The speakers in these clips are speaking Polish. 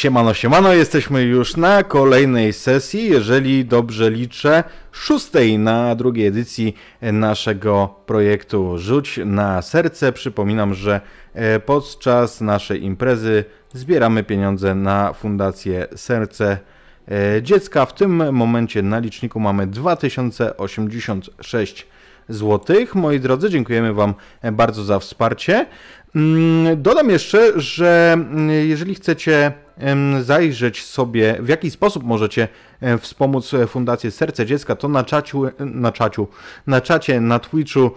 Siemano, siemano, jesteśmy już na kolejnej sesji, jeżeli dobrze liczę, szóstej na drugiej edycji naszego projektu Rzuć na serce. Przypominam, że e, podczas naszej imprezy zbieramy pieniądze na Fundację Serce e, Dziecka. W tym momencie na liczniku mamy 2086 zł. Moi drodzy, dziękujemy Wam bardzo za wsparcie. Mm, dodam jeszcze, że mm, jeżeli chcecie zajrzeć sobie, w jaki sposób możecie wspomóc Fundację Serce Dziecka, to na czaciu, na czaciu, na czacie, na Twitchu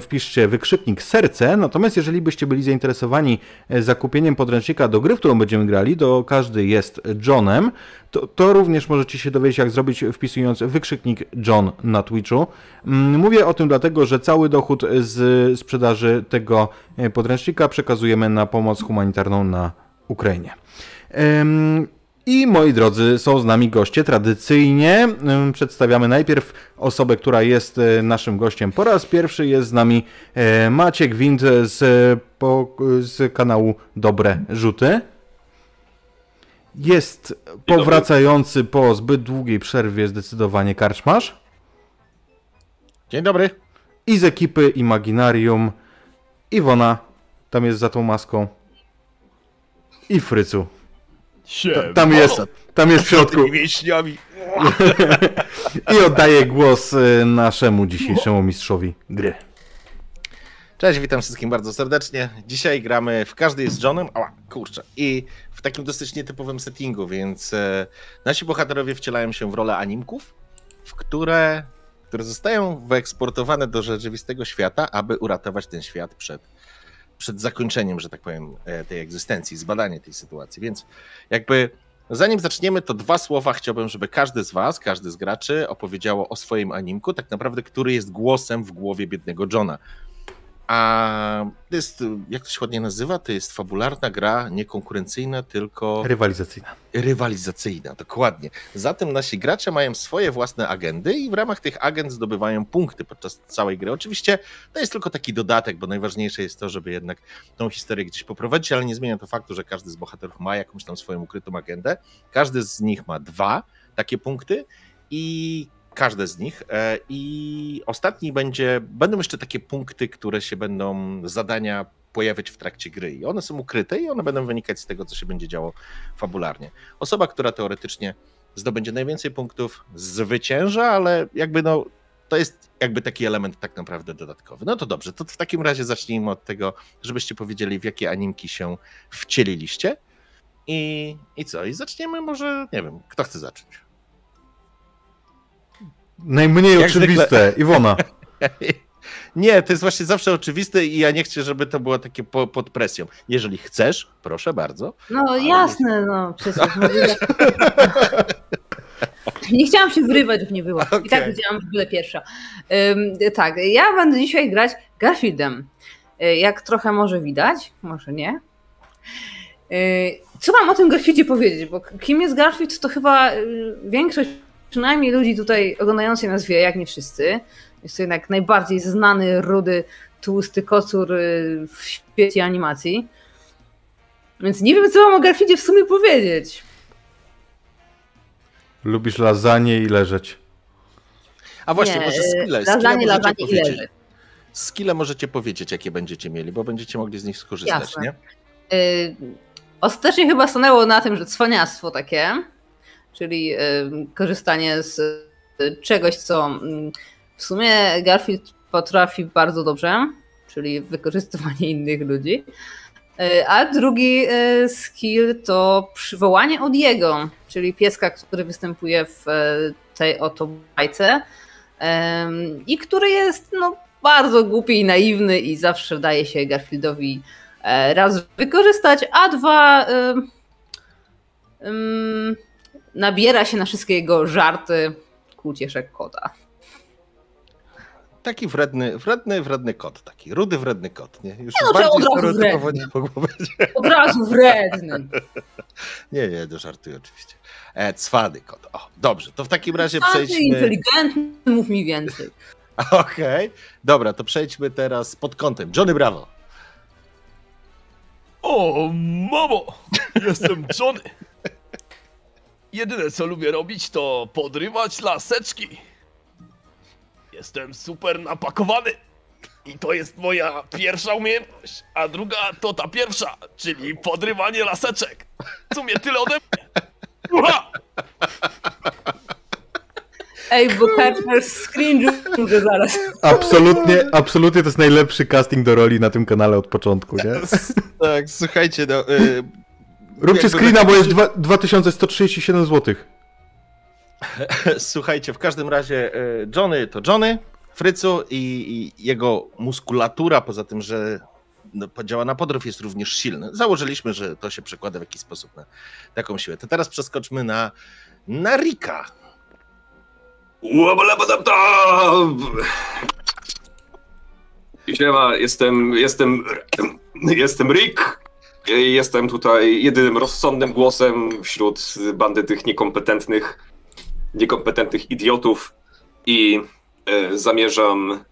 wpiszcie wykrzyknik serce. Natomiast jeżeli byście byli zainteresowani e, zakupieniem podręcznika do gry, w którą będziemy grali, to każdy jest Johnem, to, to również możecie się dowiedzieć, jak zrobić wpisując wykrzyknik John na Twitchu. Mm, mówię o tym dlatego, że cały dochód z sprzedaży tego e, podręcznika przekazujemy na pomoc humanitarną na Ukrainie. I moi drodzy, są z nami goście. Tradycyjnie przedstawiamy najpierw osobę, która jest e, naszym gościem po raz pierwszy. Jest z nami e, Maciek Wind z, po, z kanału Dobre Rzuty. Jest powracający po zbyt długiej przerwie zdecydowanie karczmarz. Dzień dobry. I z ekipy Imaginarium Iwona, tam jest za tą maską. I Frycu. Tam jest, tam jest w środku. Mięśniami. I oddaję głos y, naszemu dzisiejszemu mistrzowi gry. Cześć, witam wszystkim bardzo serdecznie. Dzisiaj gramy w Każdy jest Johnem. Ała, kurczę. I w takim dosyć nietypowym settingu, więc e, nasi bohaterowie wcielają się w rolę animków, w które, które zostają wyeksportowane do rzeczywistego świata, aby uratować ten świat przed przed zakończeniem, że tak powiem, e, tej egzystencji, zbadanie tej sytuacji. Więc jakby zanim zaczniemy, to dwa słowa chciałbym, żeby każdy z Was, każdy z graczy opowiedziało o swoim animku, tak naprawdę, który jest głosem w głowie biednego Johna. A to jest, jak to się ładnie nazywa, to jest fabularna gra, nie konkurencyjna, tylko. Rywalizacyjna. Rywalizacyjna, dokładnie. Zatem nasi gracze mają swoje własne agendy i w ramach tych agent zdobywają punkty podczas całej gry. Oczywiście to jest tylko taki dodatek, bo najważniejsze jest to, żeby jednak tą historię gdzieś poprowadzić, ale nie zmienia to faktu, że każdy z bohaterów ma jakąś tam swoją ukrytą agendę. Każdy z nich ma dwa takie punkty i każde z nich. E, I ostatni będzie, będą jeszcze takie punkty, które się będą, zadania pojawiać w trakcie gry. I one są ukryte i one będą wynikać z tego, co się będzie działo fabularnie. Osoba, która teoretycznie zdobędzie najwięcej punktów, zwycięża, ale jakby no, to jest jakby taki element tak naprawdę dodatkowy. No to dobrze, to w takim razie zacznijmy od tego, żebyście powiedzieli, w jakie animki się wcieliliście. I, I co? I zaczniemy może, nie wiem, kto chce zacząć? Najmniej Jak oczywiste, zwykle. Iwona. Nie, to jest właśnie zawsze oczywiste i ja nie chcę, żeby to było takie po, pod presją. Jeżeli chcesz, proszę bardzo. No jasne, no przecież. nie chciałam się wrywać, żeby nie było. Okay. I tak powiedziałam, że byle pierwsza. Um, tak, ja będę dzisiaj grać Garfieldem. E, jak trochę może widać, może nie. E, co mam o tym Garfieldzie powiedzieć? Bo kim jest Garfield, to chyba e, większość przynajmniej ludzi tutaj oglądających nas wie, jak nie wszyscy. Jest to jednak najbardziej znany, rudy, tłusty kocur y, w świecie animacji. Więc nie wiem, co mam o Garfieldzie w sumie powiedzieć. Lubisz lasagne i leżeć. A właśnie, nie, może skille. Lasagne, lasagne i leżeć. Skille możecie powiedzieć, jakie będziecie mieli, bo będziecie mogli z nich skorzystać, Jasne. nie? Yy, ostatecznie chyba stanęło na tym, że cwaniactwo takie czyli korzystanie z e, czegoś, co mm, w sumie Garfield potrafi bardzo dobrze, czyli wykorzystywanie innych ludzi. E, a drugi e, skill to przywołanie od jego, czyli pieska, który występuje w tej oto bajce i który jest no, bardzo głupi i naiwny i zawsze daje się Garfieldowi raz wykorzystać, a dwa nabiera się na wszystkie jego żarty ku ucieszek kota. Taki wredny, wredny, wredny kot, taki rudy, wredny kot. Nie? Już nie, no, od razu wredny. Od razu wredny. nie, nie, to żartuję oczywiście. E, cwany kot. O, dobrze, to w takim razie cwany, przejdźmy... inteligentny, mów mi więcej. Okej, okay. dobra, to przejdźmy teraz pod kątem. Johnny Bravo. O, mamo! Jestem Johnny. Jedyne co lubię robić to podrywać laseczki. Jestem super napakowany. I to jest moja pierwsza umiejętność. A druga to ta pierwsza, czyli podrywanie laseczek. W sumie tyle ode mnie. Ura! Ej, bo Kacper screen że zaraz. Absolutnie, absolutnie to jest najlepszy casting do roli na tym kanale od początku, nie? Tak, słuchajcie, no... Y, Róbcie screena, bo jest dwa- 2137 zł. Słuchajcie, w każdym razie y, Johnny to Johnny, Frycu i, i jego muskulatura, poza tym, że no, działa na podrów, jest również silny. Założyliśmy, że to się przekłada w jakiś sposób na taką siłę. To teraz przeskoczmy na, na Rika. Siema, jestem, jestem, jestem Rick. Jestem tutaj jedynym rozsądnym głosem wśród bandy tych niekompetentnych, niekompetentnych idiotów i e, zamierzam,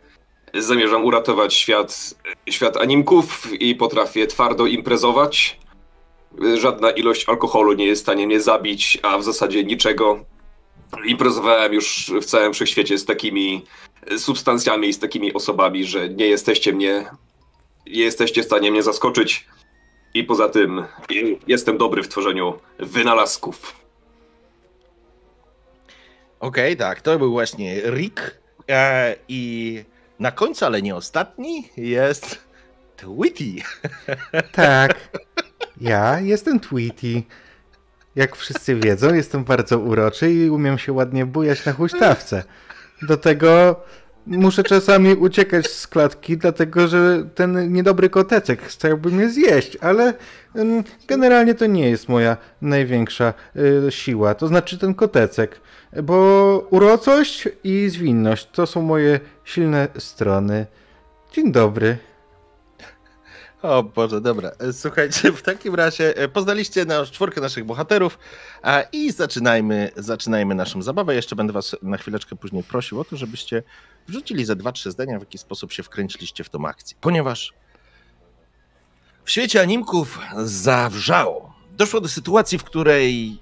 zamierzam uratować świat, świat animków i potrafię twardo imprezować. Żadna ilość alkoholu nie jest w stanie mnie zabić, a w zasadzie niczego. Imprezowałem już w całym wszechświecie z takimi substancjami i z takimi osobami, że nie jesteście mnie, nie jesteście w stanie mnie zaskoczyć. I poza tym jestem dobry w tworzeniu wynalazków. Okej, tak, to był właśnie Rick. E, I na końcu, ale nie ostatni, jest Twitty. Tak. Ja jestem Tweety. Jak wszyscy wiedzą, jestem bardzo uroczy i umiem się ładnie bujać na huśtawce. Do tego muszę czasami uciekać z klatki, dlatego że ten niedobry kotecek chciałby mnie zjeść, ale generalnie to nie jest moja największa y, siła. To znaczy ten kotecek, bo urocość i zwinność to są moje silne strony. Dzień dobry. O Boże, dobra. E, Słuchajcie, w takim razie e, poznaliście nasz, czwórkę naszych bohaterów a, i zaczynajmy, zaczynajmy naszą zabawę. Jeszcze będę was na chwileczkę później prosił o to, żebyście wrzucili ze dwa, trzy zdania, w jaki sposób się wkręciliście w tą akcję. Ponieważ w świecie animków zawrzało. Doszło do sytuacji, w której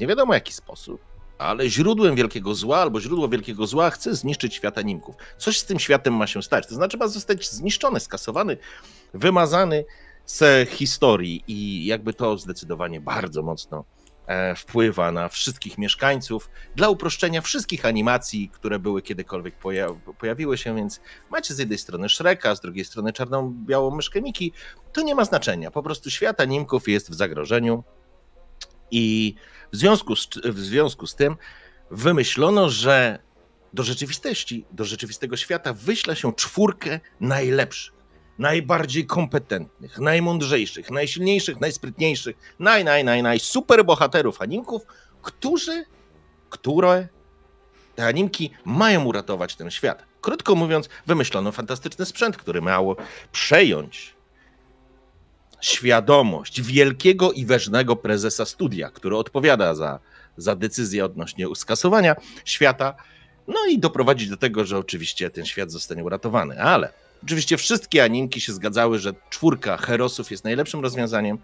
nie wiadomo jaki sposób, ale źródłem wielkiego zła albo źródło wielkiego zła chce zniszczyć świat animków. Coś z tym światem ma się stać. To znaczy ma zostać zniszczony, skasowany, wymazany z historii i jakby to zdecydowanie bardzo mocno wpływa na wszystkich mieszkańców. Dla uproszczenia wszystkich animacji, które były kiedykolwiek poja- pojawiły się, więc macie z jednej strony Shreka, z drugiej strony czarną, białą myszkę Miki, to nie ma znaczenia. Po prostu świat animków jest w zagrożeniu i w związku z, w związku z tym wymyślono, że do rzeczywistości, do rzeczywistego świata wyśle się czwórkę najlepszych, najbardziej kompetentnych, najmądrzejszych, najsilniejszych, najsprytniejszych, naj, naj, naj, naj, animków, którzy, które te animki mają uratować ten świat. Krótko mówiąc, wymyślono fantastyczny sprzęt, który miał przejąć świadomość wielkiego i ważnego prezesa studia, który odpowiada za, za decyzję odnośnie skasowania świata, no i doprowadzić do tego, że oczywiście ten świat zostanie uratowany. Ale oczywiście wszystkie animki się zgadzały, że czwórka herosów jest najlepszym rozwiązaniem,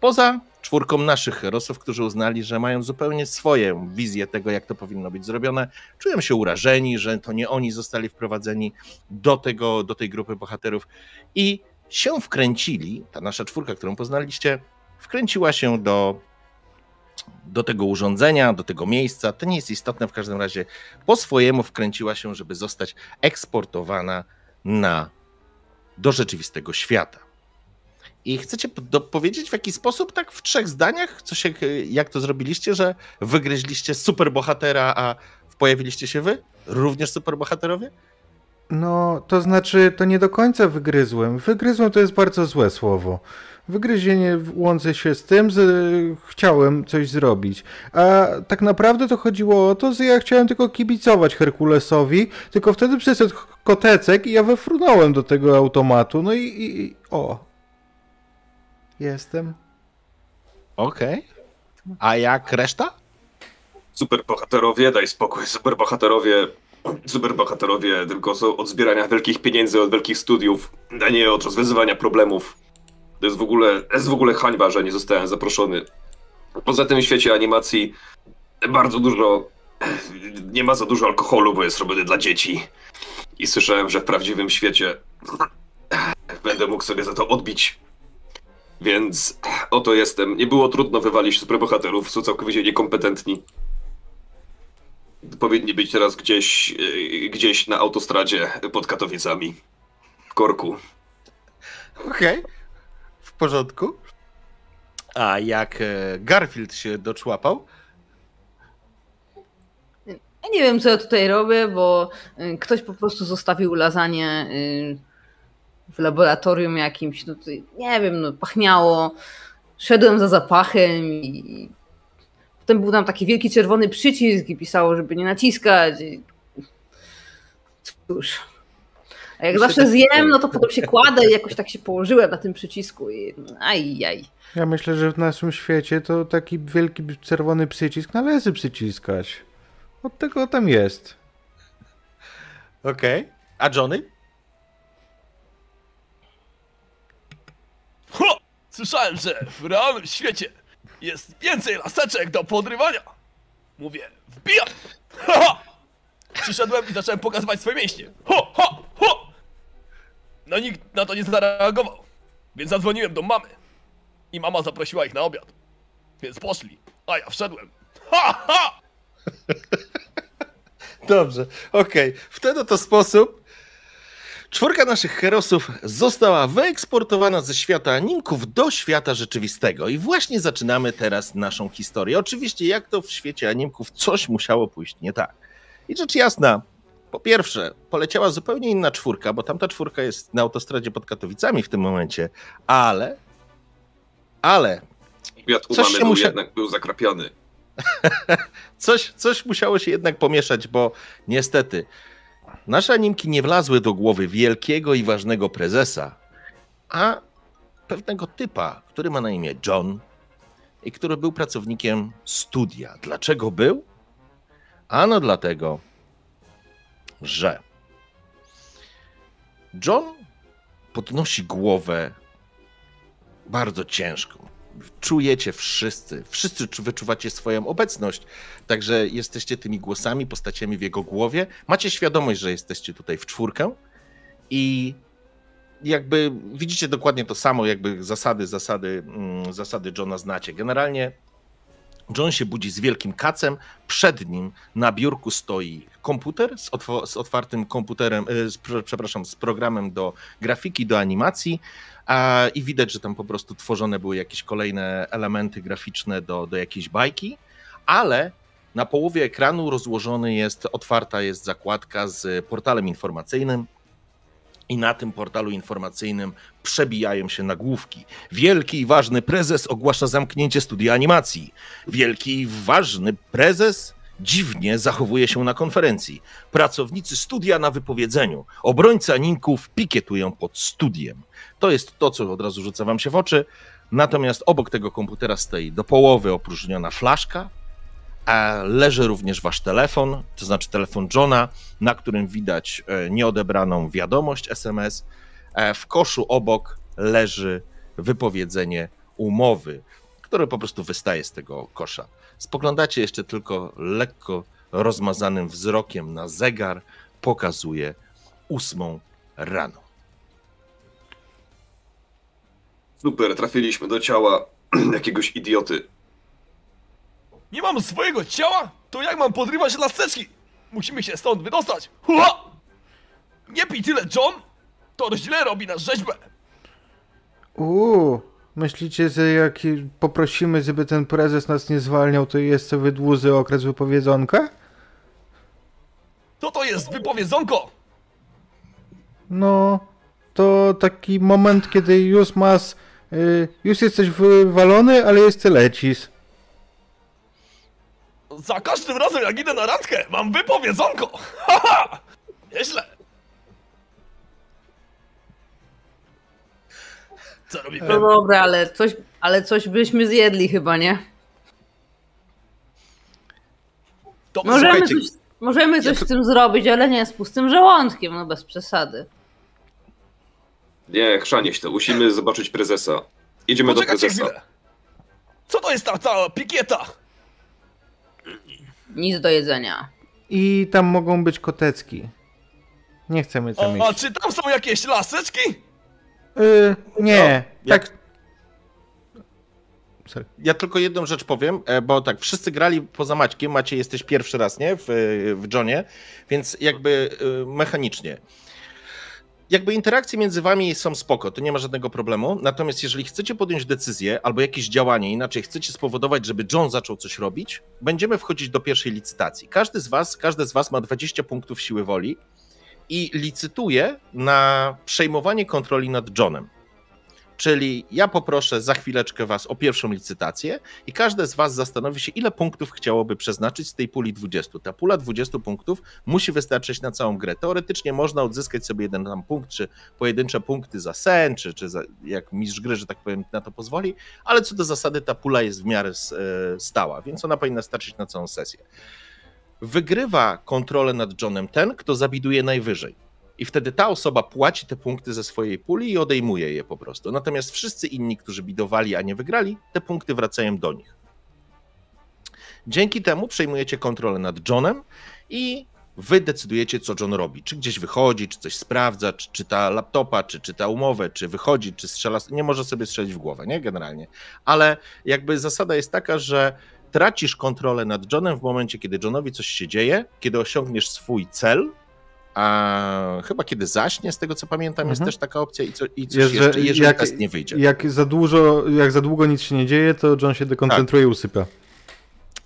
poza czwórką naszych herosów, którzy uznali, że mają zupełnie swoją wizję tego, jak to powinno być zrobione. Czują się urażeni, że to nie oni zostali wprowadzeni do, tego, do tej grupy bohaterów i się wkręcili, ta nasza czwórka, którą poznaliście, wkręciła się do, do tego urządzenia, do tego miejsca. To nie jest istotne, w każdym razie po swojemu wkręciła się, żeby zostać eksportowana na, do rzeczywistego świata. I chcecie powiedzieć w jaki sposób, tak w trzech zdaniach, co się, jak to zrobiliście, że wygryźliście superbohatera, a pojawiliście się wy? Również superbohaterowie? No, to znaczy, to nie do końca wygryzłem. Wygryzłem to jest bardzo złe słowo. Wygryzienie łączy się z tym, że chciałem coś zrobić. A tak naprawdę to chodziło o to, że ja chciałem tylko kibicować Herkulesowi, tylko wtedy przyszedł kotecek i ja wefrunąłem do tego automatu. No i, i, i o. Jestem. Okej. Okay. A jak reszta? Superbohaterowie, daj spokój, superbohaterowie superbohaterowie tylko są od zbierania wielkich pieniędzy od wielkich studiów, a nie od rozwiązywania problemów. To jest w ogóle, jest w ogóle hańba, że nie zostałem zaproszony. Poza tym w świecie animacji bardzo dużo, nie ma za dużo alkoholu, bo jest robiony dla dzieci. I słyszałem, że w prawdziwym świecie będę mógł sobie za to odbić. Więc oto jestem. Nie było trudno wywalić superbohaterów, są całkowicie niekompetentni. Powinni być teraz gdzieś, yy, gdzieś na autostradzie pod Katowicami. W korku. Okej, w porządku. A jak e, Garfield się doczłapał? Ja nie wiem, co ja tutaj robię, bo y, ktoś po prostu zostawił lasagne y, w laboratorium jakimś. No nie wiem, no, pachniało. Szedłem za zapachem i potem był tam taki wielki czerwony przycisk i pisało, żeby nie naciskać. Cóż. A jak Myślę, zawsze że- zjem, no to potem się kładę i jakoś tak się położyłem na tym przycisku i ajaj. Ja myślę, że w naszym świecie to taki wielki czerwony przycisk należy przyciskać. Od tego tam jest. Okej. A Johnny? Ho! Słyszałem, że w realnym świecie jest więcej laseczek do podrywania. Mówię, wbijam! Ha, ha! Przyszedłem i zacząłem pokazywać swoje mięśnie. Ho, ho, ho! No nikt na to nie zareagował, więc zadzwoniłem do mamy. I mama zaprosiła ich na obiad. Więc poszli, a ja wszedłem. Ha, ha! Dobrze, okej. W ten oto sposób czwórka naszych herosów została wyeksportowana ze świata animków do świata rzeczywistego. I właśnie zaczynamy teraz naszą historię. Oczywiście, jak to w świecie animków, coś musiało pójść nie tak. I rzecz jasna, po pierwsze, poleciała zupełnie inna czwórka, bo tamta czwórka jest na autostradzie pod Katowicami w tym momencie, ale, ale Świat u Coś się musia- jednak był zakrapiony. coś, coś musiało się jednak pomieszać, bo niestety nasze animki nie wlazły do głowy wielkiego i ważnego prezesa, a pewnego typa, który ma na imię John i który był pracownikiem studia. Dlaczego był? Ano dlatego, że John podnosi głowę bardzo ciężką. Czujecie wszyscy, wszyscy czu- wyczuwacie swoją obecność, także jesteście tymi głosami, postaciami w jego głowie. Macie świadomość, że jesteście tutaj w czwórkę i jakby widzicie dokładnie to samo, jakby zasady, zasady, mm, zasady Johna znacie. Generalnie John się budzi z wielkim kacem, przed nim na biurku stoi komputer z, otwo- z otwartym komputerem, y, z, prze- przepraszam, z programem do grafiki, do animacji a, i widać, że tam po prostu tworzone były jakieś kolejne elementy graficzne do, do jakiejś bajki, ale na połowie ekranu rozłożony jest, otwarta jest zakładka z portalem informacyjnym i na tym portalu informacyjnym przebijają się nagłówki. Wielki i ważny prezes ogłasza zamknięcie studia animacji. Wielki i ważny prezes dziwnie zachowuje się na konferencji. Pracownicy studia na wypowiedzeniu. Obrońcy animków pikietują pod studiem. To jest to, co od razu rzuca wam się w oczy. Natomiast obok tego komputera stoi do połowy opróżniona flaszka, leży również wasz telefon, to znaczy telefon Johna, na którym widać e, nieodebraną wiadomość SMS. E, W koszu obok leży wypowiedzenie umowy, które po prostu wystaje z tego kosza. Spoglądacie jeszcze tylko lekko rozmazanym wzrokiem na zegar, pokazuje ósmą rano. Super, trafiliśmy do ciała jakiegoś idioty. Nie mam swojego ciała? To jak mam podrywać laseczki? Musimy się stąd wydostać. Hua! Nie pij tyle, John! To źle robi na rzeźbę. Uuu, myślicie, że jak poprosimy, żeby ten prezes nas nie zwalniał, to jeszcze wydłuży okres wypowiedzonka? To to jest wypowiedzonko! No, to taki moment, kiedy już masz, y, już jesteś wywalony, ale jeszcze lecisz. Za każdym razem jak idę na randkę, mam wypowiedzonko! Haha! Nieźle! Co robimy? No dobra, ale coś, ale coś byśmy zjedli chyba, nie? To Możemy coś, możemy coś ja to- z tym zrobić, ale nie z pustym żołądkiem, no bez przesady. Nie, chrzanie się, musimy zobaczyć prezesa. Jedziemy do Poczekajcie prezesa. chwilę. Co to jest ta cała pikieta? Nic do jedzenia. I tam mogą być kotecki. Nie chcemy tam A, a iść. czy tam są jakieś laseczki? Y, nie, No, jak- tak. Sorry. Ja tylko jedną rzecz powiem, e, bo tak, wszyscy grali poza Maćkiem, Macie jesteś pierwszy raz, nie, w, w Johnie, więc jakby y, mechanicznie. Jakby interakcje między wami są spoko, to nie ma żadnego problemu, natomiast jeżeli chcecie podjąć decyzję albo jakieś działanie, inaczej chcecie spowodować, żeby John zaczął coś robić, będziemy wchodzić do pierwszej licytacji. Każdy z was, każdy z was ma 20 punktów siły woli i licytuje na przejmowanie kontroli nad Johnem. Czyli ja poproszę za chwileczkę Was o pierwszą licytację i każde z Was zastanowi się, ile punktów chciałoby przeznaczyć z tej puli 20. Ta pula 20 punktów musi wystarczyć na całą grę. Teoretycznie można odzyskać sobie jeden tam punkt, czy pojedyncze punkty za sen, czy, czy za, jak mistrz gry, że tak powiem, na to pozwoli, ale co do zasady ta pula jest w miarę e, stała, więc ona powinna starczyć na całą sesję. Wygrywa kontrolę nad Johnem ten, kto zabiduje najwyżej. I wtedy ta osoba płaci te punkty ze swojej puli i odejmuje je po prostu. Natomiast wszyscy inni, którzy bidowali, a nie wygrali, te punkty wracają do nich. Dzięki temu przejmujecie kontrolę nad Johnem i wy decydujecie, co John robi. Czy gdzieś wychodzi, czy coś sprawdza, czy czyta laptopa, czy czyta umowę, czy wychodzi, czy strzela. Nie może sobie strzelić w głowę, nie? Generalnie. Ale jakby zasada jest taka, że tracisz kontrolę nad Johnem w momencie, kiedy Johnowi coś się dzieje, kiedy osiągniesz swój cel, a chyba kiedy zaśnie, z tego co pamiętam, jest Mhm. też taka opcja i, co, i coś Jest, jeszcze, jeżeli jak- test nie wyjdzie. Jak za dużo, jak za długo nic się nie dzieje, to John się dekoncentruje i usypia.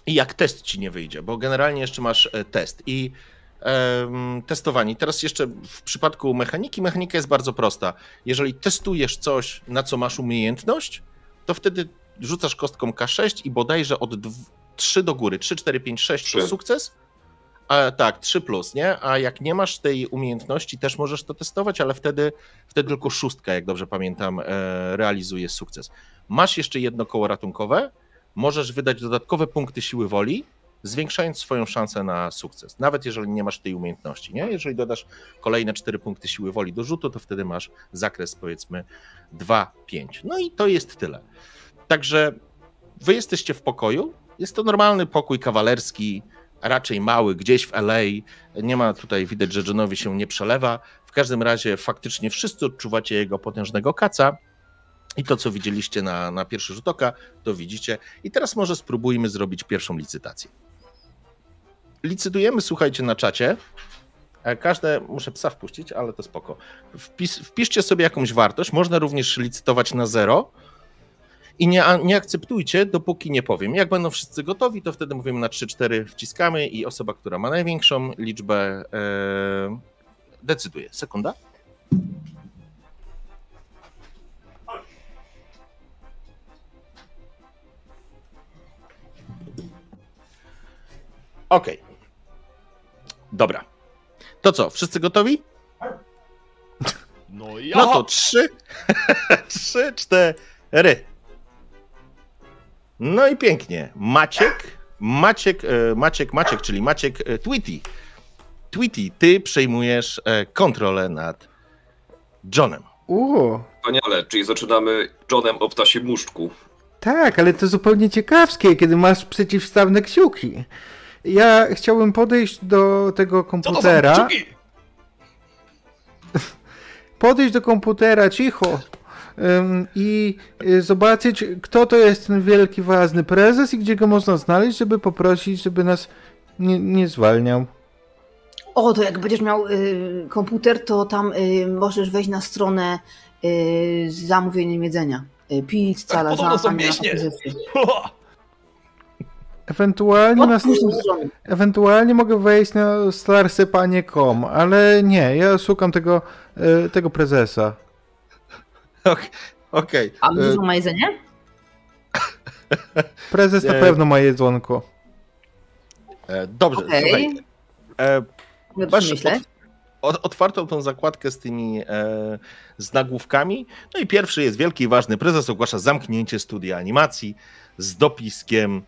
I jak test ci nie wyjdzie, bo generalnie jeszcze masz e, test i em, testowanie. Teraz jeszcze w przypadku mechaniki, mechanika jest bardzo prosta. Jeżeli testujesz coś, na co masz umiejętność, to wtedy rzucasz kostką K6 i bodajże od 3 do góry, 3, 4, 5, 6 to Trzy. sukces. A, tak, 3 plus, nie? A jak nie masz tej umiejętności, też możesz to testować, ale wtedy, wtedy tylko szóstka, jak dobrze pamiętam, e, realizuje sukces. Masz jeszcze jedno koło ratunkowe, możesz wydać dodatkowe punkty siły woli, zwiększając swoją szansę na sukces. Nawet jeżeli nie masz tej umiejętności, nie? Jeżeli dodasz kolejne 4 punkty siły woli do rzutu, to wtedy masz zakres powiedzmy 2-5. No i to jest tyle. Także wy jesteście w pokoju. Jest to normalny pokój kawalerski, raczej mały, gdzieś w LA. Nie ma tutaj widać, że Johnowi się nie przelewa. W każdym razie faktycznie wszyscy odczuwacie jego potężnego kaca. I to, co widzieliście na, na pierwszy rzut oka, to widzicie. I teraz może spróbujmy zrobić pierwszą licytację. Licytujemy, słuchajcie, na czacie. E, Każde, muszę psa wpuścić, ale to spoko. Wpis, wpiszcie sobie jakąś wartość. Można również licytować na zero. I nie, nie akceptujcie, dopóki nie powiem. Jak będą wszyscy gotowi, to wtedy mówimy na 3-4 wciskamy i osoba, która ma największą liczbę, e, decyduje. Sekunda. Okej. Dobra. To co, wszyscy gotowi? No ja. No to trzy, trzy, cztery. No i pięknie. Maciek, Maciek, e, Maciek, Maciek, czyli Maciek e, Tweety. Tweety, ty przejmujesz e, kontrolę nad Johnem. Uuu, Wspaniale, czyli zaczynamy Johnem o ptasim muszczku. tak, ale to zupełnie ciekawskie, kiedy masz przeciwstawne kciuki. Ja chciałbym podejść do tego Co to są komputera. kciuki? podejść do komputera cicho i y, zobaczyć, kto to jest ten wielki, ważny prezes i gdzie go można znaleźć, żeby poprosić, żeby nas nie, nie zwalniał. O, to jak będziesz miał y, komputer, to tam y, możesz wejść na stronę y, z zamówieniem jedzenia. Y, pizza, Tak, są pieśnie. propozycje. Ewentualnie, na, tą stronę. ewentualnie mogę wejść na starsepanie.com, ale nie, ja szukam tego, y, tego prezesa. Ok- Okej. A E, dużo ma jedzenie? Prezes na pewno ma jedzonko. e, Dobrze, Okej. słuchaj. E, Masz otwartą tą zakładkę z tymi e, z nagłówkami. No i pierwszy jest wielki i ważny. Prezes ogłasza zamknięcie studia animacji z dopiskiem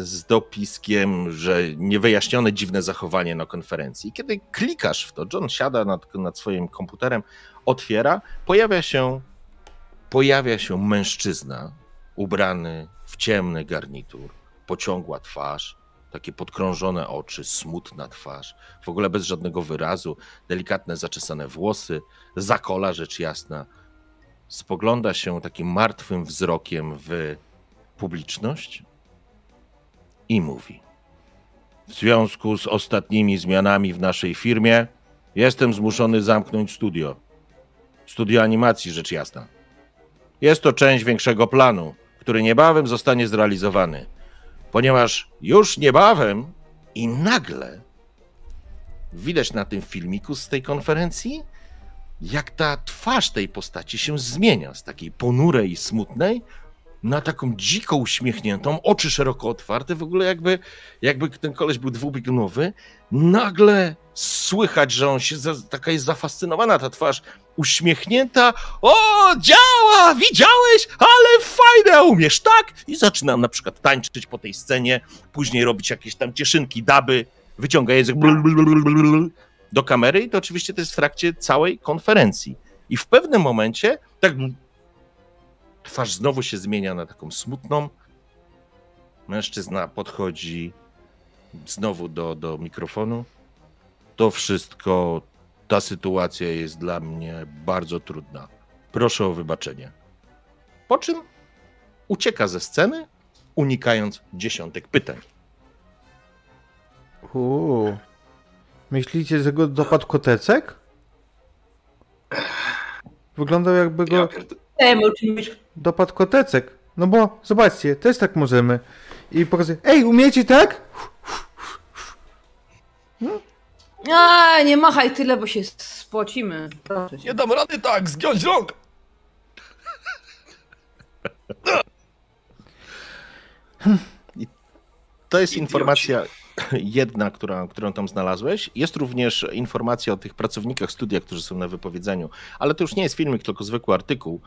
z dopiskiem, że niewyjaśnione dziwne zachowanie na konferencji. Kiedy klikasz w to, John siada nad, nad swoim komputerem, otwiera, pojawia się, pojawia się mężczyzna ubrany w ciemny garnitur, pociągła twarz, takie podkrążone oczy, smutna twarz, w ogóle bez żadnego wyrazu, delikatne zaczesane włosy, zakola rzecz jasna. Spogląda się takim martwym wzrokiem w publiczność i mówi: W związku z ostatnimi zmianami w naszej firmie, jestem zmuszony zamknąć studio. Studio animacji, rzecz jasna. Jest to część większego planu, który niebawem zostanie zrealizowany ponieważ już niebawem i nagle widać na tym filmiku z tej konferencji, jak ta twarz tej postaci się zmienia z takiej ponurej i smutnej na taką dziko uśmiechniętą, oczy szeroko otwarte, w ogóle jakby, jakby ten koleś był dwubiegunowy. Nagle słychać, że on się, taka jest zafascynowana ta twarz, uśmiechnięta. O, działa, widziałeś, ale fajne, umiesz, tak? I zaczynam na przykład tańczyć po tej scenie, później robić jakieś tam cieszynki, daby, wyciąga język do kamery i to oczywiście to jest w trakcie całej konferencji. I w pewnym momencie tak twarz znowu się zmienia na taką smutną. Mężczyzna podchodzi znowu do, do mikrofonu. To wszystko, ta sytuacja jest dla mnie bardzo trudna. Proszę o wybaczenie. Po czym ucieka ze sceny, unikając dziesiątek pytań. Uuu. Myślicie, że go dopadł kotecek? Wyglądał jakby go... Ja kotecek. No bo zobaczcie, też tak możemy. I pokazuje, ej, umiecie tak? No. A, nie machaj tyle, bo się spocimy. Nie dam rady tak, zgiąć rąk. To jest informacja jedna, która, którą tam znalazłeś. Jest również informacja o tych pracownikach studia, którzy są na wypowiedzeniu, ale to już nie jest filmik, tylko zwykły artykuł.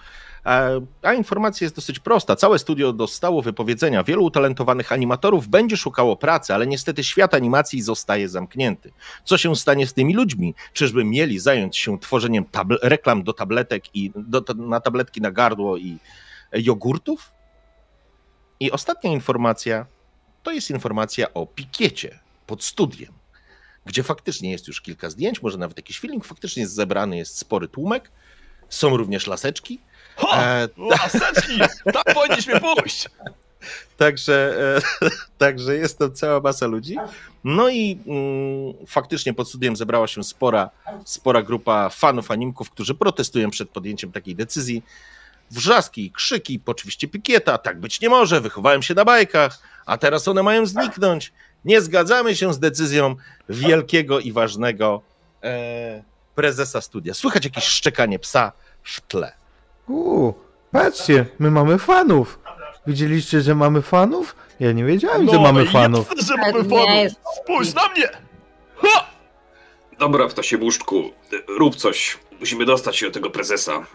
E, a informacja jest dosyć prosta. Całe studio dostało wypowiedzenia. Wielu utalentowanych animatorów będzie szukało pracy, ale niestety świat animacji zostaje zamknięty. Co się stanie z tymi ludźmi? Czyżby mieli zająć się tworzeniem reklam do tabletek i do, na tabletki na gardło i jogurtów? I ostatnia informacja to jest informacja o pikiecie pod studiem, gdzie faktycznie jest już kilka zdjęć, może nawet jakiś filmik, faktycznie jest zebrany, jest spory tłumek, są również laseczki. Ha! E, laseczki! tak powinniśmy pójść! Także, e, także jest to cała masa ludzi. No i mm, faktycznie pod studiem zebrała się spora, spora grupa fanów animków, którzy protestują przed podjęciem takiej decyzji. Wrzaski, krzyki, oczywiście pikieta, tak być nie może, wychowałem się na bajkach, a teraz one mają zniknąć. Nie zgadzamy się z decyzją wielkiego i ważnego e, prezesa studia. Słychać jakieś szczekanie psa w tle. Uuu, patrzcie, my mamy fanów. Widzieliście, że mamy fanów? Ja nie wiedziałem, no, że mamy fanów. Jasne, że mamy fanów. Spójrz na mnie! Ha! Dobra, ptasie buszczku, rób coś. Musimy dostać się do tego prezesa.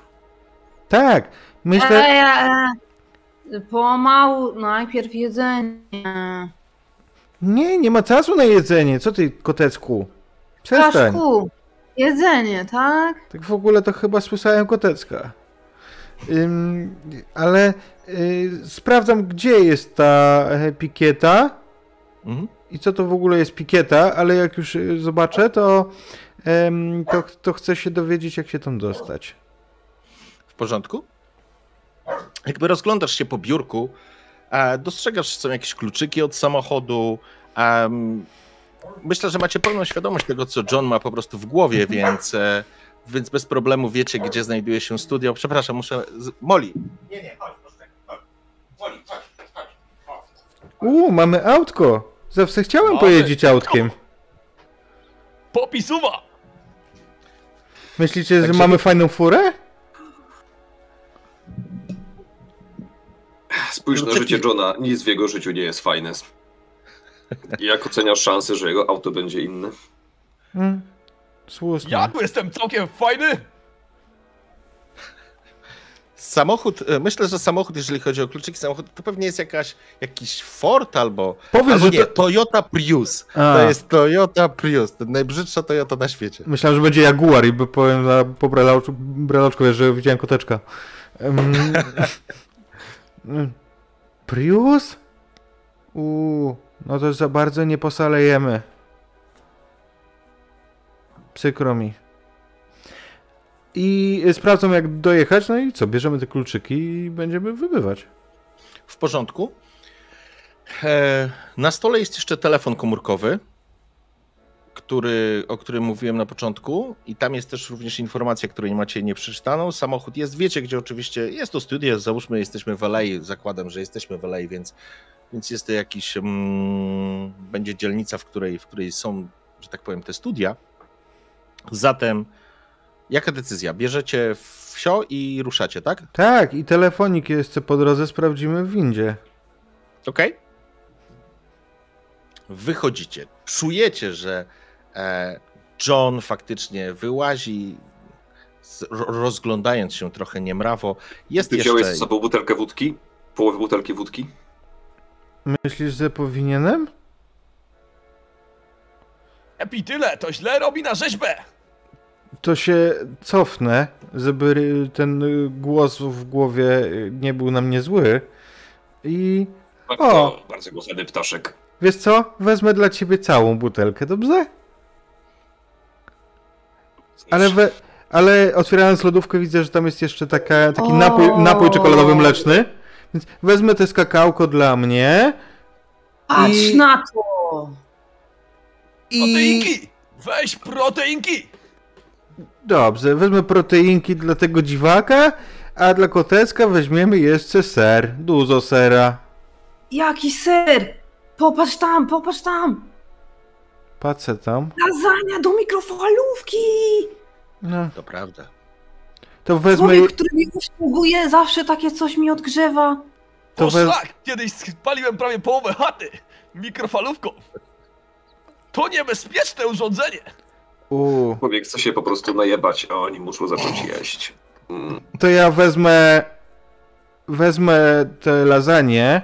Tak, myślę... E, e, Pomału, najpierw jedzenie. Nie, nie ma czasu na jedzenie. Co ty, kotecku? Przestań. Kaszku, jedzenie, tak? Tak w ogóle to chyba słyszałem kotecka. Ym, ale y, sprawdzam, gdzie jest ta e, pikieta mhm. i co to w ogóle jest pikieta, ale jak już y, zobaczę, to, ym, to, to chcę się dowiedzieć, jak się tam dostać. W porządku? jakby rozglądasz się po biurku, e, dostrzegasz, że są jakieś kluczyki od samochodu. myślę, że macie pełną świadomość tego, co John ma po prostu w głowie, więc, e, więc bez problemu wiecie, gdzie znajduje się studio. Przepraszam, muszę. Molly. Nie, nie, chodź, chodź. Molly, chodź, chodź. Uuu, mamy autko. Zawsze chciałem Mamy pojeździć autkiem. Popisuwa! Myślicie, że mamy fajną furę? Spójrz na życie Johna, nic w jego życiu nie jest fajne. Jak oceniasz szansę, że jego auto będzie inne? Hmm. Słusznie. Ja tu jestem całkiem fajny! Samochód, e, myślę, że samochód, jeżeli chodzi o kluczyki samochodu, to pewnie jest jakaś, jakiś Ford albo, Powiedz, albo że nie, to... Toyota Prius. A. To jest Toyota Prius, to najbrzydsza Toyota na świecie. Myślałem, że będzie Jaguar i by powiem na, po breloczku, breloczku, że widziałem koteczka. Um, Prius? Uuu, no to za bardzo nie posalejemy. Przykro mi. I sprawdzam jak dojechać, no i co, bierzemy te kluczyki i będziemy wybywać. W porządku. E, na stole jest jeszcze telefon komórkowy, który, o którym mówiłem na początku i tam jest też również informacja, której macie nie przeczytaną. Samochód jest, wiecie gdzie oczywiście, jest to studio, załóżmy jesteśmy w LA, zakładam, że jesteśmy w LA, więc, więc jest to jakiś, mm, będzie dzielnica, w której, w której są, że tak powiem, te studia. Zatem jaka decyzja? Bierzecie wsio i ruszacie, tak? Tak, i telefonik jeszcze po drodze sprawdzimy w windzie. Okej. Wychodzicie. Czujecie, że John faktycznie wyłazi, rozglądając się trochę niemrawo. Jest Ty jeszcze... wziąłeś z sobą butelkę wódki? Połowę butelki wódki? Myślisz, że powinienem? Epi tyle, to źle robi na rzeźbę. To się cofnę, żeby ten głos w głowie nie był na mnie zły. I Bardzo, O! bardzo kochany ptaszek. wiesz co? Wezmę dla ciebie całą butelkę, dobrze? Ale, we, ale otwierając lodówkę widzę, że tam jest jeszcze taka, taki O! napój, napój czekoladowy mleczny. Więc wezmę te kakałko dla mnie. Patrz I- na to! I... Proteinki! Weź proteinki! Dobrze, wezmę proteinki dla tego dziwaka, a dla kotecka weźmiemy jeszcze ser. Dużo sera. Jaki ser! Popatrz tam, popatrz tam! Patrzę tam. Lasagna do mikrofalówki! No, To prawda. to wezmę... Człowiek, który mi usługuje, zawsze takie coś mi odgrzewa. To To we- szlak! Kiedyś spaliłem prawie połowę chaty mikrofalówką. To niebezpieczne urządzenie. U, Człowiek chce się po prostu najebać, a oni muszą zacząć jeść. Mm. to ja wezmę... Wezmę te lasagne,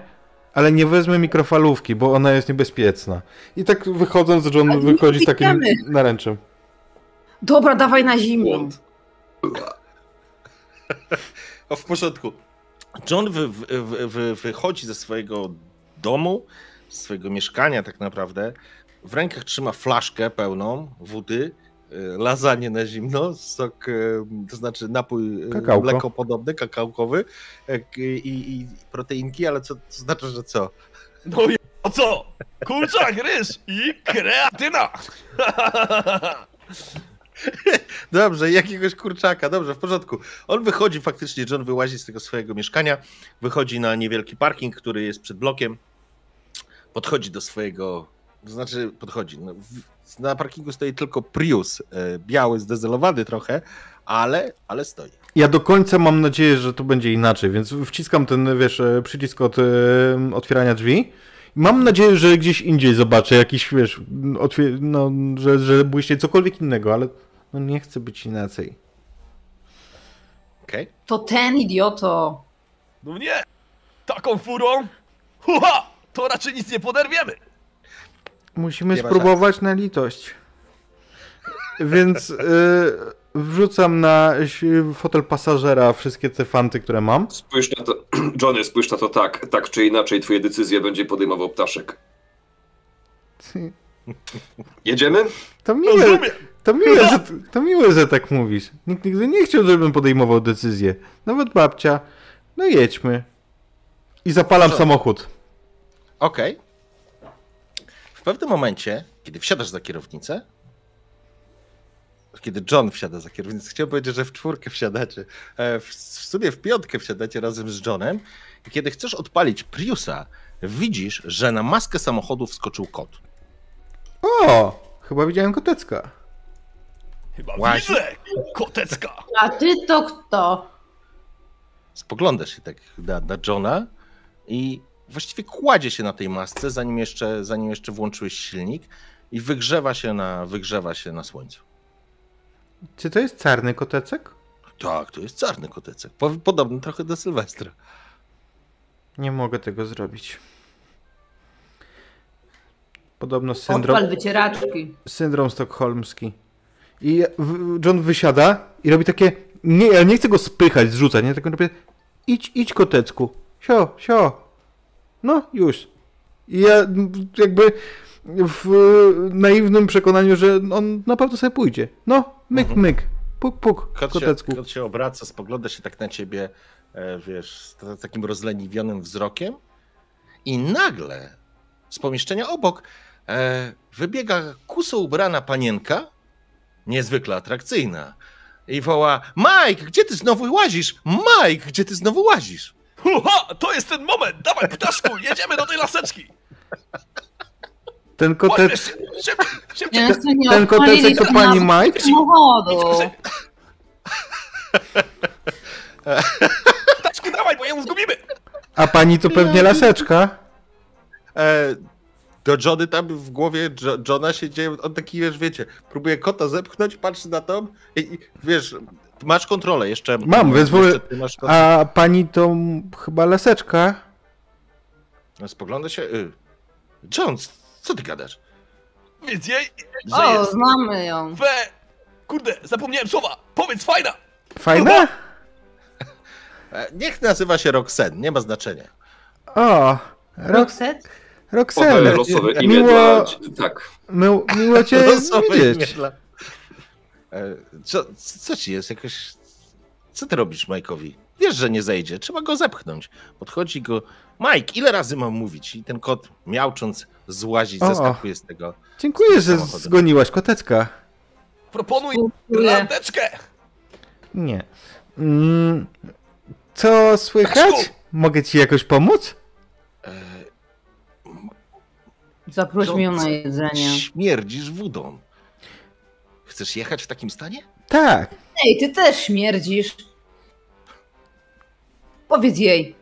ale nie wezmę mikrofalówki, bo ona jest niebezpieczna. I tak wychodząc, John Ale wychodzi takim naręczem. Dobra, dawaj na zimną. O, w porządku. John wy, wy, wy, wy, wychodzi ze swojego domu, swojego mieszkania tak naprawdę. W rękach trzyma flaszkę pełną wody, lasagne na zimno, sok, e, to znaczy napój e, Kakałko. mlekopodobny, kakałkowy e, i, i proteinki, ale co to znaczy, że co? No i o co? Kurczak, ryż i kreatyna. Dobrze, jakiegoś kurczaka, dobrze, w porządku. On wychodzi, faktycznie John wyłazi z tego swojego mieszkania, wychodzi na niewielki parking, który jest przed blokiem, podchodzi do swojego, to znaczy podchodzi, no, na parkingu stoi tylko Prius, e, biały, zdezelowany trochę, ale, ale stoi. Ja do końca mam nadzieję, że to będzie inaczej, więc wciskam ten, wiesz, e, przycisk od e, otwierania drzwi. Mam nadzieję, że gdzieś indziej zobaczę jakiś, wiesz, otwier- no, że, że błyśnie cokolwiek innego, ale no nie chcę być inaczej. Okej? To ten idioto. No nie. Taką furą. Huha! To raczej nic nie poderwiemy. Musimy Nie spróbować na litość. Więc e, wrzucam na fotel pasażera wszystkie te fanty, które mam. Spójrz na to, Johnny, spójrz na to tak. Tak czy inaczej twoje decyzje będzie podejmował ptaszek. Jedziemy? To miłe, to miłe, że, to miłe, że tak mówisz. Nikt nigdy nie chciał, żebym podejmował decyzję. Nawet babcia. No jedźmy. I zapalam samochód. Okej. W pewnym momencie, kiedy wsiadasz za kierownicę, kiedy John wsiada za kierownicę, chciałem powiedzieć, że w czwórkę wsiadacie, e, w, w sumie w piątkę wsiadacie razem z Johnem i kiedy chcesz odpalić Priusa, widzisz, że na maskę samochodu wskoczył kot. O! Chyba widziałem kotecka. Chyba Łazi. widzę. Kotecka. A ty to kto? Spoglądasz się tak na, na Johna i właściwie kładzie się na tej masce, zanim jeszcze, zanim jeszcze włączyłeś silnik i wygrzewa się na, wygrzewa się na słońcu. Czy to jest czarny kotecek? Tak, to jest czarny kotecek. Po- Podobny trochę do Sylwestra. Nie mogę tego zrobić. Podobno syndrom, Odpal wycieraczki. syndrom sztokholmski. I John wysiada i robi takie. Nie, ja nie chcę go spychać, zrzucać, nie? Tylko robię. Idź, idź kotecku. Sio, sio. No, już. I ja jakby w naiwnym przekonaniu, że on na pewno sobie pójdzie. No, myk, Mhm. myk. Puk, puk, Kot się, kotecku. kot się obraca, spogląda się tak na ciebie, e, wiesz, z ta- takim rozleniwionym wzrokiem i nagle z pomieszczenia obok e, wybiega kuso ubrana panienka, niezwykle atrakcyjna i woła Mike, gdzie ty znowu łazisz? Mike, gdzie ty znowu łazisz? Huha, to jest ten moment! Dawaj, ptaszku, jedziemy do tej laseczki! Ten kotec, szybciej, szybciej! Nie, jeszcze nie ten kotecek to pani Mike? Ptaszku, dawaj, bo ją zgubimy! A pani to pewnie laseczka? E, do Johnny tam w głowie jo Johna się dzieje, on taki, wiesz, wiecie, próbuje kota zepchnąć, patrzy na to i, i wiesz, masz kontrolę jeszcze. Mam, więc jeszcze. A pani to chyba laseczka? No, Spogląda się. Y. John, co ty gadasz? Więc jej, O, znamy ją. we... Kurde, zapomniałem słowa! Powiedz fajna! Fajna? E, Niech nazywa się Roxanne, nie ma znaczenia. O, Ro Roxette? Losowe imię Miło, dla... Tak. miło, miło cię imię widzieć. dla- Co, co ci jest? Jakoś. Co ty robisz Mike'owi? Wiesz, że nie zejdzie, trzeba go zepchnąć. Podchodzi go. Mike, ile razy mam mówić? I ten kot miałcząc złazi, O. zeskakuje z tego. Dziękuję, że Samochodem. zgoniłaś kotecka. Proponuj randeczkę! Nie. Mm, co słychać? Mogę ci jakoś pomóc? E, Zaprośmy ją John, na jedzenie. Śmierdzisz wodą. Chcesz jechać w takim stanie? Tak. Ej, ty też śmierdzisz. Powiedz jej.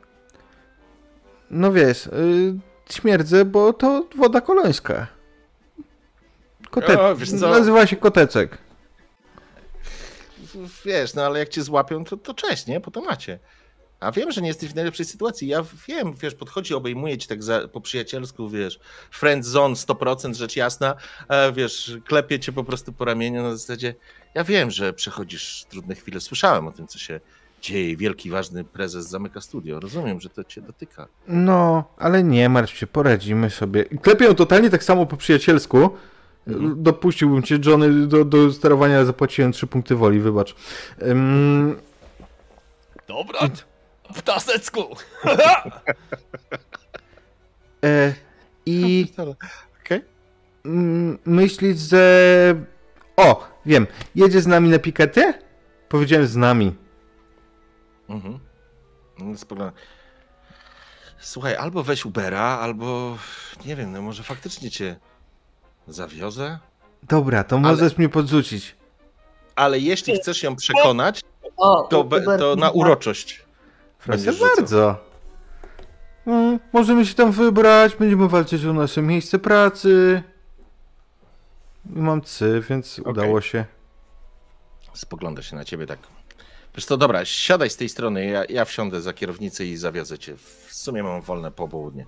No wiesz, y, śmierdzę, bo to woda kolońska. Kote... O, wiesz co? Nazywa się kotecek. Wiesz, no ale jak cię złapią, to, to cześć, nie? Po temacie. A wiem, że nie jesteś w najlepszej sytuacji. Ja wiem, wiesz, podchodzi, obejmuje cię tak za, po przyjacielsku, wiesz, friend zone 100%, rzecz jasna, a wiesz, klepie cię po prostu po ramieniu na zasadzie, ja wiem, że przechodzisz trudne chwile, słyszałem o tym, co się dzieje, wielki, ważny prezes zamyka studio, rozumiem, że to cię dotyka. No, ale nie martw się, poradzimy sobie. Klepią totalnie tak samo po przyjacielsku. Mhm. Dopuściłbym cię, Johnny, do, do sterowania, ale zapłaciłem 3 punkty woli, wybacz. Ym, Dobra, ptasecku! e, I Okej. mm, myślisz, że... O, wiem, jedzie z nami na piketę? Powiedziałem z nami. Mhm. No, spoglądam. Słuchaj, albo weź Ubera, albo nie wiem, no może faktycznie cię zawiozę. Dobra, to Ale- możesz mnie podrzucić. Ale jeśli chcesz ją przekonać, to, be, to na uroczość. Proszę bardzo. Mm, możemy się tam wybrać, będziemy walczyć o nasze miejsce pracy. Mam cy, więc Okej. udało się. Spogląda się na ciebie tak. Wiesz to dobra, siadaj z tej strony, ja, ja wsiądę za kierownicę i zawiozę cię. W sumie mam wolne popołudnie.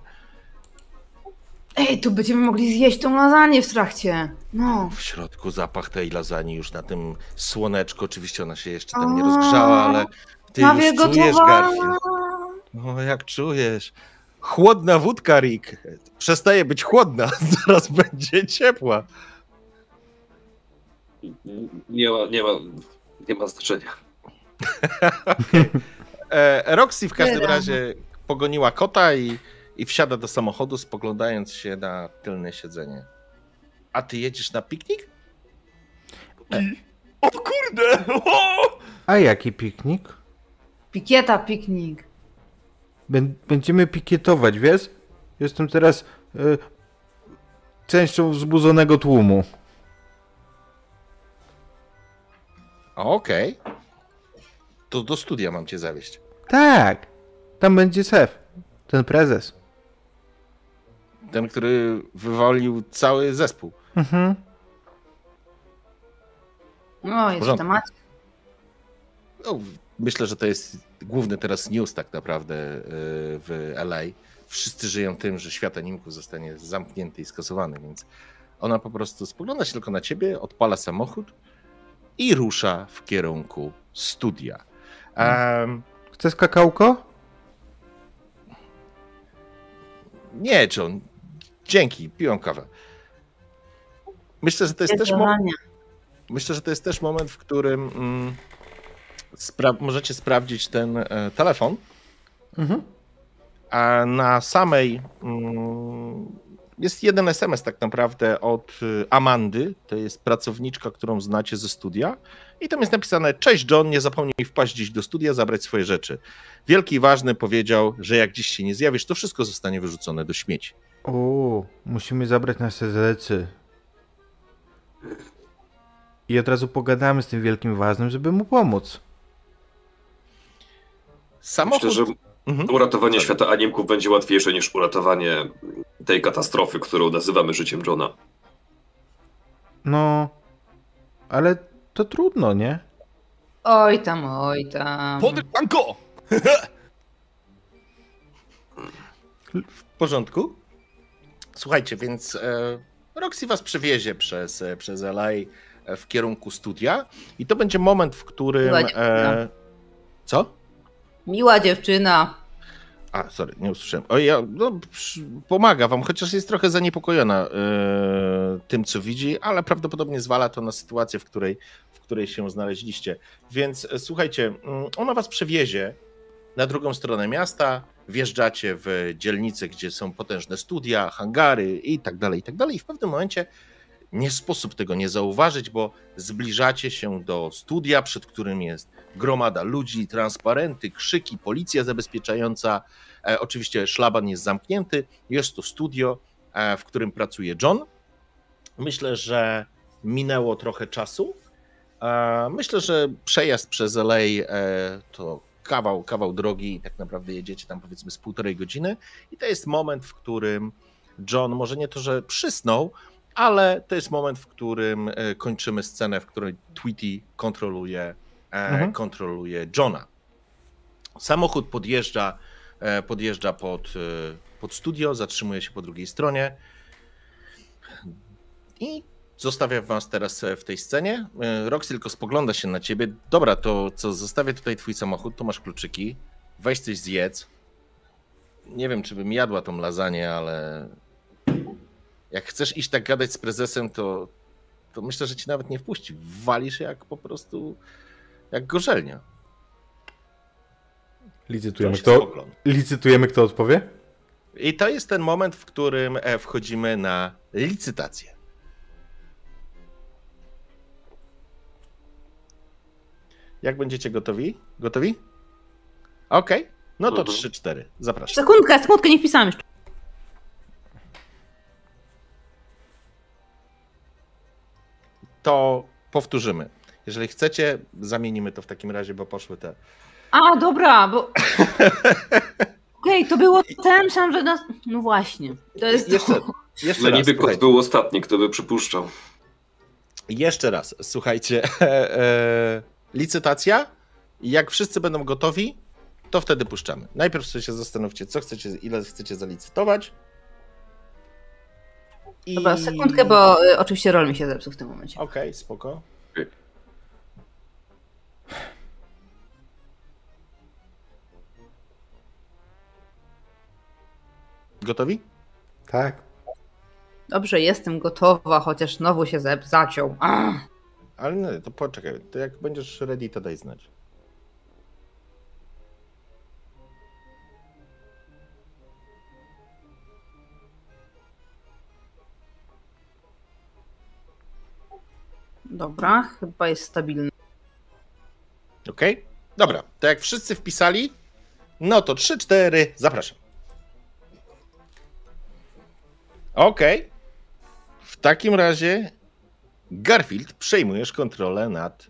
Ej, tu będziemy mogli zjeść tą lasagne w trakcie. No. W środku zapach tej lasagne już na tym słoneczku. Oczywiście ona się jeszcze tam nie rozgrzała, ale ty Prawie już czujesz. Garfield. No jak czujesz? Chłodna wódka, Rick. Przestaje być chłodna, zaraz będzie ciepła. Nie ma, nie ma, nie ma znaczenia. E, Roxy w każdym razie pogoniła kota i, i wsiada do samochodu, spoglądając się na tylne siedzenie. A ty jedziesz na piknik? O kurde! O! A jaki piknik? Pikieta, piknik. Bę- Będziemy pikietować, wiesz? Jestem teraz y, częścią wzbudzonego tłumu. Okej. To do studia mam cię zawieźć. Tak, tam będzie szef, ten prezes. Ten, który wywalił cały zespół. Mhm. No, jest w temacie. no, myślę, że to jest główny teraz news tak naprawdę y, w LA. Wszyscy żyją tym, że świat animków zostanie zamknięty i skasowany, więc ona po prostu spogląda się tylko na ciebie, odpala samochód i rusza w kierunku studia. Um, Chcesz kakałko? nie, John, dzięki, piłem kawę. Myślę, że to jest też moment. Myślę, że to jest też moment, w którym mm, spra możecie sprawdzić ten e, telefon. Mhm. A na samej mm, jest jeden SMS tak naprawdę od y, Amandy. To jest pracowniczka, którą znacie ze studia. I tam jest napisane: Cześć John, nie zapomnij wpaść dziś do studia, zabrać swoje rzeczy. Wielki i ważny powiedział, że jak dziś się nie zjawisz, to wszystko zostanie wyrzucone do śmieci. O, musimy zabrać nasze rzeczy. I od razu pogadamy z tym wielkim ważnym, żeby mu pomóc. Samochód. Myślę, że Mhm. uratowanie świata animków będzie łatwiejsze niż uratowanie tej katastrofy, którą nazywamy życiem Johna. No, ale to trudno, nie? Oj tam, oj tam. Podrywanko! W porządku. Słuchajcie, więc e, Roxy was przewiezie przez, e, przez LA e, w kierunku studia i to będzie moment, w którym... E, co? Miła dziewczyna. A, sorry, nie usłyszałem. O, ja, no, pomaga wam, chociaż jest trochę zaniepokojona e, tym, co widzi, ale prawdopodobnie zwala to na sytuację, w której, w której się znaleźliście. Więc e, słuchajcie, mm, ona was przewiezie na drugą stronę miasta, wjeżdżacie w dzielnice, gdzie są potężne studia, hangary i tak dalej, i tak dalej. I w pewnym momencie nie sposób tego nie zauważyć, bo zbliżacie się do studia, przed którym jest gromada ludzi, transparenty, krzyki, policja zabezpieczająca. E, oczywiście szlaban jest zamknięty. Jest to studio, e, w którym pracuje John. Myślę, że minęło trochę czasu. E, myślę, że przejazd przez LA e, to kawał, kawał drogi i tak naprawdę jedziecie tam powiedzmy z półtorej godziny. I to jest moment, w którym John może nie to, że przysnął, ale to jest moment, w którym e, kończymy scenę, w której Tweety kontroluje, e, Mhm. kontroluje Johna. Samochód podjeżdża, e, podjeżdża pod, pod studio, zatrzymuje się po drugiej stronie i zostawia was teraz w tej scenie. Rox tylko spogląda się na ciebie. Dobra, to co, zostawię tutaj twój samochód, tu masz kluczyki, weź coś zjedz. Nie wiem, czy bym jadła tą lasagne, ale jak chcesz iść tak gadać z prezesem, to, to myślę, że ci nawet nie wpuści. Walisz jak po prostu, jak gorzelnia. Licytujemy, kto, licytujemy, kto odpowie? I to jest ten moment, w którym e, wchodzimy na licytację. Jak będziecie gotowi? Gotowi? Okej. No to Mhm. 3-4. Zapraszam. Sekundkę, sekundkę, nie wpisałam jeszcze. To powtórzymy. Jeżeli chcecie, zamienimy to w takim razie, bo poszły te. A, dobra, bo... Okej, to było ten sam, że nas... No właśnie, to jest Jeszcze, to. jeszcze No raz. niby kot był ostatni, kto by przypuszczał. Jeszcze raz, słuchajcie. E, licytacja. Jak wszyscy będą gotowi, to wtedy puszczamy. Najpierw sobie się zastanówcie, co chcecie, ile chcecie zalicytować. I... Dobra, sekundkę, bo y, oczywiście rol mi się zepsuł w tym momencie. Okej, spoko. Gotowi? Tak. Dobrze, jestem gotowa, chociaż znowu się zep zaciął. Ach. Ale nie, to poczekaj. To jak będziesz ready, to daj znać. Dobra, chyba jest stabilny. Okej? Dobra, to jak wszyscy wpisali, no to 3-4, zapraszam. Okej. W takim razie Garfield przejmujesz kontrolę nad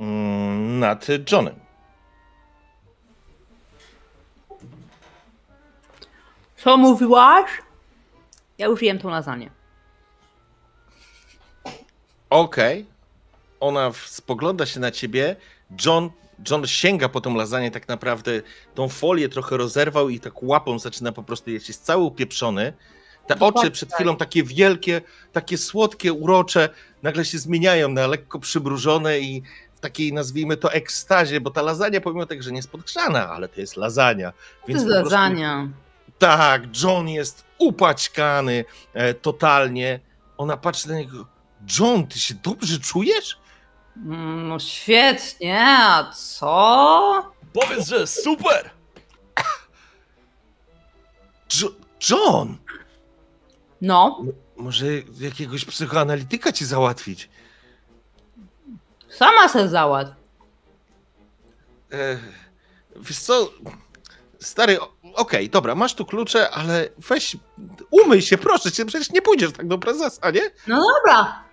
mm, nad Johnem. Co mówiłaś? Ja już jem tą lasagne. Okej. Ona w- spogląda się na ciebie, John, John sięga po tą lasagne, tak naprawdę tą folię trochę rozerwał i tak łapą zaczyna po prostu jeść. Jest cały upieprzony. Te oczy przed chwilą takie wielkie, takie słodkie, urocze, nagle się zmieniają na lekko przybrużone i w takiej, nazwijmy to, ekstazie, bo ta lasagna, pomimo tego, że nie jest podgrzana, ale to jest lasagna. To Więc jest po prostu- lasagna. tak, John jest upaćkany e, totalnie. Ona patrzy na niego. John, ty się dobrze czujesz? Mm, No świetnie, a co? Powiedz, że super! Jo- John! No, Może jakiegoś psychoanalityka ci załatwić? sama se załatw. E, wiesz co? Stary, okej, dobra, masz tu klucze, ale weź, umyj się, proszę cię, przecież nie pójdziesz tak do prezesa, nie? No dobra.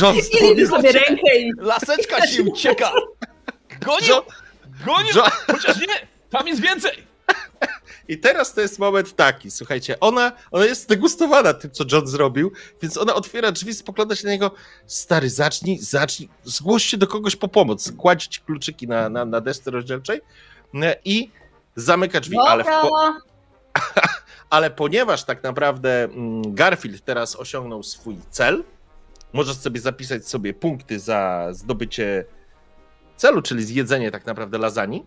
John, I sobie rękę i... Laseczka się ucieka! Gonią! Gonią! John, Chociaż nie! Tam jest więcej! I teraz to jest moment taki, słuchajcie, ona, ona jest degustowana tym, co John zrobił, więc ona otwiera drzwi, spogląda się na niego, stary, zacznij, zacznij, zgłoś się do kogoś po pomoc, kładź ci kluczyki na, na, na desce rozdzielczej e, i zamyka drzwi, ale, w po, Dobra. Ale ponieważ tak naprawdę mm, Garfield teraz osiągnął swój cel, możesz sobie zapisać sobie punkty za zdobycie celu, czyli zjedzenie tak naprawdę lasagni,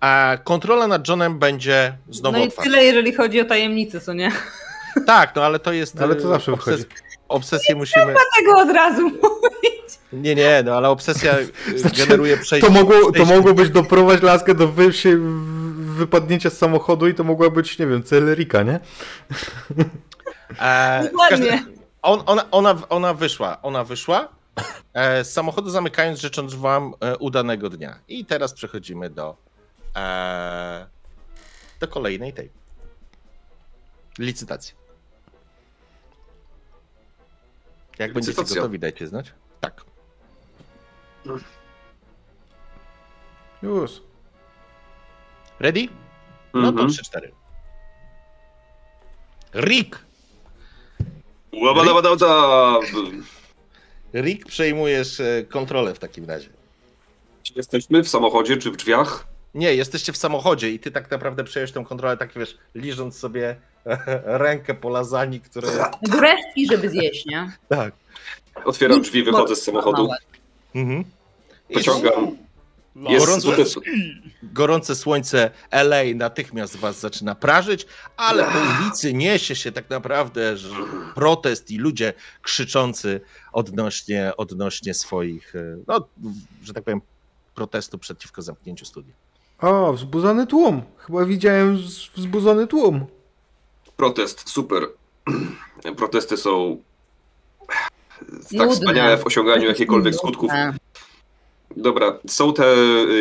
a kontrola nad Johnem będzie znowu No i otwarta. tyle, jeżeli chodzi o tajemnicę, co nie? Tak, no ale to jest. Ale to y, zawsze obses- wychodzi. Obsesję musimy. Tego od razu. Nie, nie, no ale obsesja y, Znaczy, generuje przejście. To mogło, to mogło być doprowadzić laskę do wy, się, wypadnięcia z samochodu i to mogła być, nie wiem, cel Rika, nie? E, każdym- on, ona, ona, ona wyszła, ona wyszła. E, z samochodu zamykając, życząc wam e, udanego dnia. I teraz przechodzimy do, e, do kolejnej tej licytacji. Jak będziecie Licytacja. gotowi, dajcie znać. Tak. Już. Ready? No Mhm. to 3-4. Rick! Łabadabadabda. Rick, przejmujesz e, kontrolę w takim razie. Jesteśmy w samochodzie czy w drzwiach? Nie, jesteście w samochodzie i ty tak naprawdę przejąłeś tę kontrolę, tak wiesz, liżąc sobie rękę po lasagne, które. Góreczki, żeby zjeść, nie? Tak. Otwieram drzwi, wychodzę z samochodu, Mhm. I pociągam. Jest Gorąco- Gorące słońce LA natychmiast was zaczyna prażyć, ale po ulicy niesie się tak naprawdę że protest i ludzie krzyczący odnośnie, odnośnie swoich, e, no, że tak powiem, protestu przeciwko zamknięciu studia. O, wzbudzony tłum. Chyba widziałem wzbudzony tłum. Protest, super. Protesty są tak Nudne. wspaniałe w osiąganiu jakichkolwiek skutków. Dobra, są te,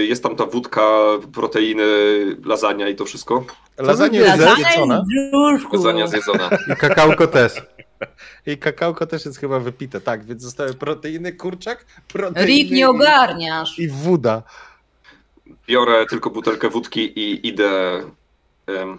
jest tam ta wódka, proteiny, lasagna i to wszystko? Lasagna jest zjedzona. Lasagna zjedzona. I kakałko też. i kakałko też jest chyba wypite, tak, więc zostały proteiny, kurczak, proteiny Rick, nie i- ogarniasz. i woda. Biorę tylko butelkę wódki i idę... em,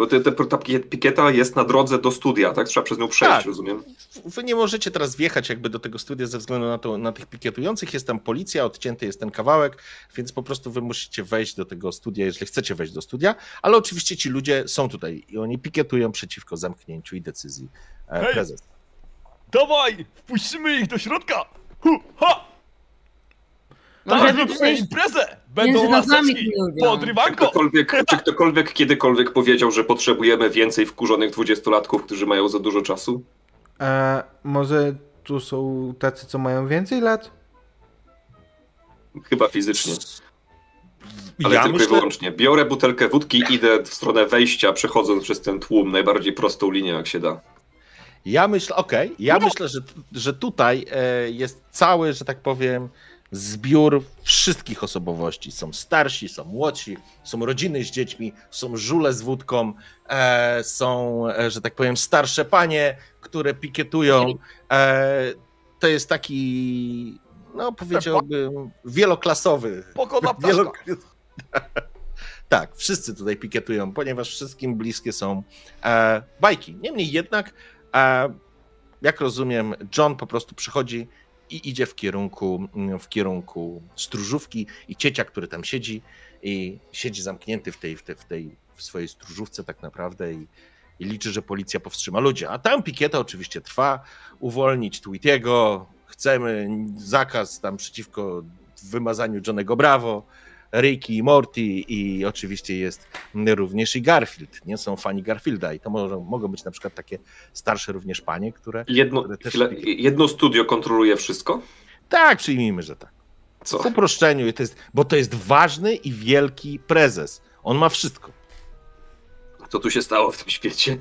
bo te, te, ta pikieta jest na drodze do studia, tak? Trzeba przez nią przejść, Tak. rozumiem? Wy nie możecie teraz wjechać jakby do tego studia ze względu na, to, na tych pikietujących. Jest tam policja, odcięty jest ten kawałek, więc po prostu wy musicie wejść do tego studia, jeżeli chcecie wejść do studia, ale oczywiście ci ludzie są tutaj i oni pikietują przeciwko zamknięciu i decyzji e, Hej! prezes. Dawaj! Wpuścimy ich do środka! Hu, ha! Może Teraz robimy przejść imprezę! Będą laseczki! Podrywanko! Ktokolwiek, czy ktokolwiek kiedykolwiek powiedział, że potrzebujemy więcej wkurzonych dwudziestolatków, którzy mają za dużo czasu? A może tu są tacy, co mają więcej lat? Chyba fizycznie. Ale ja tylko i myślę, wyłącznie. Biorę butelkę wódki, idę w stronę wejścia, przechodząc przez ten tłum najbardziej prostą linią, jak się da. ja myślę, okej, ja myślę, że, że tutaj e, jest cały, że tak powiem, zbiór wszystkich osobowości. Są starsi, są młodsi, są rodziny z dziećmi, są żule z wódką, e, są, e, że tak powiem, starsze panie, które pikietują. E, to jest taki, no powiedziałbym, wieloklasowy. Pogodna Wielo... ptaszka! Tak, wszyscy tutaj pikietują, ponieważ wszystkim bliskie są e, bajki. Niemniej jednak e, jak rozumiem, John po prostu przychodzi i idzie w kierunku, w kierunku stróżówki i ciecia, który tam siedzi i siedzi zamknięty w tej, w tej, w tej w swojej stróżówce tak naprawdę i, i liczy, że policja powstrzyma ludzi. A tam pikieta oczywiście trwa, uwolnić Tweetiego, chcemy zakaz tam przeciwko wymazaniu Johnego Bravo, Ricky i Morty i oczywiście jest również i Garfield. Nie są fani Garfielda i to może, mogą być na przykład takie starsze również panie, które... Jedno, które też... chwilę, jedno studio kontroluje wszystko? Tak, przyjmijmy, że tak. Co? W uproszczeniu, to jest, bo to jest ważny i wielki prezes. On ma wszystko. Co tu się stało w tym świecie?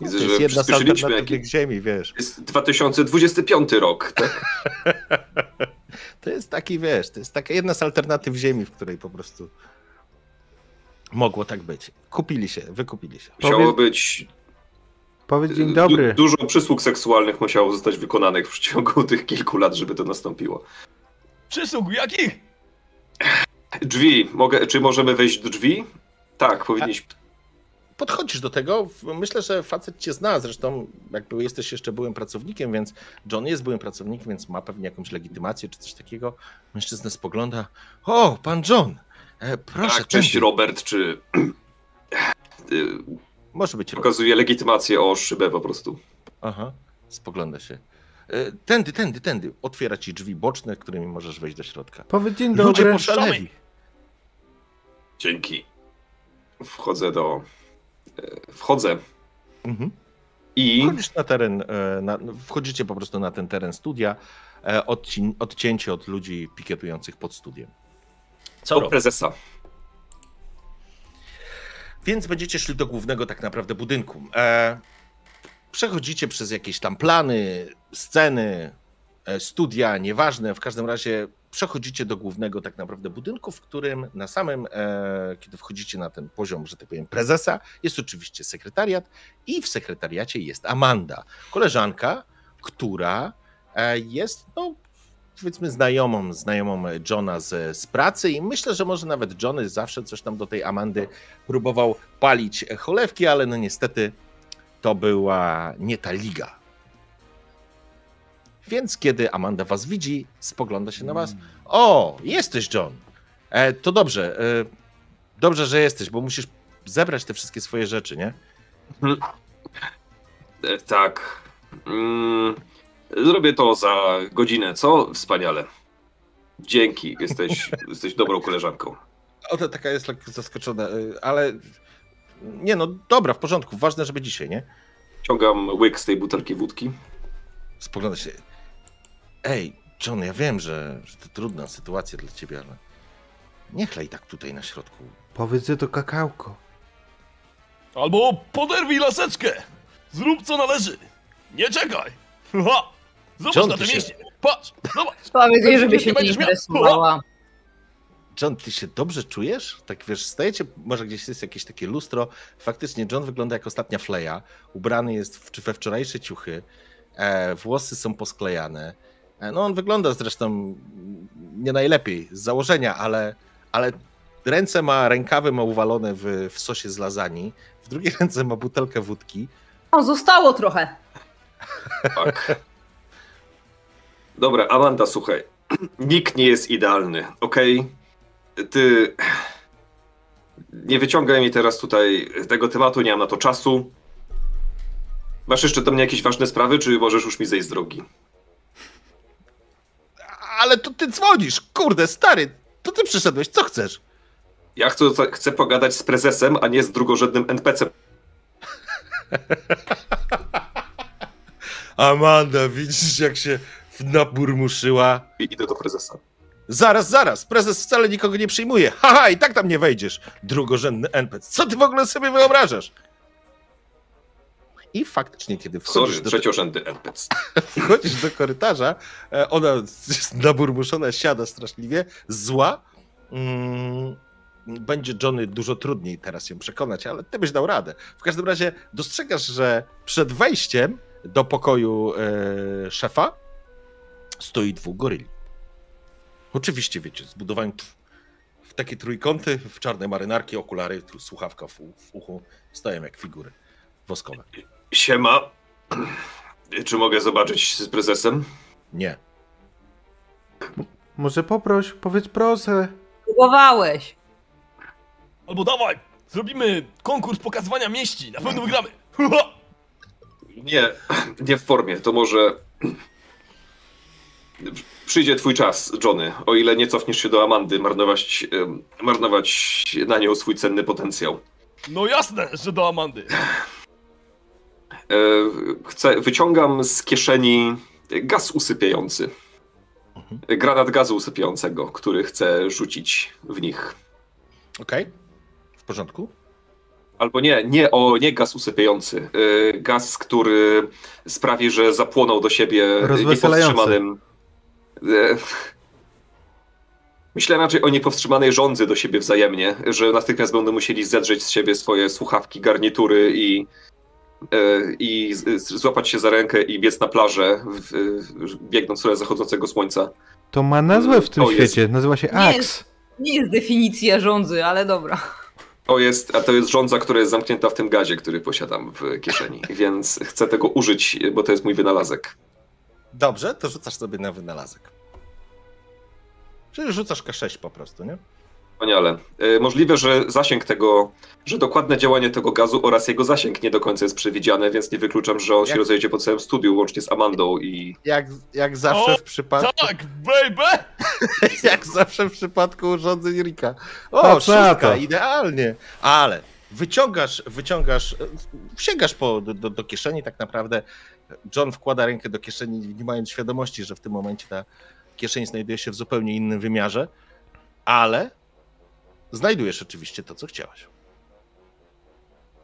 Widzę, to jest że jedna z alternatywnych ziemi, wiesz. Jest 2025 rok, tak? To jest taki, wiesz, to jest taka jedna z alternatyw ziemi, w której po prostu mogło tak być. Kupili się, wykupili się. Musiało być... Powiedz dzień dobry. Du dużo przysług seksualnych musiało zostać wykonanych w ciągu tych kilku lat, żeby to nastąpiło. Przysług jakich? Drzwi. Mogę, czy możemy wejść do drzwi? Tak, powinniśmy. Podchodzisz do tego, myślę, że facet cię zna, zresztą jakby jesteś jeszcze byłym pracownikiem, więc John jest byłym pracownikiem, więc ma pewnie jakąś legitymację czy coś takiego. Mężczyzna spogląda, o, pan John, e, proszę. Tak, cześć. Robert, czy... Może być Robert. Pokazuje legitymację o szybę po prostu. Aha, spogląda się. E, Tędy, tędy, tędy. Otwiera ci drzwi boczne, którymi możesz wejść do środka. Powiedz dzień Ludzie dobry. poszaleli. Dzięki. Wchodzę do... Wchodzę Mhm. i... Wchodzisz na teren, e, na, wchodzicie po prostu na ten teren studia, e, odci, odcięcie od ludzi pikietujących pod studiem. Co Do prezesa. Więc będziecie szli do głównego tak naprawdę budynku. E, przechodzicie przez jakieś tam plany, sceny, studia, nieważne, w każdym razie przechodzicie do głównego tak naprawdę budynku, w którym na samym, e, kiedy wchodzicie na ten poziom, że tak powiem, prezesa, jest oczywiście sekretariat i w sekretariacie jest Amanda, koleżanka, która e, jest, no, powiedzmy znajomą, znajomą Johna z, z pracy i myślę, że może nawet Johnny zawsze coś tam do tej Amandy próbował palić cholewki, ale no niestety to była nie ta liga. Więc kiedy Amanda was widzi, spogląda się na was. O, jesteś John. E, to dobrze. E, dobrze, że jesteś, bo musisz zebrać te wszystkie swoje rzeczy, nie? E, Tak. Mm, zrobię to za godzinę, co? Wspaniale. Dzięki, jesteś, jesteś dobrą koleżanką. Ona taka jest lekko zaskoczona, e, ale nie no, dobra, w porządku. Ważne, żeby dzisiaj, nie? Ciągam łyk z tej butelki wódki. Spogląda się. Ej, John, ja wiem, że, że to trudna sytuacja dla ciebie, ale nie chlej tak tutaj na środku. Powiedz, że to kakałko. Albo poderwij laseczkę. Zrób co należy. Nie czekaj. Ha! Zobacz John, na ty te się- mięśnie. Patrz, zobacz. Powiedz żeby się nie interesowała. John, ty się dobrze czujesz? Tak wiesz, stajecie, może gdzieś jest jakieś takie lustro. Faktycznie John wygląda jak ostatnia fleja. Ubrany jest w, we wczorajsze ciuchy. E, włosy są posklejane. E, no on wygląda zresztą nie najlepiej z założenia, ale, ale ręce ma, rękawy ma uwalone w, w sosie z lasagne. W drugiej ręce ma butelkę wódki. O, zostało trochę. Tak. Dobra, Amanda, słuchaj. Nikt nie jest idealny, okej? Ty. Nie wyciągaj mi teraz tutaj tego tematu, nie mam na to czasu. Masz jeszcze do mnie jakieś ważne sprawy, czy możesz już mi zejść z drogi? Ale to ty dzwonisz, kurde, stary, to ty przyszedłeś, co chcesz? Ja chcę, chcę pogadać z prezesem, a nie z drugorzędnym NPC. Amanda, widzisz jak się naburmuszyła. I idę do prezesa. Zaraz, zaraz, prezes wcale nikogo nie przyjmuje. Haha, i tak tam nie wejdziesz. Drugorzędny NPC. Co ty w ogóle sobie wyobrażasz? I faktycznie, kiedy wchodzisz, Sorry, do, trzeciorzędny NPC. wchodzisz do korytarza, e, ona jest naburmuszona, siada straszliwie, zła. Mm, będzie Johnny dużo trudniej teraz ją przekonać, ale ty byś dał radę. W każdym razie dostrzegasz, że przed wejściem do pokoju e, szefa stoi dwóch goryli. Oczywiście, wiecie, zbudowani t- w takie trójkąty, w czarne marynarki, okulary, słuchawka w, w uchu, stoją jak figury woskowe. Siema. Czy mogę zobaczyć z prezesem? Nie. Może poproś, powiedz proszę. Próbowałeś. Albo dawaj, zrobimy konkurs pokazywania mieści, na pewno wygramy. Nie, nie w formie. To może. Przyjdzie twój czas, Johnny. O ile nie cofniesz się do Amandy, marnować, marnować na nią swój cenny potencjał. No jasne, że do Amandy. E, chcę, wyciągam z kieszeni gaz usypiający. Granat gazu usypiającego, który chcę rzucić w nich. Okej. W porządku? Albo nie, nie, o, nie gaz usypiający. E, Gaz, który sprawi, że zapłoną do siebie niepowstrzymanym. E, Myślę raczej o niepowstrzymanej żądzy do siebie wzajemnie, że natychmiast będą musieli zedrzeć z siebie swoje słuchawki, garnitury i, i z- z- złapać się za rękę i biec na plażę, w, w, biegnąc w stronę zachodzącego słońca. To ma nazwę w tym To jest- świecie, nazywa się Nie Axe. jest. Nie jest definicja rządzy, ale dobra. To jest, a to jest żądza, która jest zamknięta w tym gazie, który posiadam w kieszeni, więc chcę tego użyć, bo to jest mój wynalazek. Dobrze, to rzucasz sobie na wynalazek. Czyli rzucasz K6 po prostu, nie? Wspaniale. E, Możliwe, że zasięg tego, że dokładne działanie tego gazu oraz jego zasięg nie do końca jest przewidziane, więc nie wykluczam, że on się Jak- rozejdzie po całym studiu, łącznie z Amandą i Jak, jak zawsze O, w przypadku. Tak, baby! Jak zawsze w przypadku urządzeń Rika. O, szóstka, to. idealnie. Ale wyciągasz, wyciągasz, sięgasz po, do, do, do kieszeni tak naprawdę. John wkłada rękę do kieszeni, nie mając świadomości, że w tym momencie ta kieszeń znajduje się w zupełnie innym wymiarze, ale znajdujesz oczywiście to, co chciałeś.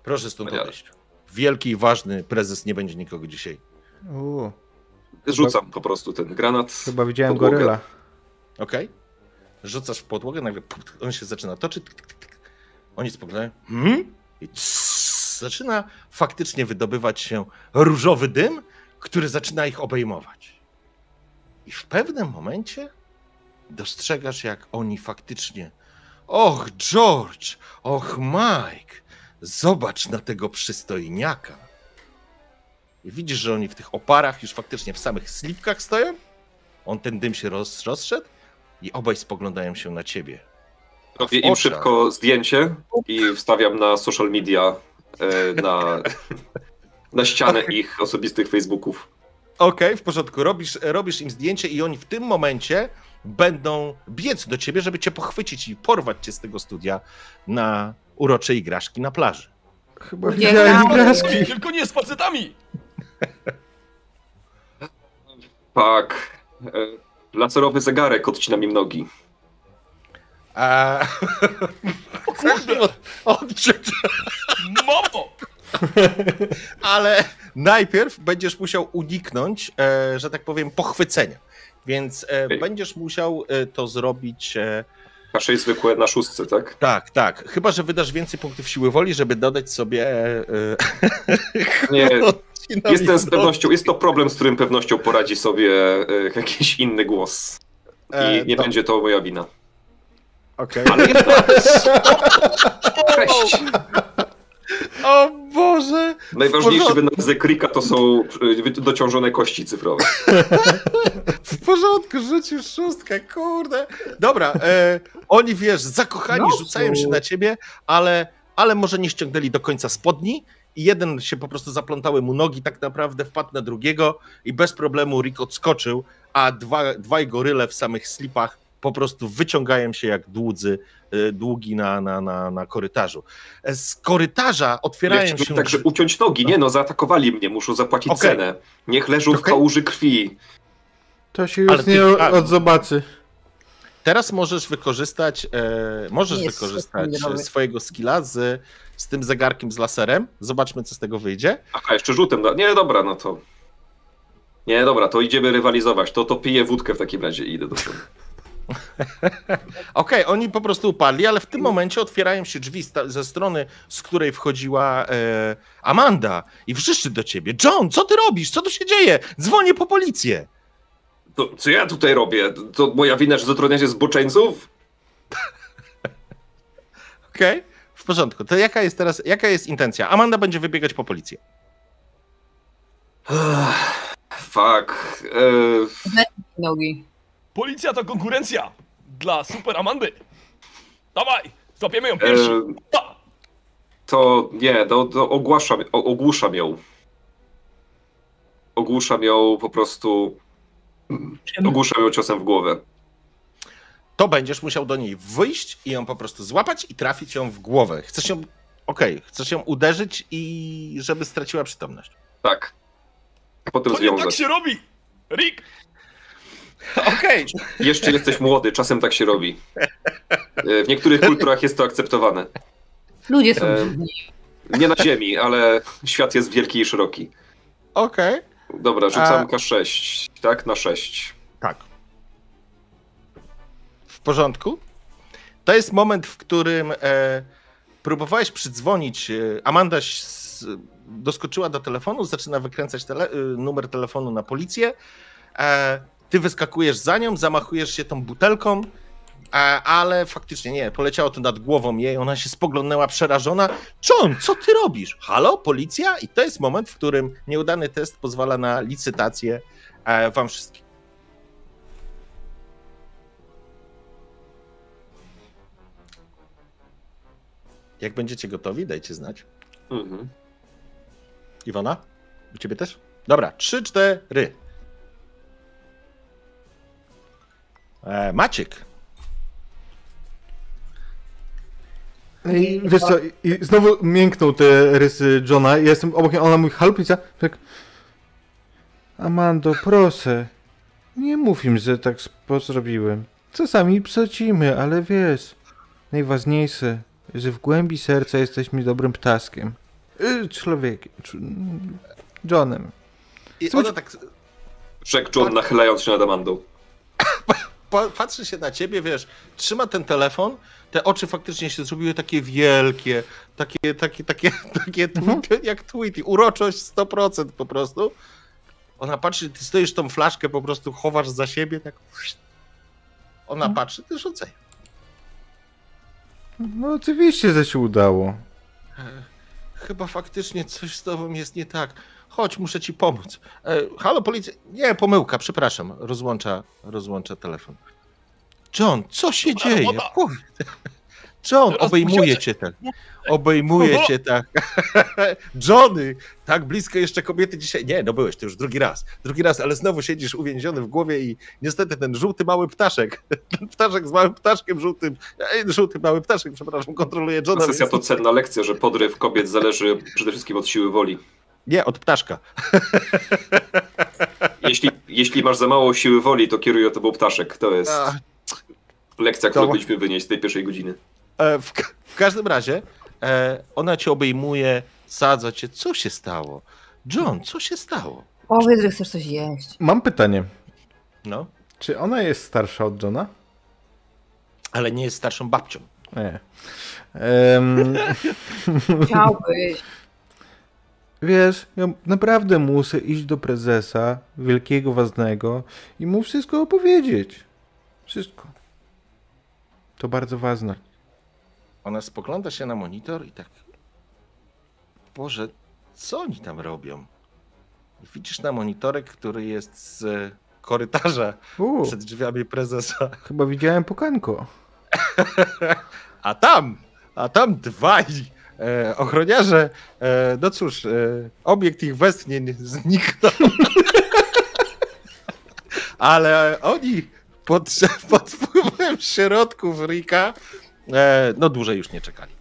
Proszę stąd Wspaniale. odejść. Wielki i ważny prezes nie będzie nikogo dzisiaj. U, rzucam po prostu ten granat. chyba widziałem Podłogę. goryla. Okej? Rzucasz w podłogę, nagle on się zaczyna toczyć. Oni spoglądają. Hmm? I tss, zaczyna faktycznie wydobywać się różowy dym, który zaczyna ich obejmować. I w pewnym momencie dostrzegasz, jak oni faktycznie. Och, George! Och, Mike! Zobacz na tego przystojniaka. I widzisz, że oni w tych oparach już faktycznie w samych slipkach stoją. On ten dym się roz, rozszedł i obaj spoglądają się na ciebie. Robię im szybko zdjęcie i wstawiam na social media, e, na, na ścianę ich osobistych Facebooków. Okej, w porządku. Robisz, robisz im zdjęcie i oni w tym momencie będą biec do ciebie, żeby cię pochwycić i porwać cię z tego studia na urocze igraszki na plaży. Chyba Gdzie widziałem igraszki. Tylko nie z facetami! Tak. E, laserowy zegarek odcina mi nogi. A... O kurde, Odczyt. mamo! Ale najpierw będziesz musiał uniknąć, e, że tak powiem, pochwycenia. Więc e, będziesz musiał e, to zrobić. E, Kasze zwykłe na szóstce, tak? tak, tak. Chyba, że wydasz więcej punktów siły woli, żeby dodać sobie. Nie, jestem z pewnością, jest to problem, z którym pewnością poradzi sobie jakiś inny głos. I E, nie do- będzie to moja wina. Okej. Ale jeszcze Cześć! O Boże! Najważniejszy porządku. wynalazek Rika to są e, dociążone kości cyfrowe. W porządku, rzucił szóstkę, kurde. Dobra, e, oni wiesz, zakochani No, rzucają się na ciebie, ale, ale może nie ściągnęli do końca spodni i jeden się po prostu zaplątały mu nogi, tak naprawdę wpadł na drugiego i bez problemu Rick odskoczył, a dwa, dwaj goryle w samych slipach po prostu wyciągają się jak dłudzy, e, długi na, na, na, na korytarzu. E, Z korytarza Ja otwierają chciałbym się... także uciąć nogi. Nie no, zaatakowali mnie, muszą zapłacić Okej. cenę. Niech leżą w Okej. kałuży krwi. To się już ty- nie odzobaczy. Teraz możesz wykorzystać, e, możesz Nie, wykorzystać swojego skilla z, z tym zegarkiem z laserem. Zobaczmy, co z tego wyjdzie. Aha, jeszcze rzutem. Da... Nie, dobra, no to... Nie, dobra, to idziemy rywalizować. To, to piję wódkę w takim razie i idę do przodu. Okej, oni po prostu upadli, ale w tym momencie otwierają się drzwi ze strony, z której wchodziła e, Amanda i wrzyszczy do ciebie. John, co ty robisz? Co tu się dzieje? Dzwonię po policję. To, co ja tutaj robię? To moja wina, że zatrudniacie zboczeńców? Okej, w porządku. To jaka jest teraz, jaka jest intencja? Amanda będzie wybiegać po policję. Fuck. E, Nogi. Policja to konkurencja dla Super Amandy. Dawaj, złapiemy ją e, Pa! to nie, to, to ogłaszam, o, ogłuszam ją. Ogłuszam ją po prostu. Ogłuszam ją ciosem w głowę. To będziesz musiał do niej wyjść i ją po prostu złapać i trafić ją w głowę. Chcesz ją. Okej, chcesz ją uderzyć i żeby straciła przytomność. Tak. Potem To nie tak związać. się robi! Rick! Okej. Jeszcze jesteś młody, czasem tak się robi. E, W niektórych kulturach jest to akceptowane. Ludzie są dziwni. Nie na ziemi, ale świat jest wielki i szeroki. Okej. Dobra, rzucam A- K6, tak? Na 6. Tak. W porządku. To jest moment, w którym e, próbowałeś przydzwonić. E, Amanda s- doskoczyła do telefonu, zaczyna wykręcać tele, e, numer telefonu na policję. E, ty wyskakujesz za nią, zamachujesz się tą butelką, ale faktycznie nie, poleciało to nad głową jej. Ona się spoglądnęła przerażona. John, co ty robisz? Halo, policja? I to jest moment, w którym nieudany test pozwala na licytację e, wam wszystkim. Jak będziecie gotowi, dajcie znać. Mhm. Iwona? U ciebie też? Dobra, trzy, cztery. E, Maciek. I wiesz co, i znowu miękną te rysy Johna. Ja jestem obok niej, ona mówi, halo policja? Tak. Amando, proszę. Nie mów im, że tak zrobiłem. Czasami psacimy, ale wiesz, najważniejsze, że w głębi serca jesteśmy dobrym ptaskiem. Y, Człowiekiem. cz- Johnem. I Słuchaj- ona tak Rzekł John, nachylając się nad Amandą. pa- patrzy się na ciebie, wiesz, trzyma ten telefon, te oczy faktycznie się zrobiły takie wielkie, takie, takie, takie, takie tweety, jak tweety, uroczość 100% po prostu. Ona patrzy, ty stoisz tą flaszkę, po prostu chowasz za siebie, tak. Ona patrzy, ty rzucaj. No oczywiście, że się udało. Chyba faktycznie coś z tobą jest nie tak. Chodź, muszę ci pomóc. E, halo, policja. Nie, pomyłka, przepraszam. Rozłącza, rozłącza telefon. John, co się dzieje? John, obejmuje cię tak. Obejmuje cię tak. Johnny, tak blisko jeszcze kobiety dzisiaj. Nie, no byłeś, to już drugi raz. Drugi raz, ale znowu siedzisz uwięziony w głowie i niestety ten żółty mały ptaszek, ten ptaszek z małym ptaszkiem żółtym, e, żółty mały ptaszek, przepraszam, kontroluje Johna. Sesja więc- to cenna lekcja, że podryw kobiet zależy przede wszystkim od siły woli. Nie, od ptaszka. Jeśli, jeśli masz za mało siły woli, to kieruje tobą ptaszek. To jest A, lekcja, którą To- powinniśmy wynieść z tej pierwszej godziny. E, w, ka- w każdym razie e, ona cię obejmuje, sadza cię. Co się stało? John, co się stało? Powiedz, że chcesz coś jeść. Mam pytanie. No, Czy ona jest starsza od Johna? ale nie jest starszą babcią. Nie. Chciałbyś. Wiesz, ja naprawdę muszę iść do prezesa, wielkiego, ważnego i mu wszystko opowiedzieć. Wszystko. To bardzo ważne. Ona spogląda się na monitor i tak. Boże, co oni tam robią? Widzisz na monitorek, który jest z korytarza U, przed drzwiami prezesa. chyba widziałem pukanko. A tam, a tam dwaj e, ochroniarze. E, no cóż, e, obiekt ich westchnień zniknął. Ale oni pod, pod wpływem środków Rika e, no dłużej już nie czekali.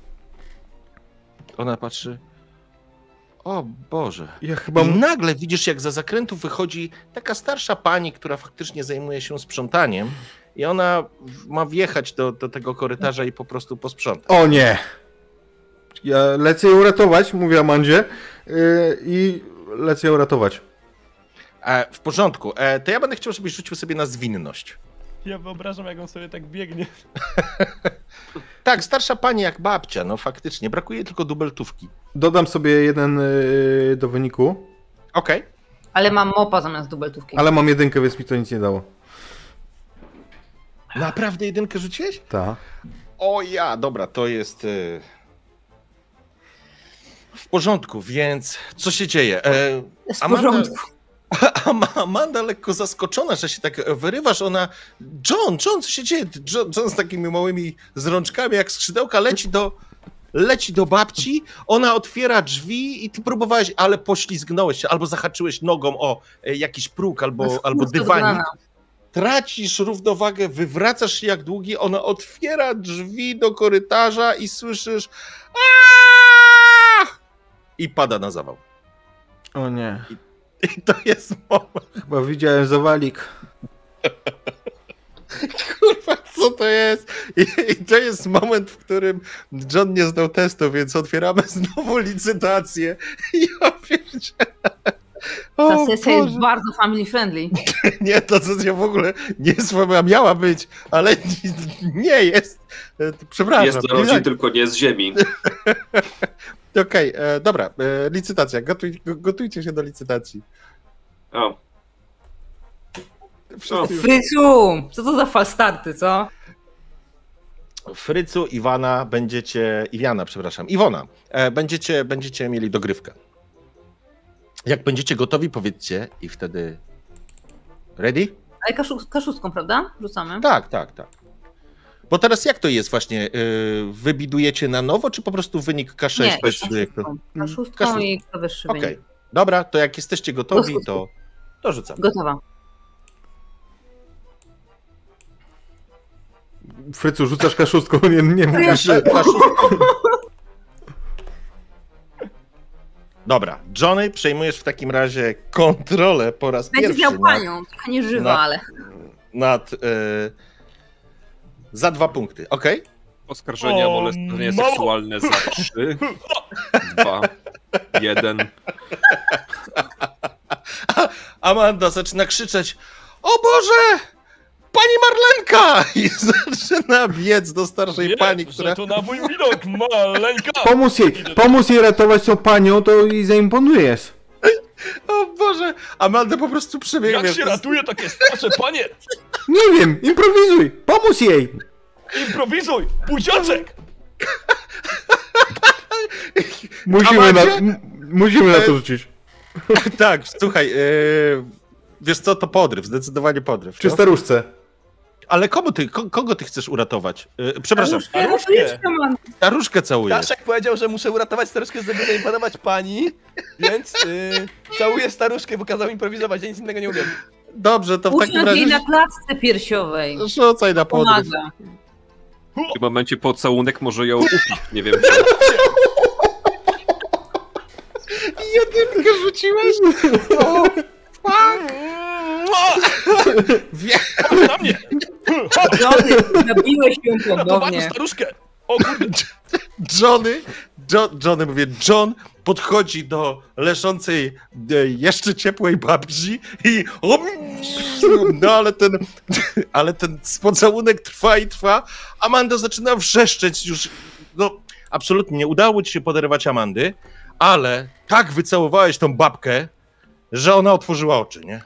Ona patrzy. O Boże. Ja chyba... I nagle widzisz, jak za zakrętu wychodzi taka starsza pani, która faktycznie zajmuje się sprzątaniem. I ona ma wjechać do, do tego korytarza i po prostu posprzątać. O nie! Ja lecę ją ratować, mówię Amandzie, yy, i lecę ją ratować. E, w porządku. E, to ja będę chciał, żebyś rzucił sobie na zwinność. Ja wyobrażam, jak on sobie tak biegnie. Tak, starsza pani jak babcia, no faktycznie. Brakuje tylko dubeltówki. Dodam sobie jeden yy, do wyniku, Okej. Ale mam mopa zamiast dubeltówki. ale mam jedynkę, więc mi to nic nie dało. Naprawdę jedynkę rzuciłeś? Ta. O ja, dobra, to jest. e, W porządku, więc co się dzieje? E, w Amanda- porządku. Amanda lekko zaskoczona, że się tak wyrywasz, ona John, John, co się dzieje? John, John z takimi małymi zrączkami jak skrzydełka leci do, leci do babci, ona otwiera drzwi i ty próbowałeś, ale poślizgnąłeś się, albo zahaczyłeś nogą o e, jakiś próg, albo, albo dywanik. Tracisz równowagę, wywracasz się jak długi, ona otwiera drzwi do korytarza i słyszysz "Aaaa!" I pada na zawał. O nie, I to jest moment, chyba widziałem zawalik. kurwa, co to jest? I, I to jest moment, w którym John nie zdał testu, więc otwieramy znowu licytację. Ja pierdzielę. Ta sesja jest bardzo family friendly. Nie, ta sesja w ogóle nie jest miała być, ale nie jest. E, Przepraszam. Jest z rodzin, tylko nie z ziemi. Okej, e, dobra, e, licytacja. Gotuj, go- gotujcie się do licytacji. O, już- Frycu! Co to za falstarty, co? Frycu, Iwana, będziecie. Iwiana, przepraszam. Iwona, e, będziecie, będziecie mieli dogrywkę. Jak będziecie gotowi, powiedzcie i wtedy. Ready? Ale kaszu, kaszustką, prawda? Rzucamy. Tak, tak, tak. Bo teraz jak to jest właśnie? Yy, wybidujecie na nowo, czy po prostu wynik K6 Nie, decyduje, kto- kaszustką. Kaszustką Kaszustką. i kto wyższy Okej. wynik. Dobra, to jak jesteście gotowi, to, to rzucam. Gotowa. Frycu, rzucasz kaszustką, nie, nie mówisz. Dobra, Johnny, przejmujesz w takim razie kontrolę po raz Będzie pierwszy miał nad, panią, trochę nie żywa, na- ale. nad yy, za dwa punkty, okej? oskarżenia o molestowanie mało. seksualne za 3, 2, 1. Amanda zaczyna krzyczeć: O Boże! Pani Marlenka! I zaczyna biec do starszej pani, że która. to na mój widok, maleńka! Pomóż jej, pomóż jej ratować tą panią, to jej zaimponujesz. O Boże! Amanda po prostu przebiegnie. Jak się ratuje takie starsze panie? Nie wiem, improwizuj, pomóż jej. Improwizuj! Buziaczek! Musimy na, Amandzie? musimy na to rzucić. Tak, słuchaj, yy, wiesz co, to podryw, zdecydowanie podryw. Czy no. staruszce? Ale komu ty, ko, kogo ty chcesz uratować? Yy, przepraszam, Staruszkę. staruszkę całujesz. Staszek powiedział, że muszę uratować staruszkę, żeby nie podobać pani, więc yy, całuję staruszkę, bo kazał improwizować, ja nic innego nie umiem. Dobrze, to w takim Usiądź jej razie na klatce piersiowej. rzucaj na. Pomaga. W tym momencie pocałunek może ją upić, nie wiem czy... Jedynkę rzuciłeś? Wie, na mnie! Johnny, zabiłeś ją Ratowałem ponownie. staruszkę! O kurde! Johnny, John, Johnny mówię, John podchodzi do leżącej e, jeszcze ciepłej babci i no ale ten, ale ten pocałunek trwa i trwa. Amanda zaczyna wrzeszczeć już, no absolutnie nie udało ci się poderwać Amandy, ale tak wycałowałeś tą babkę, że ona otworzyła oczy, nie?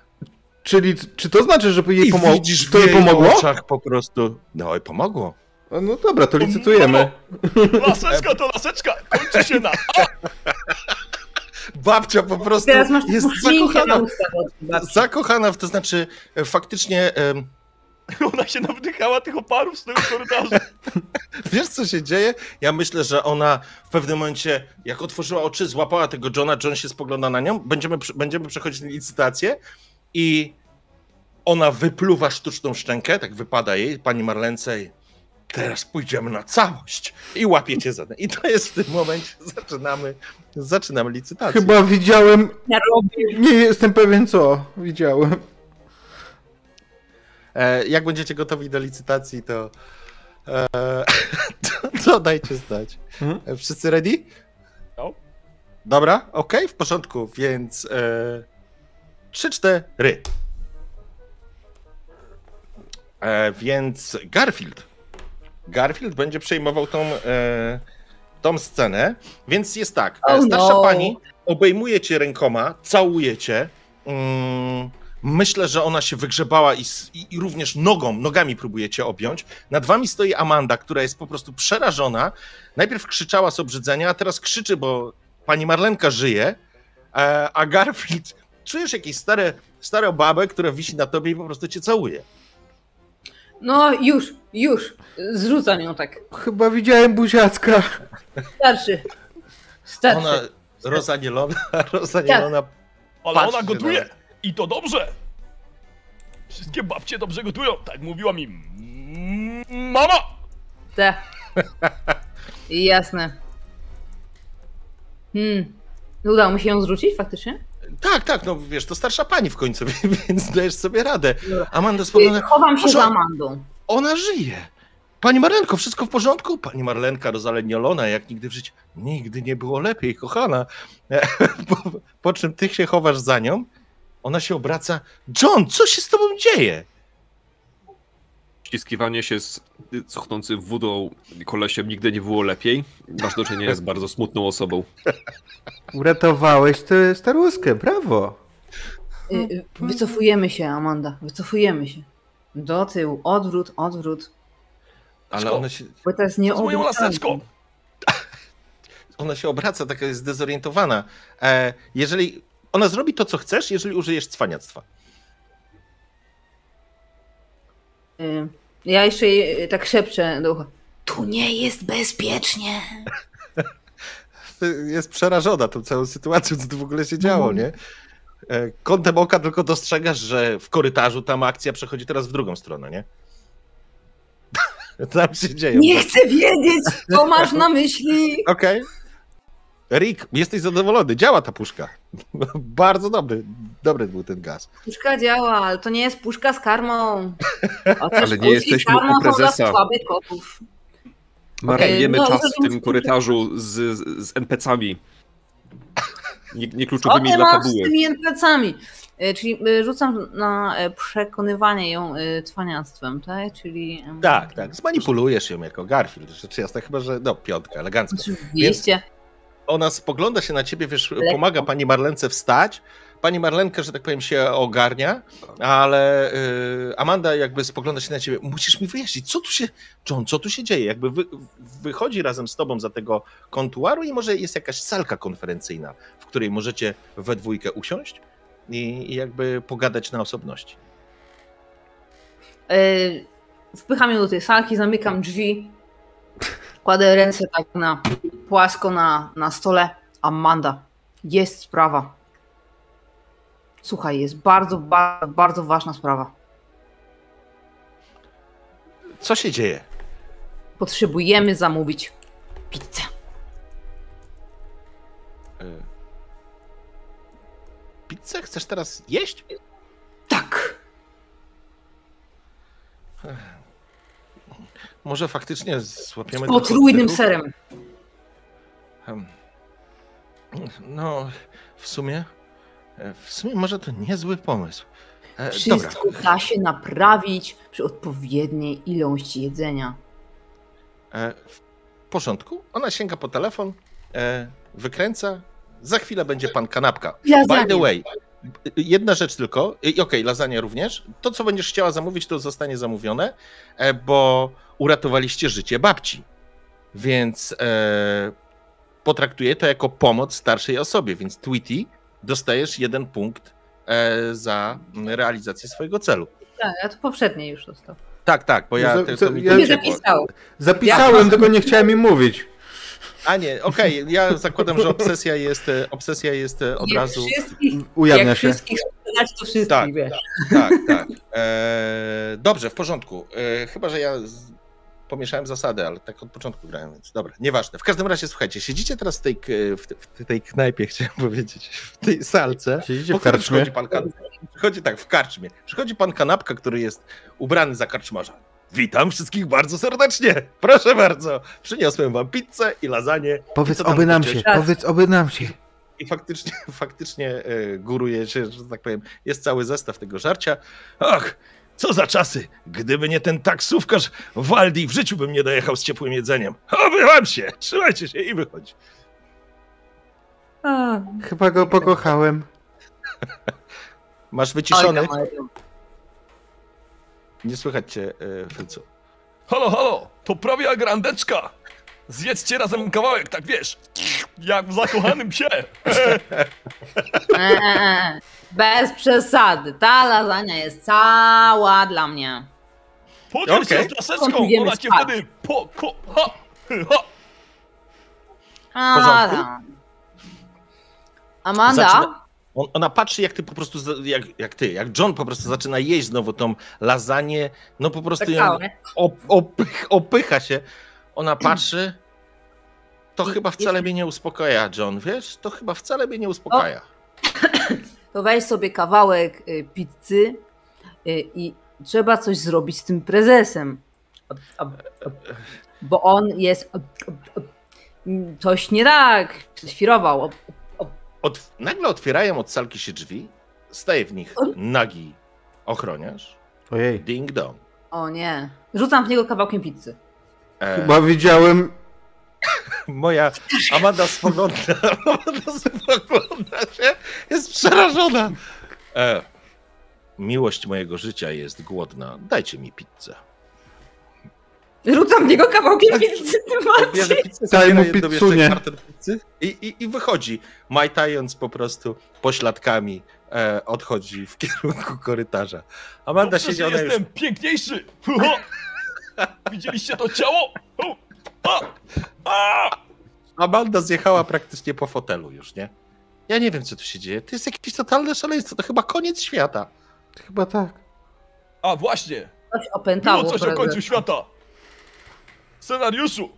Czyli, czy to znaczy, że jej I pomogło? widzisz To w jej pomogło? oczach po prostu, no i pomogło. A No dobra, to licytujemy. Laseczka to laseczka! Kończy się na A! Babcia po prostu jest zakochana. Zakochana, w- to znaczy e, faktycznie, Ona się nawdychała tych oparów z tego korytarza. wiesz co się dzieje? Ja myślę, że ona w pewnym momencie, jak otworzyła oczy, złapała tego Johna, John się spogląda na nią, będziemy, będziemy przechodzić licytację i ona wypluwa sztuczną szczękę, tak wypada jej, pani Marlence i teraz pójdziemy na całość i łapiecie za ten. I to jest w tym momencie, zaczynamy, zaczynamy licytację. Chyba widziałem, nie jestem pewien co, widziałem. E, jak będziecie gotowi do licytacji, to, e, to, to dajcie znać. Mhm. E, Wszyscy ready? No. Dobra, okej, w porządku, więc e, trzy, cztery. E, więc Garfield. Garfield będzie przejmował tą, e, tą scenę, więc jest tak. Oh starsza no. pani obejmuje cię rękoma, całuje cię. Mm, myślę, że ona się wygrzebała i, i, i również nogą, nogami próbuje cię objąć. Nad wami stoi Amanda, która jest po prostu przerażona. Najpierw krzyczała z obrzydzenia, a teraz krzyczy, bo pani Marlenka żyje, e, a Garfield czujesz jakieś stare, starą babę, która wisi na tobie i po prostu cię całuje. No już, już. Zrzucam ją tak. Chyba widziałem buziacka. Starszy. Starszy. Ona rozanielona, rozanielona. Ale Patrzcie ona gotuje! I to dobrze! Wszystkie babcie dobrze gotują, tak mówiła mi mama! Te. Jasne. Hmm. Udało mi się ją zrzucić faktycznie? Tak, tak, no wiesz, to starsza pani w końcu, więc dajesz sobie radę. Amanda spogląda, Chowam się Może- za Amandą. ona żyje. Pani Marlenko, wszystko w porządku? Pani Marlenka rozaleniolona, jak nigdy w życiu. Nigdy nie było lepiej, kochana. Po, po czym ty się chowasz za nią, ona się obraca. John, co się z tobą dzieje? Ściskiwanie się z cuchnącym wodą kolesiem nigdy nie było lepiej. Masz do czynienia z bardzo smutną osobą. Uratowałeś tę staruskę, brawo. Y, Wycofujemy się, Amanda. Wycofujemy się. Do tyłu. Odwrót, odwrót. Ale ona się, Bo to jest Z moją laseczką! ona się obraca, taka jest zdezorientowana. E, jeżeli ona zrobi to, co chcesz, jeżeli użyjesz cwaniactwa. Y, Ja jeszcze jej y, tak szepczę do ucha. Tu nie jest bezpiecznie. jest przerażona tą całą sytuacją, co tu w ogóle się działo, nie? E, Kątem oka tylko dostrzegasz, że w korytarzu tam akcja przechodzi teraz w drugą stronę, nie? Tam się dzieje. Nie chcę wiedzieć, co masz na myśli. Okej. Rick, jesteś zadowolony, działa ta puszka. Bardzo dobry, dobry był ten gaz. Puszka działa, ale to nie jest puszka z karmą. Ale nie jesteśmy u prezesa. kotów. Marnujemy no, czas to w tym musi- korytarzu z, z, z NPC-ami. Nie, nie kluczowymi dla masz z fabuły. tymi NPC-ami? Y, Czyli y, rzucam na e, przekonywanie ją cwaniactwem, tak? Czyli... Tak, tak, zmanipulujesz ją jako Garfield, rzecz jasna, chyba, że no, piątka, elegancko. Oczywiście. Ona spogląda się na ciebie, wiesz, Lekko. pomaga pani Marlence wstać. Pani Marlenka, że tak powiem, się ogarnia, ale y, Amanda jakby spogląda się na ciebie. Musisz mi wyjaśnić, co tu się, John, co tu się dzieje? Jakby wy, wychodzi razem z tobą za tego kontuaru i może jest jakaś salka konferencyjna, w której możecie we dwójkę usiąść i, i jakby pogadać na osobności. Y, Wpycham ją do tej salki, zamykam drzwi, kładę ręce tak na płasko na, na stole. Amanda, jest sprawa. Słuchaj, jest bardzo, bardzo, bardzo ważna sprawa. Co się dzieje? Potrzebujemy zamówić pizzę. Y, Pizzę chcesz teraz jeść? Tak. Może faktycznie złapiemy... Z potrójnym serem. No, w sumie. e, W sumie może to niezły pomysł. E, Dobra, Wszystko da się naprawić przy odpowiedniej ilości jedzenia. e, w porządku. Ona sięga po telefon, e, wykręca. Za chwilę będzie pan kanapka. Lasagne. By the way, jedna rzecz tylko. Okej, lasagne również. To, co będziesz chciała zamówić, to zostanie zamówione, bo uratowaliście życie babci. Więc e, potraktuję to jako pomoc starszej osobie. Więc Tweety dostajesz jeden punkt e, za realizację swojego celu. Tak, ja to poprzednie już dostał. Tak, tak, bo ja. No, to- mi ja- zapisał. Zapisałem, tylko nie chciałem im mówić. A nie, okej, ja zakładam, że obsesja jest, e, obsesja jest e, od jak razu. Ujawnia jak się. wszystkich sprzedać, to wszystkich, Tak. wiesz. Tak, tak. E, dobrze, w porządku. E, chyba, że ja z, pomieszałem zasady, ale tak od początku grałem, więc dobra, nieważne. W każdym razie, słuchajcie, siedzicie teraz w tej, w, w tej knajpie, chciałem powiedzieć, w tej salce. Siedzicie w karczmie? Przychodzi, pan, kan- przychodzi tak, w karczmie. Przychodzi pan kanapka, który jest ubrany za karczmarza. Witam wszystkich bardzo serdecznie. Proszę bardzo. Przyniosłem wam pizzę i lasagne. Powiedz oby nam się, powiedz oby nam się. I faktycznie, faktycznie e, góruje się, że tak powiem, jest cały zestaw tego żarcia. Ach, co za czasy! Gdyby nie ten taksówkarz, Waldi w życiu bym nie dojechał z ciepłym jedzeniem. Oby wam się! Trzymajcie się i wychodź. A, Chyba go pokochałem. Masz wyciszony? Nie słychać cię, Filcu. Halo, halo, to prawie jak randeczka. Zjedzcie razem kawałek, tak wiesz. Jak w zakochanym psie. Eee, bez przesady. Ta lasagna jest cała dla mnie. Podziel Okej. się z laseczką, ona cię wtedy po... Ko, ha, ha. A, porządku? tam. Amanda? Zaczyna- On, ona patrzy, jak ty po prostu, jak, jak ty, jak John po prostu zaczyna jeść znowu tą lasagne, no po prostu Tak ją opych, opycha się. Ona patrzy, to I- chyba wcale mnie nie uspokaja, John, wiesz? To chyba wcale mnie nie uspokaja. To weź sobie kawałek y, pizzy y, i trzeba coś zrobić z tym prezesem. Ob- ob- ob- Bo on jest. ob- ob- ob- Coś nie tak. Świrował. Ob- ob- Od, nagle otwierają od salki się drzwi, staje w nich On- nagi ochroniarz, Ojej. ding dong. O nie. Rzucam w niego kawałkiem pizzy. E, Chyba widziałem. Moja Amanda spogląda, Amanda spogląda się, jest przerażona. E, miłość mojego życia jest głodna, dajcie mi pizzę. Rzucam w niego kawałkiem pizzy. ty Bierze pizzę, Daj mu pizzy i, i, i wychodzi, majtając po prostu pośladkami, e, odchodzi w kierunku korytarza. Amanda Dobrze, siedzi, ona już jestem piękniejszy. Ha. Widzieliście to ciało? O. Amanda zjechała praktycznie po fotelu już, nie? Ja nie wiem, co tu się dzieje. To jest jakieś totalne szaleństwo. To chyba koniec świata. Chyba tak. A właśnie, Coś opętało. było coś o prezesa. końcu świata. Scenariuszu.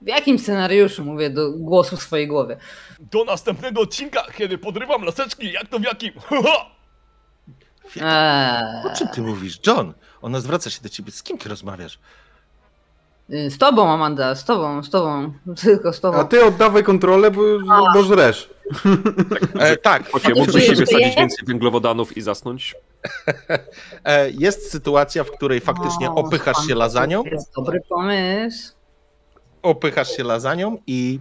W jakim scenariuszu mówię do głosu w swojej głowie? Do następnego odcinka, kiedy podrywam laseczki, jak to w jakim? Ha. Eee, O czym ty mówisz? John, ona zwraca się do ciebie. Z kim ty rozmawiasz? y, z tobą, Amanda, z tobą, z tobą. Tylko z tobą. A ty oddawaj kontrolę, bo, bo żresz. E, tak, A to mógłbyś żyje, sobie wsadzić więcej węglowodanów i zasnąć? e, jest sytuacja, w której faktycznie O, opychasz się pan- lasanią. To jest dobry pomysł. Opychasz się lasanią i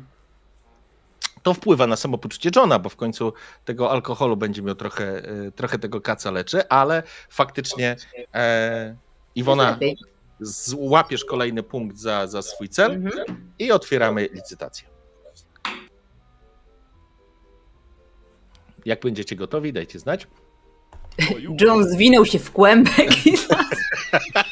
to wpływa na samopoczucie Johna, bo w końcu tego alkoholu będzie miał trochę, e, trochę tego kaca leczy, ale faktycznie e, Iwona, złapiesz kolejny punkt za, za swój cel Mhm. i otwieramy licytację. Jak będziecie gotowi, dajcie znać. John zwinął się w kłębek i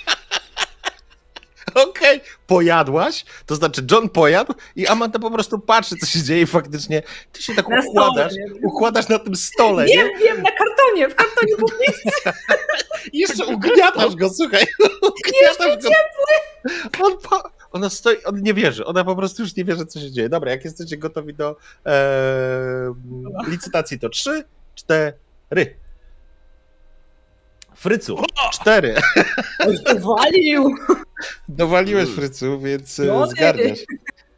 Okej, pojadłaś, to znaczy John pojadł i Amanda po prostu patrzy, co się dzieje i faktycznie ty się tak układasz, układasz na tym stole, nie? Wiem, wiem, na kartonie, w kartonie było I jeszcze ugniatasz go, słuchaj, ugniatasz go. On pa... Ona stoi, on nie wierzy, ona po prostu już nie wierzy, co się dzieje. Dobra, jak jesteście gotowi do e, licytacji, to trzy, cztery. Frycu, cztery. Walił. Dowaliłeś Frycu, więc Jory. zgarniasz.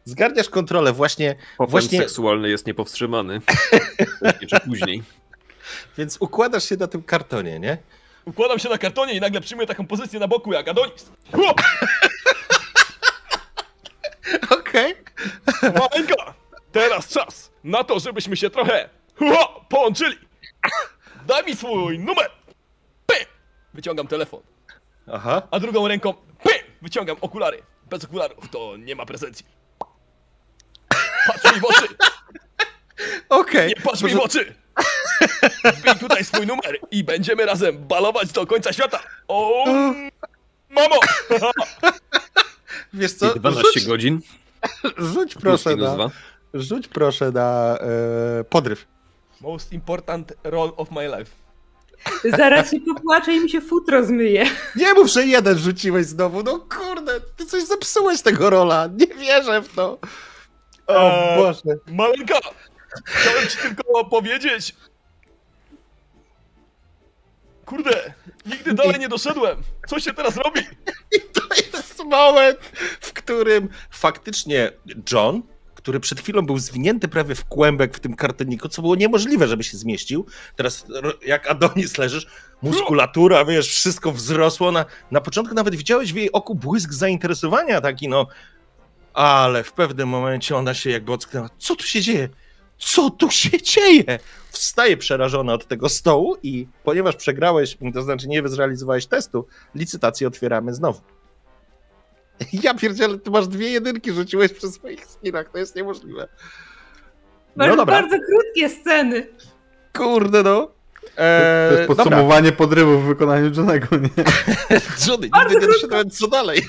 Zgarniasz kontrolę właśnie, Popęd Właśnie- seksualny jest niepowstrzymany. Czy później. więc układasz się na tym kartonie, nie? Układam się na kartonie i nagle przyjmuję taką pozycję na boku jak Adonis. Okej. Maleńka! Teraz czas na to, żebyśmy się trochę połączyli. Daj mi swój numer. Wyciągam telefon. Aha. A drugą ręką py! Wyciągam okulary. Bez okularów to nie ma prezencji. Patrz mi w oczy! Okej. Nie patrz mi w oczy! Wbij tutaj swój numer i będziemy razem balować do końca świata. O, mamo! Wiesz co? I 12 Rzuć, godzin. rzuć proszę na, dwa. rzuć proszę na e, podryw. Most important role of my life. Zaraz się popłaczę i mi się futro zmyje. Nie mów, że jeden rzuciłeś znowu. No kurde, ty coś zepsułeś tego rola. Nie wierzę w to. O Eee. Boże. Maleńka! Chciałem ci tylko powiedzieć. Kurde, nigdy dalej nie doszedłem. Co się teraz robi? To jest moment, w którym faktycznie John, który przed chwilą był zwinięty prawie w kłębek w tym kartoniku, co było niemożliwe, żeby się zmieścił. Teraz jak Adonis leżysz, muskulatura, wiesz, wszystko wzrosło. Na, na początku nawet widziałeś w jej oku błysk zainteresowania taki, no. Ale w pewnym momencie ona się jakby ocknęła. Co tu się dzieje? Co tu się dzieje? Wstaje przerażona od tego stołu i ponieważ przegrałeś, to znaczy nie zrealizowałeś testu, licytację otwieramy znowu. Ja pierdzielę, ty masz dwie jedynki, rzuciłeś przy swoich skinach, to jest niemożliwe. Masz No dobra, bardzo krótkie sceny. kurde no. Eee, To jest podsumowanie podrywów w wykonaniu Johnego, nie? Dobra. Johnny, nigdy nie doszedłem co dalej.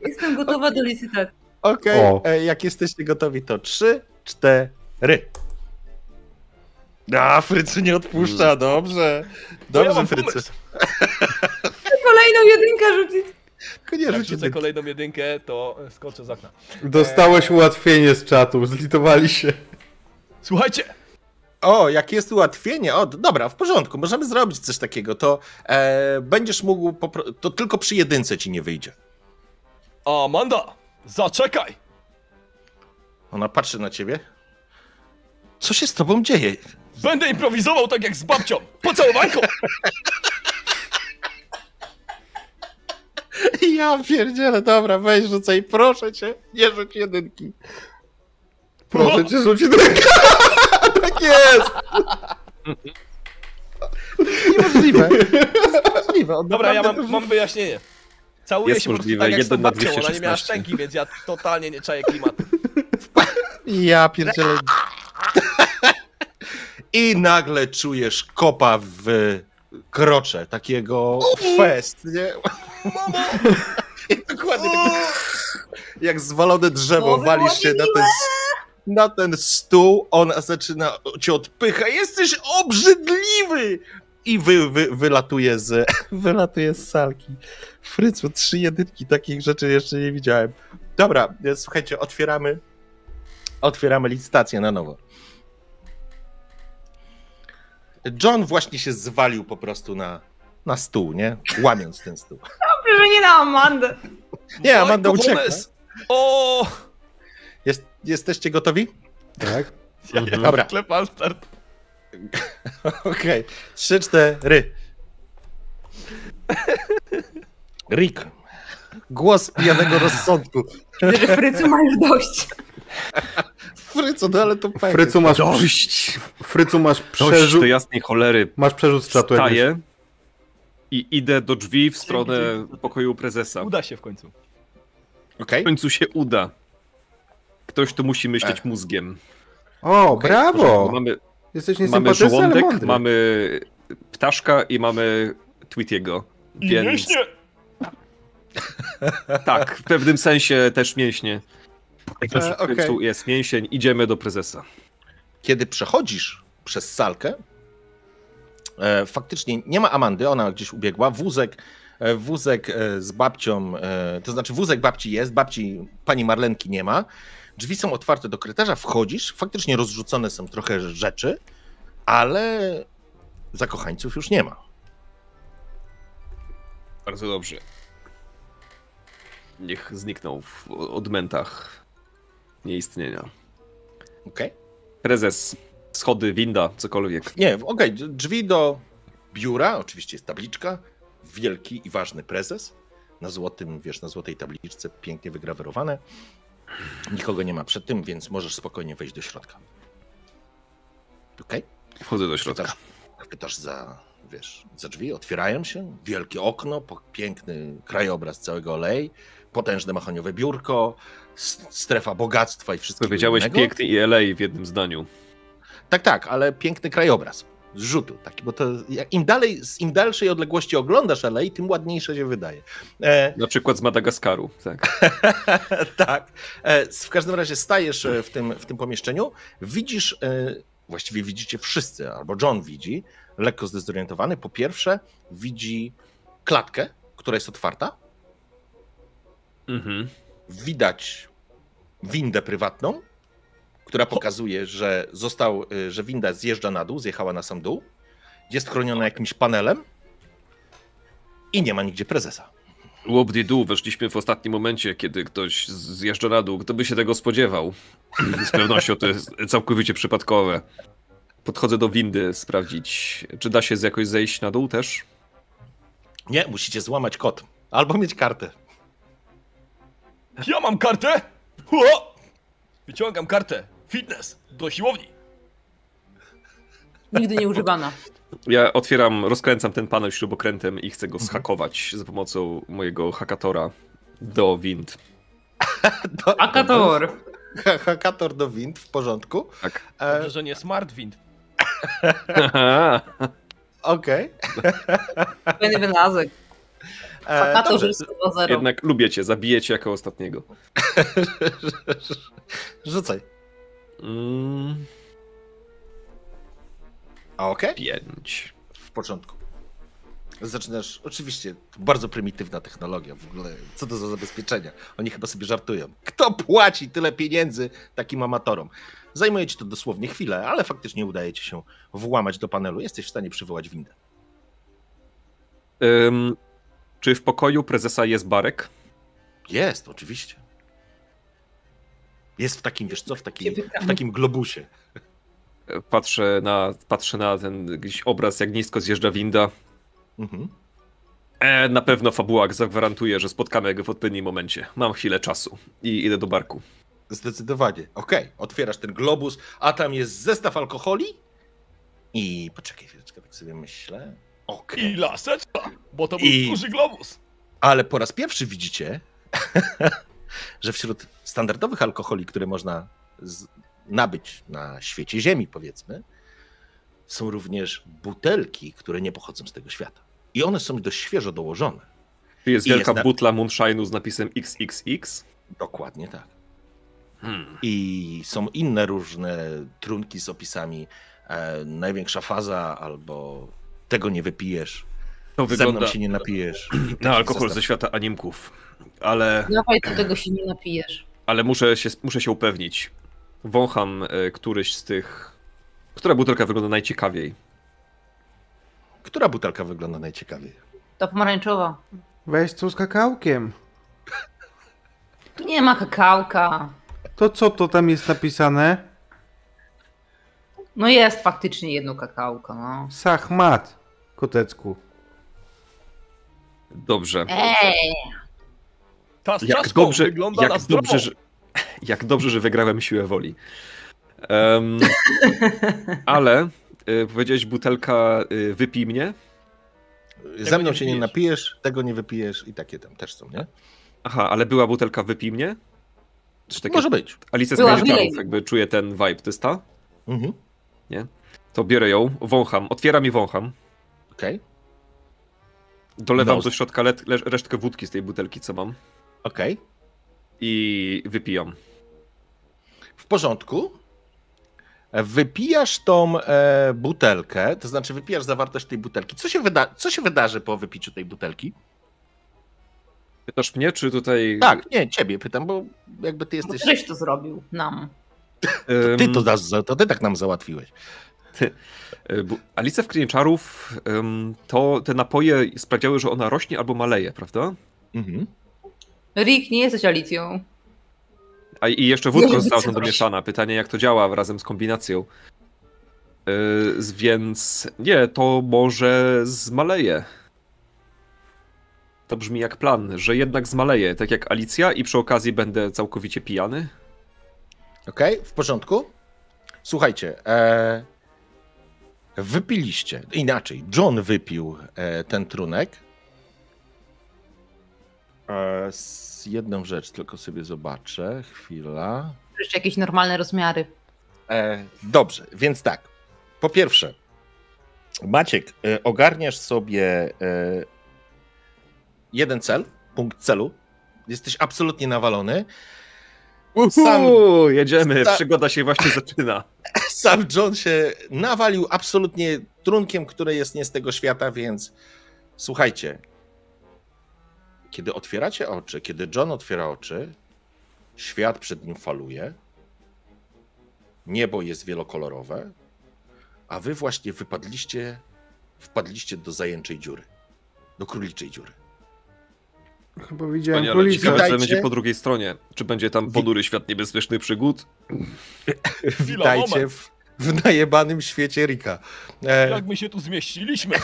Jestem gotowa do licytacji. Okej, O. e, jak jesteście gotowi, to trzy, cztery. A, Frycu nie odpuszcza, dobrze. To ja Dobrze, mam Frycu. pomysł. Kolejną jedynkę rzucić. Tylko nie Jak rzucę kolejną jedynkę, to skoczę z okna. Dostałeś ułatwienie z czatu, zlitowali się. Słuchajcie, O, jak jest ułatwienie. O, dobra, w porządku, możemy zrobić coś takiego. To e, będziesz mógł, popro- to tylko przy jedynce ci nie wyjdzie. Amanda, zaczekaj! Ona patrzy na ciebie. Co się z tobą dzieje? Będę improwizował tak jak z babcią. Pocałowanko! Ja pierdzielę, dobra, weź rzucaj, proszę cię, nie rzuć jedynki. Proszę cię, rzucić rękę. Tak jest! Niemożliwe. Niemożliwe. Dobra, ja mam, mam wyjaśnienie. Całuję Jest się po prostu możliwe, tak jak z tą na babcią, ona nie miała 216. szczęki, więc ja totalnie nie czaję klimatu. Ja pierdzielę. I nagle czujesz kopa w krocze, takiego fest, nie? Mamo! Dokładnie tak, jak zwalone drzewo, Głowy walisz się na ten, na ten stół, ona zaczyna cię odpycha, jesteś obrzydliwy! I wy, wy, wylatuje, z, wylatuje z salki. Frycu, trzy jedynki, takich rzeczy jeszcze nie widziałem. Dobra, słuchajcie, otwieramy otwieramy licytację na nowo. John właśnie się zwalił po prostu na, na stół, nie? Łamiąc ten stół. Dobrze, że nie na Amandę. Nie, Amanda uciekła. O! Jest, jesteście gotowi? Tak? Dobra, Klepal start. okej. Trzy, cztery. Rick. Głos pijanego rozsądku. Że Frycu ma już dość. Fryco, no ale to pewnie. Frycu masz, Dość! Frycu masz Dość przerzut, do jasnej cholery. masz przerzut z czatu. Wstaję i idę do drzwi w stronę pokoju prezesa. Uda się w końcu. Okej. W końcu się uda. Ktoś tu musi myśleć Ech. mózgiem. O, brawo! Mamy, Jesteś mamy żołądek, mądry. mamy ptaszka i mamy Tweetiego. I Więc mięśnie! tak, w pewnym sensie też mięśnie. E, W końcu okej. jest mięsień, idziemy do prezesa. Kiedy przechodzisz przez salkę, e, faktycznie nie ma Amandy, ona gdzieś ubiegła. Wózek, e, wózek e, z babcią, e, to znaczy wózek babci jest, babci pani Marlenki nie ma. Drzwi są otwarte do korytarza, wchodzisz, faktycznie rozrzucone są trochę rzeczy, ale zakochańców już nie ma. Bardzo dobrze. Niech znikną w odmętach nieistnienia. Okej? Prezes, schody, winda, cokolwiek. Nie, okej, drzwi do biura, oczywiście jest tabliczka, wielki i ważny prezes, na złotym, wiesz, na złotej tabliczce, pięknie wygrawerowane. Nikogo nie ma przed tym, więc możesz spokojnie wejść do środka. Okej? Wchodzę do środka. Pytasz, pytasz za, wiesz, za drzwi, otwierają się, wielkie okno, piękny krajobraz całego olej, potężne mahoniowe biurko, strefa bogactwa i wszystkiego Powiedziałeś innego. piękny i LA w jednym zdaniu. Tak, tak, ale piękny krajobraz. Z rzutu, taki, bo to im dalej, z im dalszej odległości oglądasz LA, tym ładniejsze się wydaje. E, Na przykład z Madagaskaru. Tak. tak. E, w każdym razie stajesz e, w tym, w tym pomieszczeniu, widzisz, e, właściwie widzicie wszyscy, albo John widzi, lekko zdezorientowany. Po pierwsze, widzi klatkę, która jest otwarta. Mhm. Widać windę prywatną, która pokazuje, że został, y, że winda zjeżdża na dół, zjechała na sam dół. Jest chroniona jakimś panelem i nie ma nigdzie prezesa. Łobdi-du, weszliśmy w ostatnim momencie, kiedy ktoś zjeżdża na dół. Kto by się tego spodziewał? Z pewnością to jest całkowicie przypadkowe. Podchodzę do windy sprawdzić, czy da się jakoś zejść na dół też. Nie, musicie złamać kod. Albo mieć kartę. Ja mam kartę! Ua! Wyciągam kartę. Fitness. Do siłowni. Nigdy nie używana. Ja otwieram, rozkręcam ten panel śrubokrętem i chcę go Mhm. zhakować za pomocą mojego hakatora do wind. Do- Akator. Ha- Hakator do wind, w porządku. Tak. E, Dobrze, że nie Smart Wind. Okej. Fajny wynalazek. E, dobrze. 2.0. Jednak lubię cię, zabiję cię jako ostatniego. Rzucaj. Mm, A okej? pięć. W początku. Zaczynasz, oczywiście, bardzo prymitywna technologia w ogóle. Co to za zabezpieczenia? Oni chyba sobie żartują. Kto płaci tyle pieniędzy takim amatorom? Zajmuje ci to dosłownie chwilę, ale faktycznie udaje ci się włamać do panelu. Jesteś w stanie przywołać windę. Czy w pokoju prezesa jest barek? Jest, oczywiście. Jest w takim, wiesz co, w takim, w takim globusie. Patrzę na, patrzę na ten jakiś obraz, jak nisko zjeżdża winda. Mhm. E, na pewno fabuła zagwarantuje, że spotkamy go w odpowiednim momencie. Mam chwilę czasu i idę do barku. Zdecydowanie. Okej, otwierasz ten globus, a tam jest zestaw alkoholi i poczekaj chwileczkę, tak sobie myślę. Okej. I laseczka, bo to był I- duży globus. Ale po raz pierwszy widzicie, że wśród standardowych alkoholi, które można z- nabyć na świecie Ziemi, powiedzmy, są również butelki, które nie pochodzą z tego świata. I one są dość świeżo dołożone. Czy jest I wielka jest na- butla moonshine'u z napisem XXX? Dokładnie tak. Hmm. I są inne różne trunki z opisami e, największa faza albo tego nie wypijesz, To ze wygląda mną się nie napijesz. na alkohol zestaw. ze świata animków. Ale, Dawaj, do tego się nie napijesz. ale muszę, się, muszę się upewnić. Wącham e, któryś z tych... Która butelka wygląda najciekawiej? Która butelka wygląda najciekawiej? Ta pomarańczowa. Weź tu z kakałkiem. Tu nie ma kakałka. To co to tam jest napisane? No jest faktycznie jedno kakałko, no. Sachmat, kotecku. Dobrze. Ej! Ta Jak dobrze, wygląda jak dobrze, że, jak dobrze, że wygrałem siłę woli. Em, ale y, powiedziałeś butelka y, wypij mnie? Ze mną nie się nie napijesz, tego nie wypijesz i takie tam też są, nie? Aha, ale była butelka wypij mnie? Czy takie Może być. Alice z jakby czuję ten vibe, to jest ta? Mhm. To biorę ją, wącham, otwieram i wącham. Okej, Dolewam No. do środka resztkę wódki z tej butelki, co mam. okej. I wypijam. W porządku. Wypijasz tą e, butelkę, to znaczy wypijasz zawartość tej butelki. Co się, wyda- co się wydarzy po wypiciu tej butelki? Pytasz mnie, czy tutaj... Tak, nie, ciebie pytam, bo jakby ty Bo jesteś... Któryś to zrobił nam. em, Ty to, dasz, to ty tak nam załatwiłeś. Bu- Alice w Krańczarów, em, to te napoje sprawiały, że ona rośnie albo maleje, prawda? Mhm. Rick, nie jesteś Alicją. A i jeszcze wódka Może została tam domieszana. Pytanie, jak to działa razem z kombinacją. Yy, więc nie, to może zmaleje. To brzmi jak plan, że jednak zmaleje, tak jak Alicja i przy okazji będę całkowicie pijany. Okej, w porządku. Słuchajcie, e, wypiliście, inaczej, John wypił e, ten trunek. E, s- jedną rzecz tylko sobie zobaczę, chwila. Jeszcze jakieś normalne rozmiary. E, dobrze, więc tak. Po pierwsze, Maciek, e, ogarniasz sobie e, jeden cel, punkt celu. Jesteś absolutnie nawalony. Sam- Uhu, jedziemy, Sa- przygoda się właśnie zaczyna. Sam John się nawalił absolutnie trunkiem, który jest nie z tego świata, więc słuchajcie. Kiedy otwieracie oczy, kiedy John otwiera oczy, świat przed nim faluje, niebo jest wielokolorowe, a wy właśnie wypadliście, wpadliście do zajęczej dziury, do króliczej dziury. Chyba widziałem Panie, ale ciekawe, co Witajcie. będzie po drugiej stronie. Czy będzie tam ponury świat niebezpiecznych przygód? Witajcie w, w najebanym świecie Rika. E... Jak my się tu zmieściliśmy?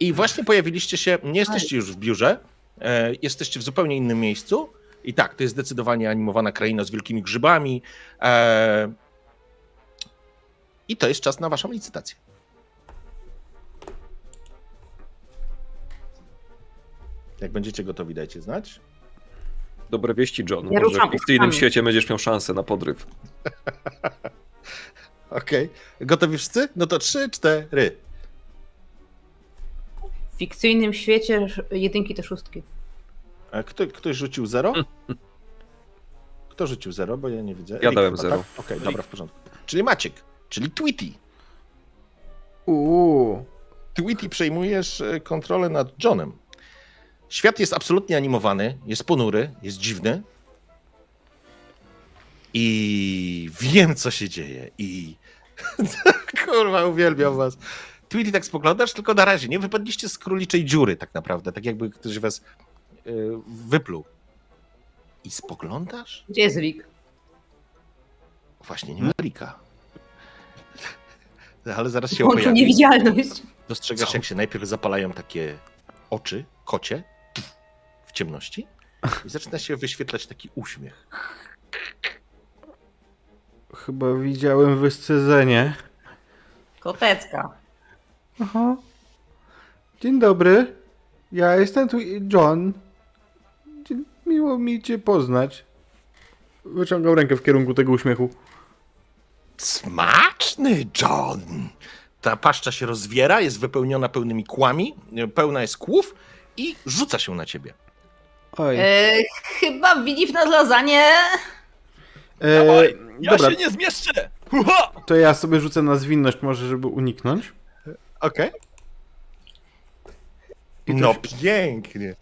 I właśnie pojawiliście się, nie jesteście już w biurze, e, jesteście w zupełnie innym miejscu. I tak, to jest zdecydowanie animowana kraina z wielkimi grzybami. E, I to jest czas na waszą licytację. Jak będziecie gotowi, dajcie znać. Dobre wieści, John. Ja Może w fikcyjnym świecie będziesz miał szansę na podryw. Okej. Gotowi wszyscy? No to trzy, cztery. W fikcyjnym świecie jedynki to szóstki. A Kto, ktoś rzucił zero? Kto rzucił zero? Bo ja nie widzę. Ja dałem chyba, zero. Tak? Okej, dobra, w porządku. Czyli Maciek, czyli Tweety. Uuu. Tweety przejmujesz e, kontrolę nad Johnem. Świat jest absolutnie animowany, jest ponury, jest dziwny. I wiem, co się dzieje. I kurwa, uwielbiam was. Tweety tak spoglądasz, tylko na razie nie wypadliście z króliczej dziury tak naprawdę, tak jakby ktoś was e, wypluł. I spoglądasz? Gdzie jest Rick? Właśnie nie ma Rika. Ale zaraz się Włączył pojawi. niewidzialność. Dostrzegasz, Co? jak się najpierw zapalają takie oczy, kocie, w ciemności i zaczyna się wyświetlać taki uśmiech. Chyba widziałem wyscyzenie. Kotecka. Aha. Dzień dobry. Ja jestem tu John. Dzień- Miło mi cię poznać. Wyciągam rękę w kierunku tego uśmiechu. Smaczny John! Ta paszcza się rozwiera, jest wypełniona pełnymi kłami, pełna jest kłów i rzuca się na ciebie. Oj. E, chyba widzi w nas lasagne. E, Dawaj, ja dobra, się nie zmieszczę! To ja sobie rzucę na zwinność może, żeby uniknąć. Okej. To No pięknie.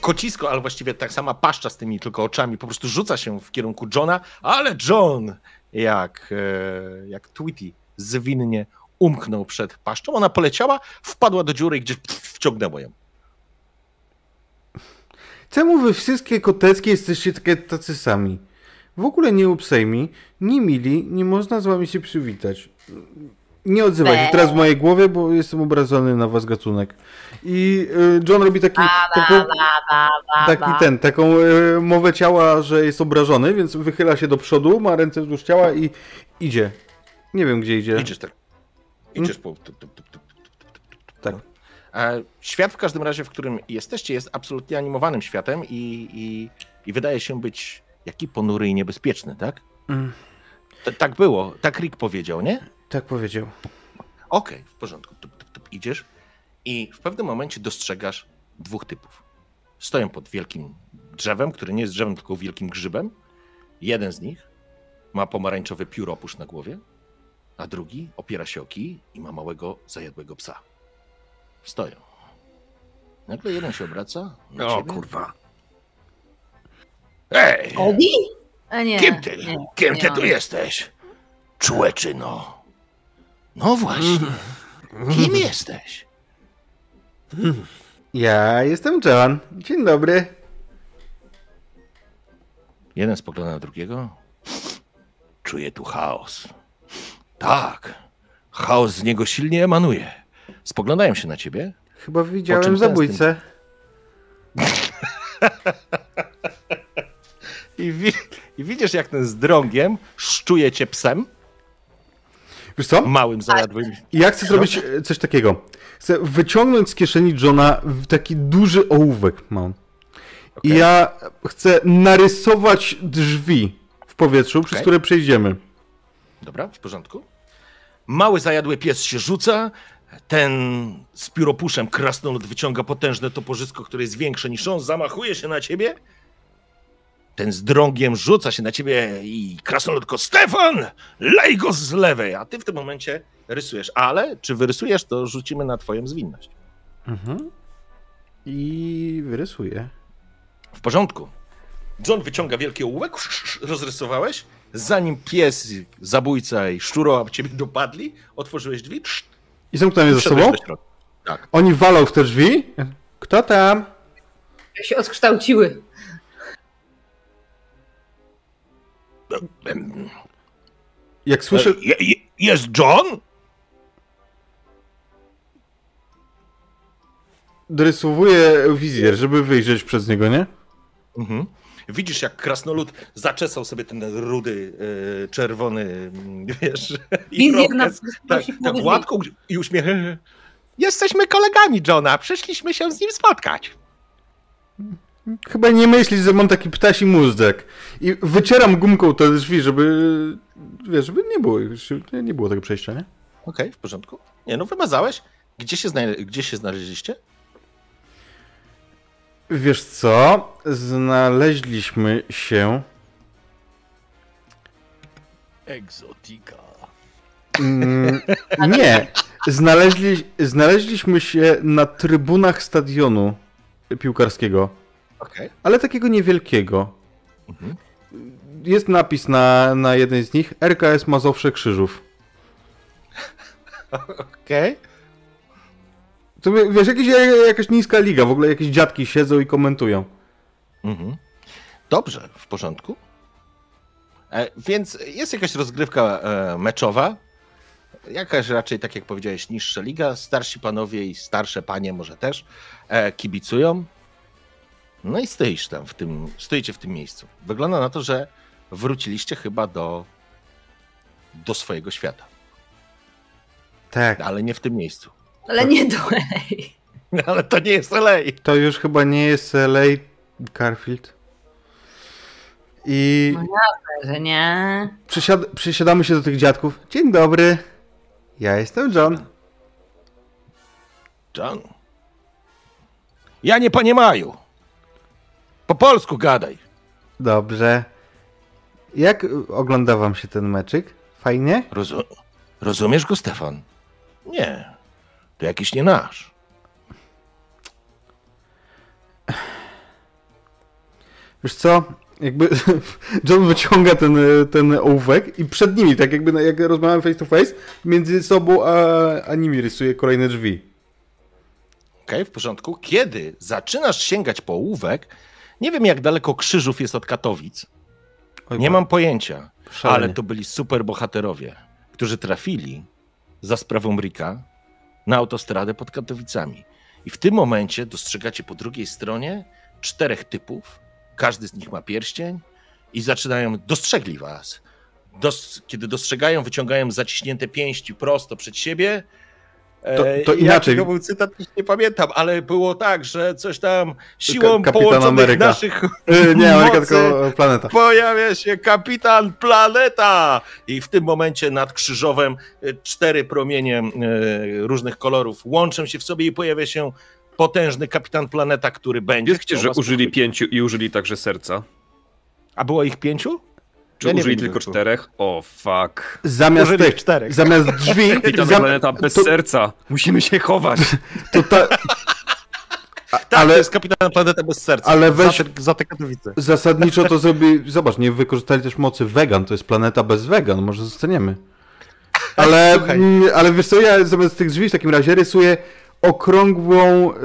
Kocisko, ale właściwie tak sama paszcza z tymi tylko oczami, po prostu rzuca się w kierunku Johna, ale John, jak, e, jak Tweety, zwinnie umknął przed paszczą. Ona poleciała, wpadła do dziury i gdzieś wciągnęło ją. Czemu wy wszystkie koteckie jesteście takie tacy sami? W ogóle nie upsejmi, nie mili, nie można z wami się przywitać. Nie odzywaj się teraz w mojej głowie, bo jestem obrażony na was gatunek. I y, John robi taki, taką, Ba, ba, ba, taki ten, taką y, mowę ciała, że jest obrażony, więc wychyla się do przodu, ma ręce wzdłuż ciała i idzie. Nie wiem gdzie idzie. Idziesz tak. Idziesz po. Tak. Świat w każdym razie, w którym jesteście, jest absolutnie animowanym światem i, i, i wydaje się być jaki ponury i niebezpieczny, tak? Mm, T- tak było, tak Rick powiedział, nie? tak powiedział. Okej, w porządku. Tup, tup, tup, idziesz i w pewnym momencie dostrzegasz dwóch typów. Stoją pod wielkim drzewem, które nie jest drzewem, tylko wielkim grzybem. Jeden z nich ma pomarańczowy pióropusz na głowie, a drugi opiera się o kij i ma małego, zajadłego psa. Stoją. Nagle jeden się obraca. Na O ciebie. kurwa. Ej! Obi? A nie. Kim ty? nie, Kim nie ty on. tu jesteś? Człeczyno. No właśnie. Kim jesteś? Ja jestem John. Dzień dobry. Jeden spogląda na drugiego. Czuję tu chaos. Tak. Chaos z niego silnie emanuje. Spoglądają się na ciebie. Chyba widziałem zabójcę. I, wi- I widzisz, jak ten z drągiem szczuje cię psem, Wiesz co? małym, zajadłym. Ja chcę zrobić e, coś takiego. Chcę wyciągnąć z kieszeni Johna taki duży ołówek mam. I Okej. ja chcę narysować drzwi w powietrzu, przez Okej. które przejdziemy. Dobra, w porządku. Mały, zajadły pies się rzuca. Ten z pióropuszem krasnolud wyciąga potężne toporzysko, które jest większe niż on, zamachuje się na ciebie. Ten z drągiem rzuca się na ciebie i krasnoludko Stefan, lej go z lewej, a ty w tym momencie rysujesz. Ale czy wyrysujesz, to rzucimy na twoją zwinność. Mhm. I wyrysuję. W porządku. John wyciąga wielki ołówek, rozrysowałeś. Zanim pies, zabójca i szczuro ciebie dopadli, otworzyłeś drzwi, I zamknąłem je wszedłeś sobą. Tak. Oni walą w te drzwi. Kto tam? Jak się odkształciły. Jak słyszę... Je, je, jest John? Dorysowuję wizjer, żeby wyjrzeć przez niego, nie? Mhm. Widzisz, jak krasnolud zaczesał sobie ten rudy, e, czerwony, mm, wiesz, Wizjer na irokез. tak, tak gładką i uśmiech. Jesteśmy kolegami Johna, przyszliśmy się z nim spotkać. Chyba nie myślisz, że mam taki ptasi mózg. I wycieram gumką te drzwi, żeby. Wiesz, żeby nie było, nie było tego przejścia, nie? Okej, w porządku. Nie, no wymazałeś. Gdzie się, zna... Gdzie się znaleźliście? Wiesz co? Znaleźliśmy się. Egzotika. Mm, nie. Znaleźli, znaleźliśmy się na trybunach stadionu piłkarskiego, Okej. ale takiego niewielkiego. Mhm. Jest napis na, na jednej z nich RKS Mazowsze Krzyżów. Okej. To wie- wiesz, jakieś, jakaś niska liga, w ogóle jakieś dziadki siedzą i komentują. Mhm. Dobrze, w porządku. E, więc jest jakaś rozgrywka e, meczowa. Jakaś raczej, tak jak powiedziałeś, niższa liga. Starsi panowie i starsze panie może też e, kibicują. No i stoisz tam w tym, stoicie w tym miejscu. Wygląda na to, że wróciliście chyba do, do swojego świata, Tak. ale nie w tym miejscu. Ale nie do ej. Ale to nie jest LA. To już chyba nie jest LA Garfield. I Że nie. przysiad przysiadamy się do tych dziadków. Dzień dobry. Ja jestem John. John. Ja nie panie Maju. Po polsku gadaj. Dobrze. Jak ogląda wam się ten meczyk? Fajnie? Rozu- rozumiesz go, Stefan? Nie. To jakiś nie nasz. Wiesz co? Jakby John wyciąga ten, ten ołówek i przed nimi, tak jakby jak rozmawiamy face to face, między sobą a, a nimi rysuje kolejne drzwi. Okej, w porządku. Kiedy zaczynasz sięgać po ołówek, nie wiem jak daleko Krzyżów jest od Katowic. Oj, Nie bo- mam pojęcia. szalenie. Ale to byli super bohaterowie, którzy trafili za sprawą Rika na autostradę pod Katowicami. I w tym momencie dostrzegacie po drugiej stronie czterech typów. Każdy z nich ma pierścień i zaczynają, dostrzegli was. Dos, kiedy dostrzegają, wyciągają zaciśnięte pięści prosto przed siebie. To- E, to jaki inaczej. To był cytat, już nie pamiętam, ale było tak, że coś tam siłą Kapitan połączonych Ameryka. naszych Y, nie, Ameryka, mocy tylko planeta. pojawia się kapitan Planeta! I w tym momencie nad krzyżowem y, cztery promienie różnych kolorów łączą się w sobie i pojawia się potężny kapitan Planeta, który będzie. Chciał że użyli pięciu i użyli także serca? A było ich pięciu? Czy Ja użyli tylko czterech? O, fuck. Zamiast Użyli tych, czterech. zamiast drzwi, Kapitan zam- Planeta bez to- serca. Musimy się chować. to ta, Tak, ale- to jest kapitan Planeta bez serca. ale weź- Za te, za te Katowice. zasadniczo to zrobi, zobacz, nie wykorzystali też mocy vegan, to jest planeta bez vegan, może zostaniemy. Ale, mm, ale wiesz co, ja zamiast tych drzwi w takim razie rysuję okrągłą, y,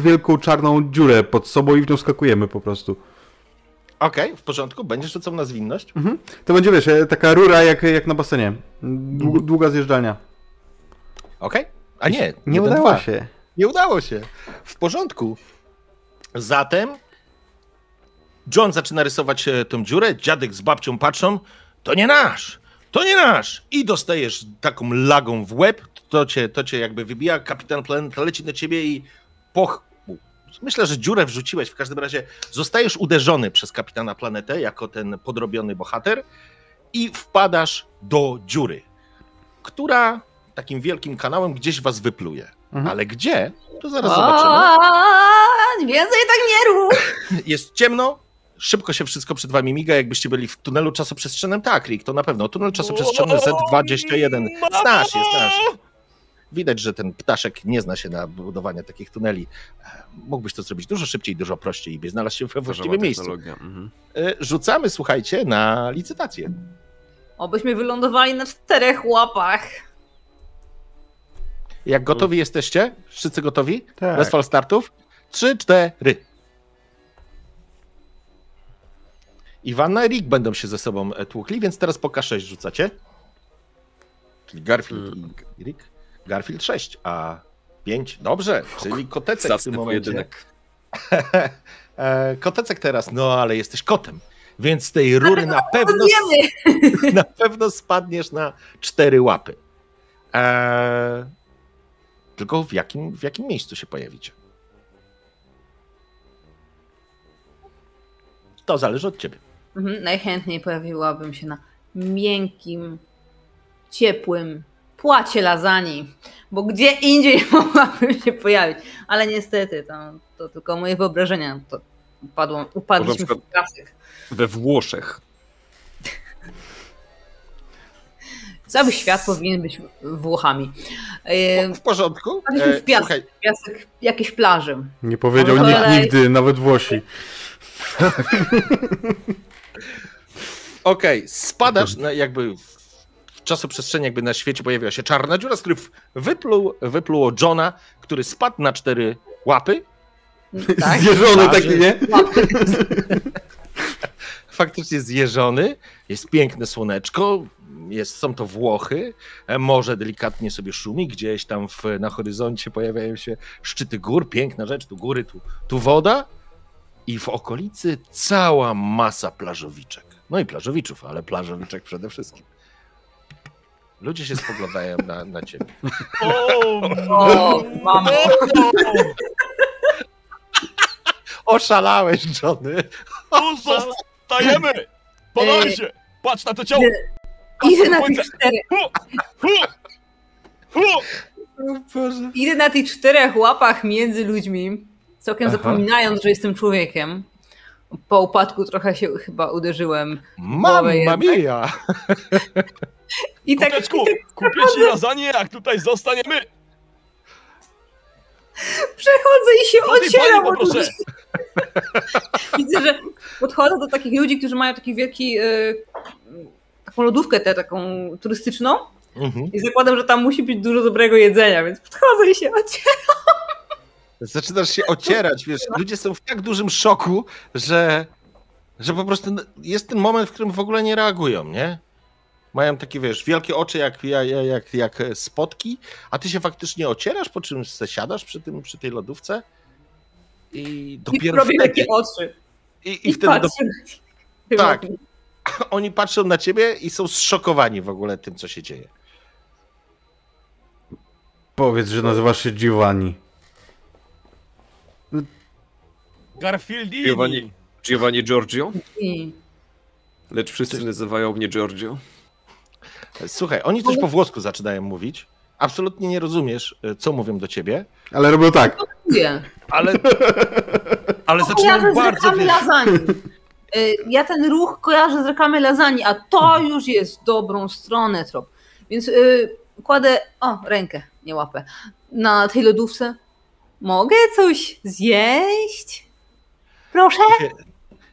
wielką czarną dziurę pod sobą i w nią skakujemy po prostu. Okej, w porządku. Będziesz rzucał na zwinność? Mhm. To będzie, wiesz, e, taka rura jak, jak na basenie. Dłu- Długa zjeżdżalnia. Okej. A nie, Nie jeden, udało dwa. się. Nie udało się. W porządku. Zatem John zaczyna rysować e, tą dziurę, dziadek z babcią patrzą, to nie nasz, to nie nasz. I dostajesz taką lagą w łeb, to cię, to cię jakby wybija, kapitan planeta leci na ciebie i poch... Myślę, że dziurę wrzuciłeś, w każdym razie zostajesz uderzony przez kapitana planetę jako ten podrobiony bohater i wpadasz do dziury, która takim wielkim kanałem gdzieś was wypluje. Mhm. Ale gdzie? To zaraz zobaczymy. Więcej tak nie rób! Jest ciemno, szybko się wszystko przed wami miga, jakbyście byli w tunelu czasoprzestrzennym. Tak, Rick, to na pewno. Tunel czasoprzestrzenny Z21. Znasz, jest znasz. Widać, że ten ptaszek nie zna się na budowaniu takich tuneli. E, Mógłbyś to zrobić dużo szybciej, dużo prościej i znalazł się we właściwym miejscu. Mhm. E, Rzucamy, słuchajcie, na licytację. Obyśmy wylądowali na czterech łapach. Jak gotowi jesteście? Wszyscy gotowi? Tak. Bez fal startów? Trzy, cztery. Iwanna i Rick będą się ze sobą e, tłukli, więc teraz po K6 rzucacie. Czyli Garfield i Rick. Garfield 6, a 5. Dobrze, czyli kotecek w tym momencie. pojedynek. E, kotecek teraz, no ale jesteś kotem. Więc z tej rury na pewno, Wiemy! na pewno spadniesz na cztery łapy. E, tylko w jakim, w jakim miejscu się pojawicie? To zależy od ciebie. Mhm, najchętniej pojawiłabym się na miękkim, ciepłym płacie lasagne, bo gdzie indziej mogłabym się pojawić. Ale niestety, to, to tylko moje wyobrażenia. To upadło, upadliśmy w klasyk. We Włoszech. Cały świat powinien być Włochami. E, W porządku. Wpadliśmy w piasek. słuchaj, piasek jakiejś plaży. Nie powiedział nikt kolej- nigdy, nawet Włosi. Okej, spadasz na, jakby w czasoprzestrzeni, jakby na świecie pojawiła się czarna dziura, z której wypluł, wypluło Johna, który spadł na cztery łapy. Tak? Zjeżony Plaży. taki, nie? Faktycznie zjeżony, jest piękne słoneczko, jest, są to Włochy, e, morze delikatnie sobie szumi, gdzieś tam w, na horyzoncie pojawiają się szczyty gór, piękna rzecz, tu góry, tu, tu woda i w okolicy cała masa plażowiczek. No i plażowiczów, ale plażowiczek przede wszystkim. Ludzie się spoglądają na, na ciebie. O, O, mamo. mordo! Oszalałeś, Johnny. Zostajemy! Podaj się! Patrz na to ciało! Idę na tych czterech, idę na tych czterech łapach między ludźmi, całkiem Aha. zapominając, że jestem człowiekiem. Po upadku trochę się chyba uderzyłem. Mamma mia! I tak, Kuteczku, kupię ci lasagne, jak tutaj zostaniemy! przechodzę i się ocieram. od ludzi. Widzę, że podchodzę do takich ludzi, którzy mają taki wielki, e, taką lodówkę tę, taką turystyczną Mhm. i zakładam, że tam musi być dużo dobrego jedzenia, więc podchodzę i się ocieram. Zaczynasz się ocierać, wiesz, ludzie są w tak dużym szoku, że, że po prostu jest ten moment, w którym w ogóle nie reagują, nie? Mają takie, wiesz, wielkie oczy jak, jak, jak, jak spotki, a ty się faktycznie ocierasz, po czym siadasz przy, tym, przy tej lodówce i I dopiero robię wtedy, takie oczy. i, I, i wtedy do. Tak. oni patrzą na ciebie i są zszokowani w ogóle tym, co się dzieje. Powiedz, że nazywasz się Giovanni. Garfieldini! Giovanni. Giovanni Giorgio? I- Lecz wszyscy nazywają mnie Giorgio. Słuchaj, oni coś po włosku zaczynają mówić. Absolutnie nie rozumiesz, co mówią do ciebie, Ale robią tak. Ale, ale zaczynają z bardzo... wiesz. Y, Ja ten ruch kojarzę z reklamy lasagne, a to już jest dobrą stronę trop. Więc y, kładę, o, rękę, nie łapę, na tej lodówce. Mogę coś zjeść? Proszę?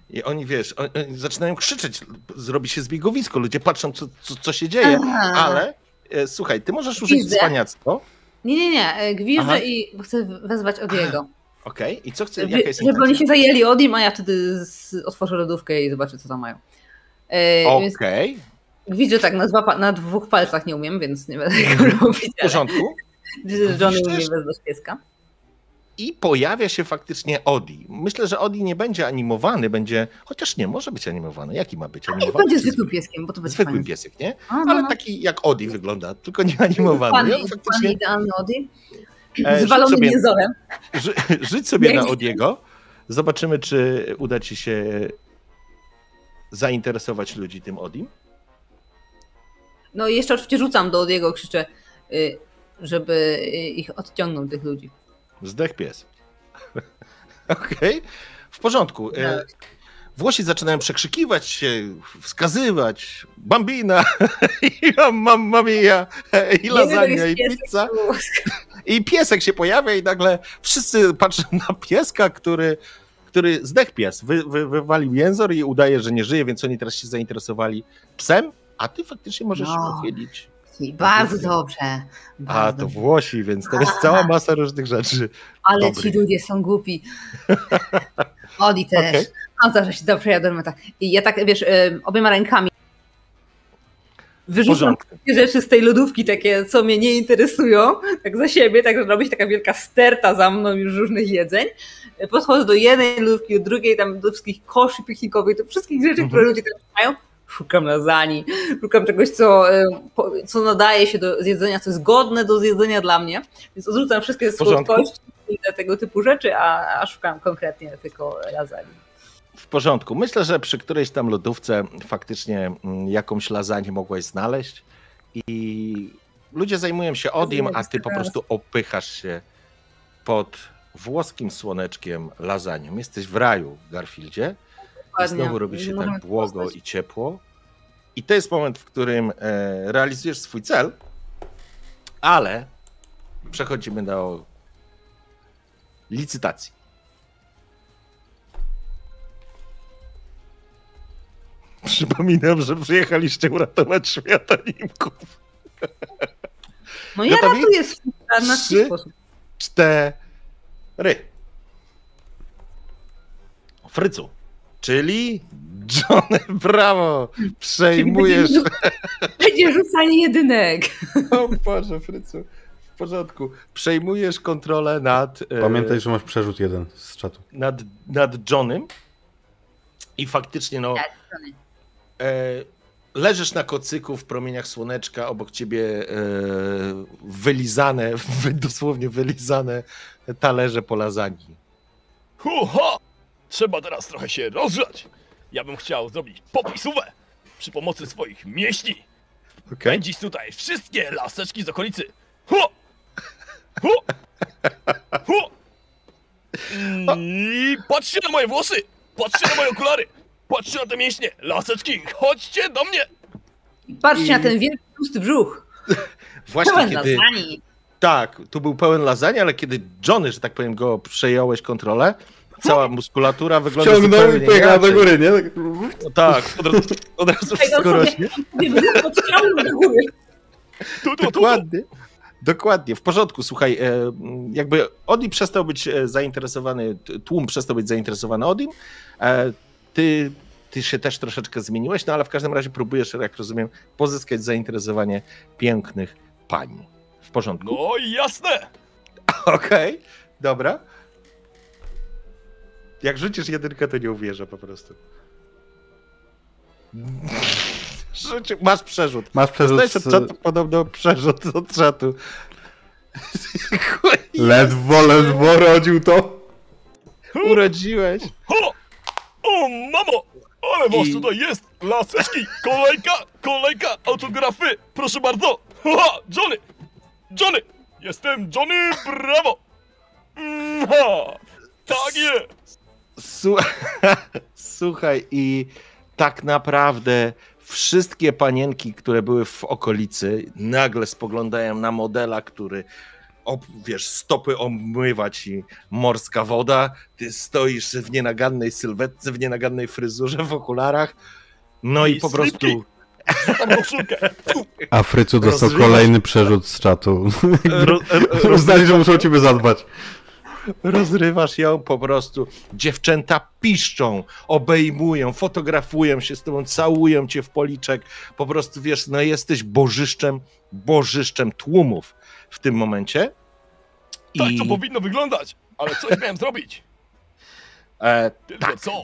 I oni, wiesz, oni, zaczynają krzyczeć, zrobi się zbiegowisko, ludzie patrzą, co, co, co się dzieje, Aha. ale e, słuchaj, ty możesz użyć Widzę. cwaniactwo, Nie, nie, nie, gwiżdżę Aha. i chcę wezwać Odiego. okej, i co chce, Żeby, jaka jest żeby oni się zajęli Odim, a ja wtedy otworzę lodówkę i zobaczę, co tam mają. Więc Okej, gwiżdżę tak na, dwa, na dwóch palcach nie umiem, więc nie będę tego robić. w porządku. Johnny umie wezwać pieska. I pojawia się faktycznie Odi. Myślę, że Odi nie będzie animowany, będzie, chociaż nie, może być animowany. Jaki ma być Niech animowany? będzie zwykłym pieskiem, bo to będzie Zwykłym fajne. piesek, nie? A, no, Ale no. taki jak Odi wygląda, tylko nie animowany. Pan, I on faktycznie idealny Odi. e, rzuć Zwalony sobie, mięzorem. ży, rzuć sobie na. Odiego. Zobaczymy, czy uda ci się zainteresować ludzi tym Odim. No i jeszcze oczywiście rzucam do Odiego, krzyczę, y, żeby ich odciągnął, tych ludzi. Zdech pies. Okej, w porządku. E, Włosi zaczynają przekrzykiwać się, wskazywać. Bambina, i mamma mia, i lasagna, i pizza. I piesek się pojawia i nagle wszyscy patrzą na pieska, który, który zdech pies, wy, wy, wywalił jęzor i udaje, że nie żyje, więc oni teraz się zainteresowali psem, a ty faktycznie możesz się No. pochylić. Bardzo dobrze. A, Bardzo to dobrze. Włosi, więc to jest cała masa różnych rzeczy. Ale ci ludzie są głupi. Odi też. Okej. A zawsze się dobrze jadę tak. I ja tak, wiesz, y, obiema rękami wyrzucam takie rzeczy z tej lodówki, takie, co mnie nie interesują, tak za siebie, tak robi się taka wielka sterta za mną już różnych jedzeń. Podchodzę do jednej lodówki, do drugiej, tam do wszystkich koszy piknikowych, do wszystkich rzeczy, które ludzie teraz mają. Szukam lasagne, szukam czegoś, co, e, co nadaje się do zjedzenia, co jest godne do zjedzenia dla mnie. Więc odrzucam wszystkie słodkości i tego typu rzeczy, a, a szukam konkretnie tylko lasagne. W porządku. Myślę, że przy którejś tam lodówce faktycznie mm, jakąś lasagne mogłeś znaleźć i ludzie zajmują się odim, a ty po prostu opychasz się pod włoskim słoneczkiem lasagną. Jesteś w raju, Garfieldzie. I Dokładnie. znowu robi się Możemy tak błogo i ciepło. I to jest moment, w którym e, realizujesz swój cel, ale przechodzimy do licytacji. Przypominam, że przyjechaliście uratować świata nimków. No ja Gotowi? ratuję swój na swój sposób. Cztery. Frycu, czyli Johnny Brawo, przejmujesz Będzie rzucanie jedynek. O Boże, Frycu. W porządku. Przejmujesz kontrolę nad, e, Pamiętaj, że masz przerzut jeden z czatu. nad, nad Johnem i faktycznie no e, leżysz na kocyku w promieniach słoneczka, obok ciebie e, wylizane, wy, dosłownie wylizane talerze po lasagne. Huha! Trzeba teraz trochę się rozgrzać. Ja bym chciał zrobić popisówę przy pomocy swoich mięśni. Okay. Tutaj wszystkie laseczki z okolicy. Hu! Hu! Hu! I patrzcie na moje włosy! Patrzcie na moje okulary! Patrzcie na te mięśnie! Laseczki, chodźcie do mnie! I patrzcie I- na ten wielki, tłusty brzuch. Właśnie Pełen kiedy... lasagne. Tak, tu był pełen lasagne, ale kiedy Johnny, że tak powiem, go przejąłeś kontrolę, cała muskulatura wygląda zupełnie i pojechał do góry, nie? Tak- No tak, od razu, od razu wszystko rośnie. Podciągnął do góry. Dokładnie. Dokładnie, w porządku. Słuchaj, e, jakby Odi przestał być e, zainteresowany, tłum przestał być zainteresowany Odim. E, Ty, ty się też troszeczkę zmieniłeś, no ale w każdym razie próbujesz, jak rozumiem, pozyskać zainteresowanie pięknych pań. W porządku. No i jasne! Okej, dobra. Jak rzucisz jedynkę, to nie uwierzę po prostu. Rzuci- Masz przerzut. Masz przerzut Dostajesz od czatu podobno przerzut od czatu. Ledwo, ledwo rodził to. Urodziłeś. Ho! O, mamo! Ale was I- tutaj jest! Laseczki! Kolejka! Kolejka! Autografy! Proszę bardzo! Haha! Johnny! Johnny! Jestem Johnny Bravo! Mha! Tak jest! Słu- Słuchaj, i tak naprawdę wszystkie panienki, które były w okolicy, nagle spoglądają na modela, który ob, wiesz, stopy omywa ci morska woda, ty stoisz w nienagannej sylwetce, w nienagannej fryzurze, w okularach, no i, I po prostu Tam koszulkę! A Frycu dostał Rozrywasz. kolejny przerzut z czatu. ro, ro, Uznali, że muszą o ciebie zadbać. Rozrywasz ją po prostu. Dziewczęta piszczą, obejmują, fotografują się z tobą, całują cię w policzek. Po prostu wiesz, no jesteś bożyszczem, bożyszczem tłumów w tym momencie. Tak I to powinno wyglądać! Ale coś miałem zrobić! e, Tylko tak, co?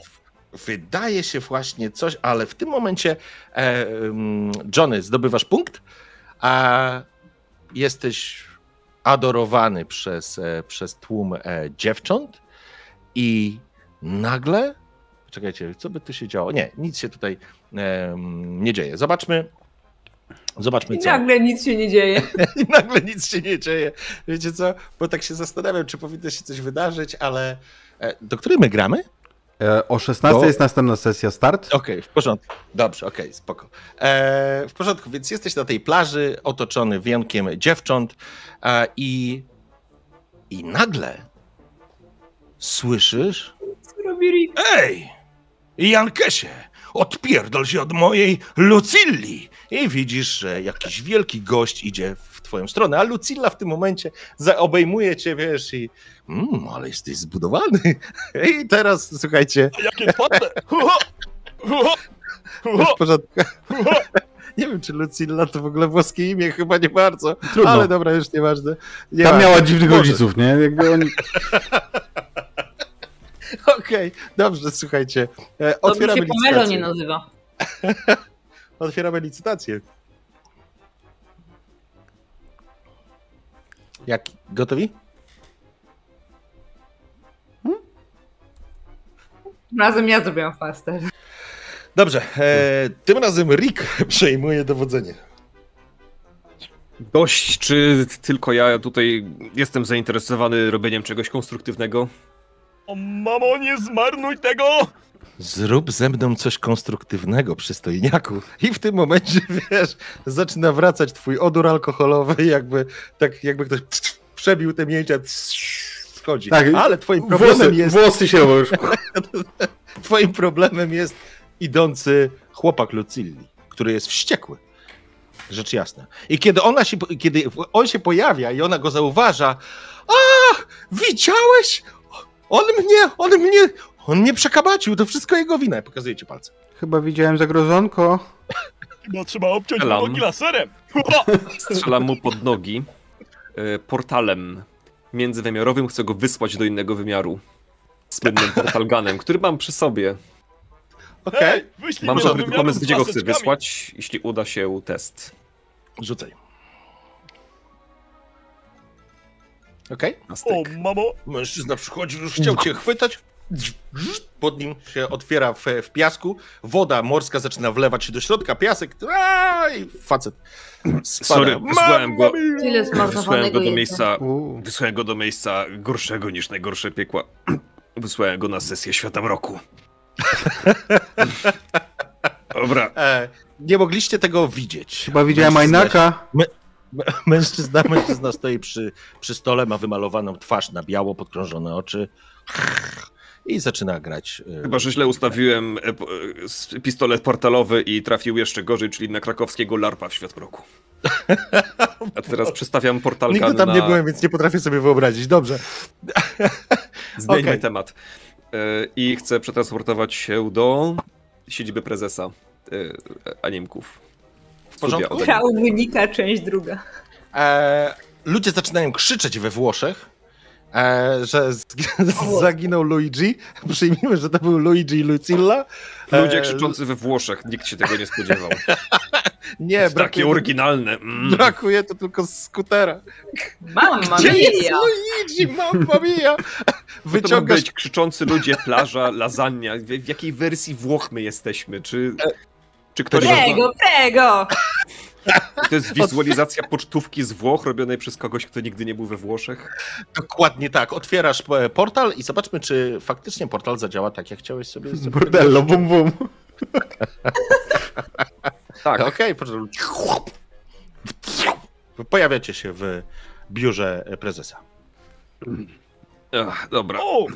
wydaje się właśnie coś, ale w tym momencie e, mm, Johnny, zdobywasz punkt, a jesteś adorowany przez, e, przez tłum e, dziewcząt i nagle, czekajcie, co by tu się działo? Nie, nic się tutaj nie dzieje. Zobaczmy, zobaczmy I co. nagle nic się nie dzieje. I nagle nic się nie dzieje. Wiecie co? Bo tak się zastanawiam, czy powinno się coś wydarzyć, ale e, do której my gramy? E, O 16 To- jest następna sesja start. Okej, w porządku. Dobrze, okej, spoko. E, w porządku, więc jesteś na tej plaży, otoczony wienkiem dziewcząt e, i, i nagle słyszysz Co robi Rick? Ej, Jankesie, odpierdol się od mojej Lucilli. I widzisz, że jakiś wielki gość idzie w twoją stronę, a Lucilla w tym momencie obejmuje cię, wiesz, i mm, ale jesteś zbudowany. I teraz, słuchajcie, A jakie twarde! Nie wiem, czy Lucilla to w ogóle włoskie imię, chyba nie bardzo. Trudno. Ale dobra, już nieważne. Nie Tam miała ważne. dziwnych Może. rodziców, nie? Jakby oni... Okej, dobrze, słuchajcie. E, To mi otwieramy się Pomelo nie licytację. nazywa. Otwieramy licytację. Jak? Gotowi? Razem ja zrobiłam faster. Dobrze, e, tym razem Rick przejmuje dowodzenie. Dość, czy tylko ja tutaj jestem zainteresowany robieniem czegoś konstruktywnego? O, mamo, nie zmarnuj tego! Zrób ze mną coś konstruktywnego, przystojniaku. I w tym momencie, wiesz, zaczyna wracać twój odór alkoholowy, jakby, tak, jakby ktoś przebił te mięcia, schodzi. Tak, Ale twoim problemem Włosy, jest... włosy się już. Twoim problemem jest idący chłopak Lucilli, który jest wściekły. Rzecz jasna. I kiedy ona się, kiedy on się pojawia i ona go zauważa, a widziałeś? On mnie, on mnie, on mnie przekabacił, to wszystko jego wina. Pokazuję ci palce. Chyba widziałem zagrożonko. Chyba trzeba obciąć Elan. nogi laserem. Strzelam mu pod nogi e, portalem międzywymiarowym, chcę go wysłać do innego wymiaru. Słynnym portalganem, który mam przy sobie. Okej, wyślij Mam wymiaru pomysł, gdzie go chcę wysłać, jeśli uda się test. rzucaj. Okej. Na O, mamo, Mężczyzna przychodzi, już chciał cię chwytać. Pod nim się otwiera w, w piasku. Woda morska zaczyna wlewać się do środka. Piasek. Aaa, I facet spada. Sorry, wysłałem go, wysłałem go do miejsca, U. wysłałem go do miejsca gorszego niż najgorsze piekła. Wysłałem go na sesję Świata Mroku. Dobra, E, nie mogliście tego widzieć. Chyba widziałem Mężczyzna- Ajnaka. M- Mężczyzna, mężczyzna stoi przy, przy stole, ma wymalowaną twarz na biało, podkrążone oczy i zaczyna grać. e, chyba że źle ustawiłem e, e, pistolet portalowy i trafił jeszcze gorzej, czyli na krakowskiego larpa w Świat Mroku. A teraz przestawiam portalgan Nigdy tam na... nie byłem, więc nie potrafię sobie wyobrazić. Dobrze. Zmieńmy Okej. temat. E, I chcę przetransportować się do siedziby prezesa animków. W porządku? Ciao wynika, część druga. Ludzie zaczynają krzyczeć we Włoszech, e, że zaginął Luigi. Przyjmijmy, że to był Luigi i Lucilla. E, Ludzie krzyczący we Włoszech, nikt się tego nie spodziewał. Nie, Takie brakuje, oryginalne. Mm. brakuje to tylko skutera. Mamma Gdzie jest mia! Luigi, mamma mia? Wyciągasz być krzyczący ludzie, plaża, lasagna. W, w jakiej wersji Włoch my jesteśmy? Czy, czy ktoś... Prego, prego! To jest wizualizacja pocztówki z Włoch robionej przez kogoś, kto nigdy nie był we Włoszech? Dokładnie tak. Otwierasz e, portal i zobaczmy, czy faktycznie portal zadziała tak, jak chciałeś sobie. Bordello, bum bum. Tak. Okej, proszę. Pojawiacie się w biurze prezesa. Ach, dobra. o,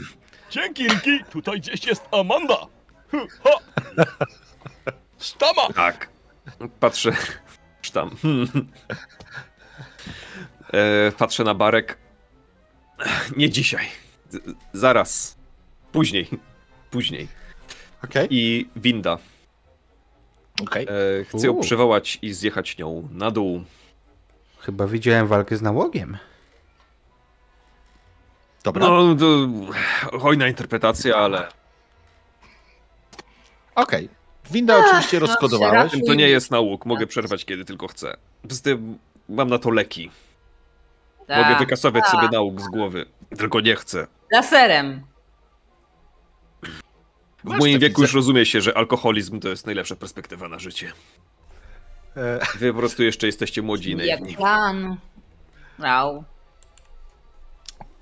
dzięki Riki, tutaj gdzieś jest Amanda. Ha. Sztama, Tak. Patrzę. Sztam. Hmm. E, patrzę na barek. Nie dzisiaj. Z- Zaraz. Później. Później. Okej, I winda. okej. E, chcę ją przywołać i zjechać nią na dół. Chyba widziałem walkę z nałogiem. Dobra. No, to hojna interpretacja, ale Okej. Winda oczywiście no, rozkodowałeś. to nie jest nauk. Mogę przerwać kiedy tylko chcę. Tym mam na to leki. Mogę Tak. wykasować sobie nauk z głowy. Tylko nie chcę. Laserem. W Masz moim wieku już rozumie się, że alkoholizm to jest najlepsza perspektywa na życie. E, Wy po prostu jeszcze jesteście młodzi i Jak naiwni. plan. Wow.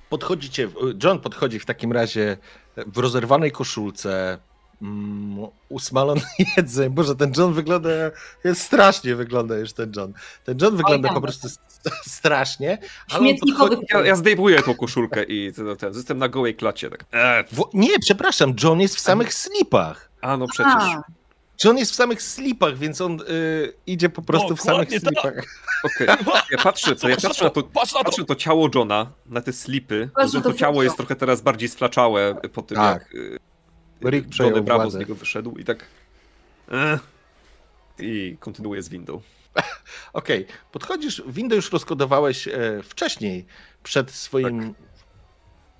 Podchodzicie, John podchodzi w takim razie w rozerwanej koszulce, mm, usmalony jedzeń. Boże, ten John wygląda, jest strasznie wygląda już ten John. Ten John wygląda tam po prostu strasznie, ale podchodzi... Ja, ja zdejmuję tą koszulkę i ten, ten, jestem na gołej klacie. Tak. E, W... Nie, przepraszam, John jest w samych slipach. a no przecież. A, John jest w samych slipach, więc on y, idzie po prostu w samych tak. slipach. Okej. Ja patrzę, co ja patrzę na to. patrz na to. Patrzę to ciało Johna, na te slipy. To to ciało jest trochę teraz bardziej sflaczałe po tym, Tak. jak y, Rick przejął Johnny Bravo z władzę. niego wyszedł i tak. E, I kontynuuję z windą. Okej, podchodzisz, windę już rozkodowałeś e, wcześniej, przed swoim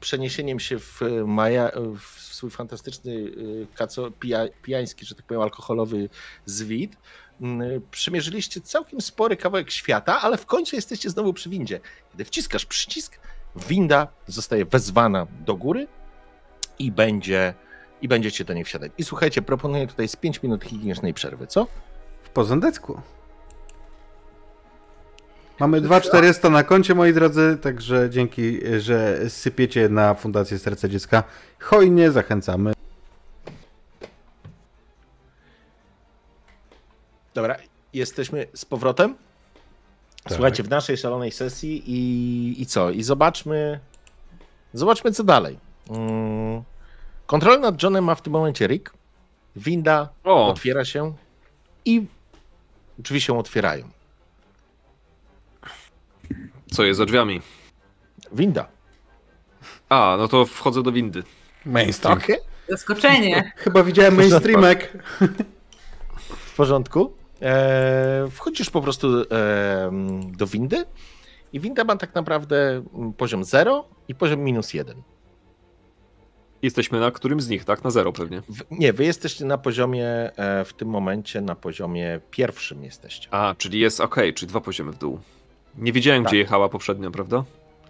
przeniesieniem się w, e, Maja, w swój fantastyczny kaco, pija, pijański, że tak powiem, alkoholowy zwit. Mm, Przemierzyliście całkiem spory kawałek świata, ale w końcu jesteście znowu przy windzie. Kiedy wciskasz przycisk, winda zostaje wezwana do góry i będzie i będziecie do niej wsiadać. I słuchajcie, proponuję tutaj z 5 minut higienicznej przerwy, co? W porządeczku. Mamy 2400 na koncie, moi drodzy, także dzięki, że sypiecie na Fundację Serca Dziecka. Hojnie zachęcamy. Dobra, jesteśmy z powrotem. Słuchajcie, w naszej szalonej sesji i, i co? I zobaczmy, zobaczmy co dalej. Mm. Kontrolę nad Johnem ma w tym momencie Rick. Winda O, otwiera się i drzwi się otwierają. co jest za drzwiami? Winda. A, no to wchodzę do windy. Mainstream. Okej. Zaskoczenie. Chyba widziałem mainstreamek. W porządku. E, wchodzisz po prostu e, do windy i winda ma tak naprawdę poziom 0 i poziom minus 1. Jesteśmy na którym z nich, tak? Na zero pewnie. W, nie, wy jesteście na poziomie, e, w tym momencie na poziomie pierwszym jesteście. A, czyli jest ok, czyli dwa poziomy w dół. Nie wiedziałem, Tak. gdzie jechała poprzednio, prawda?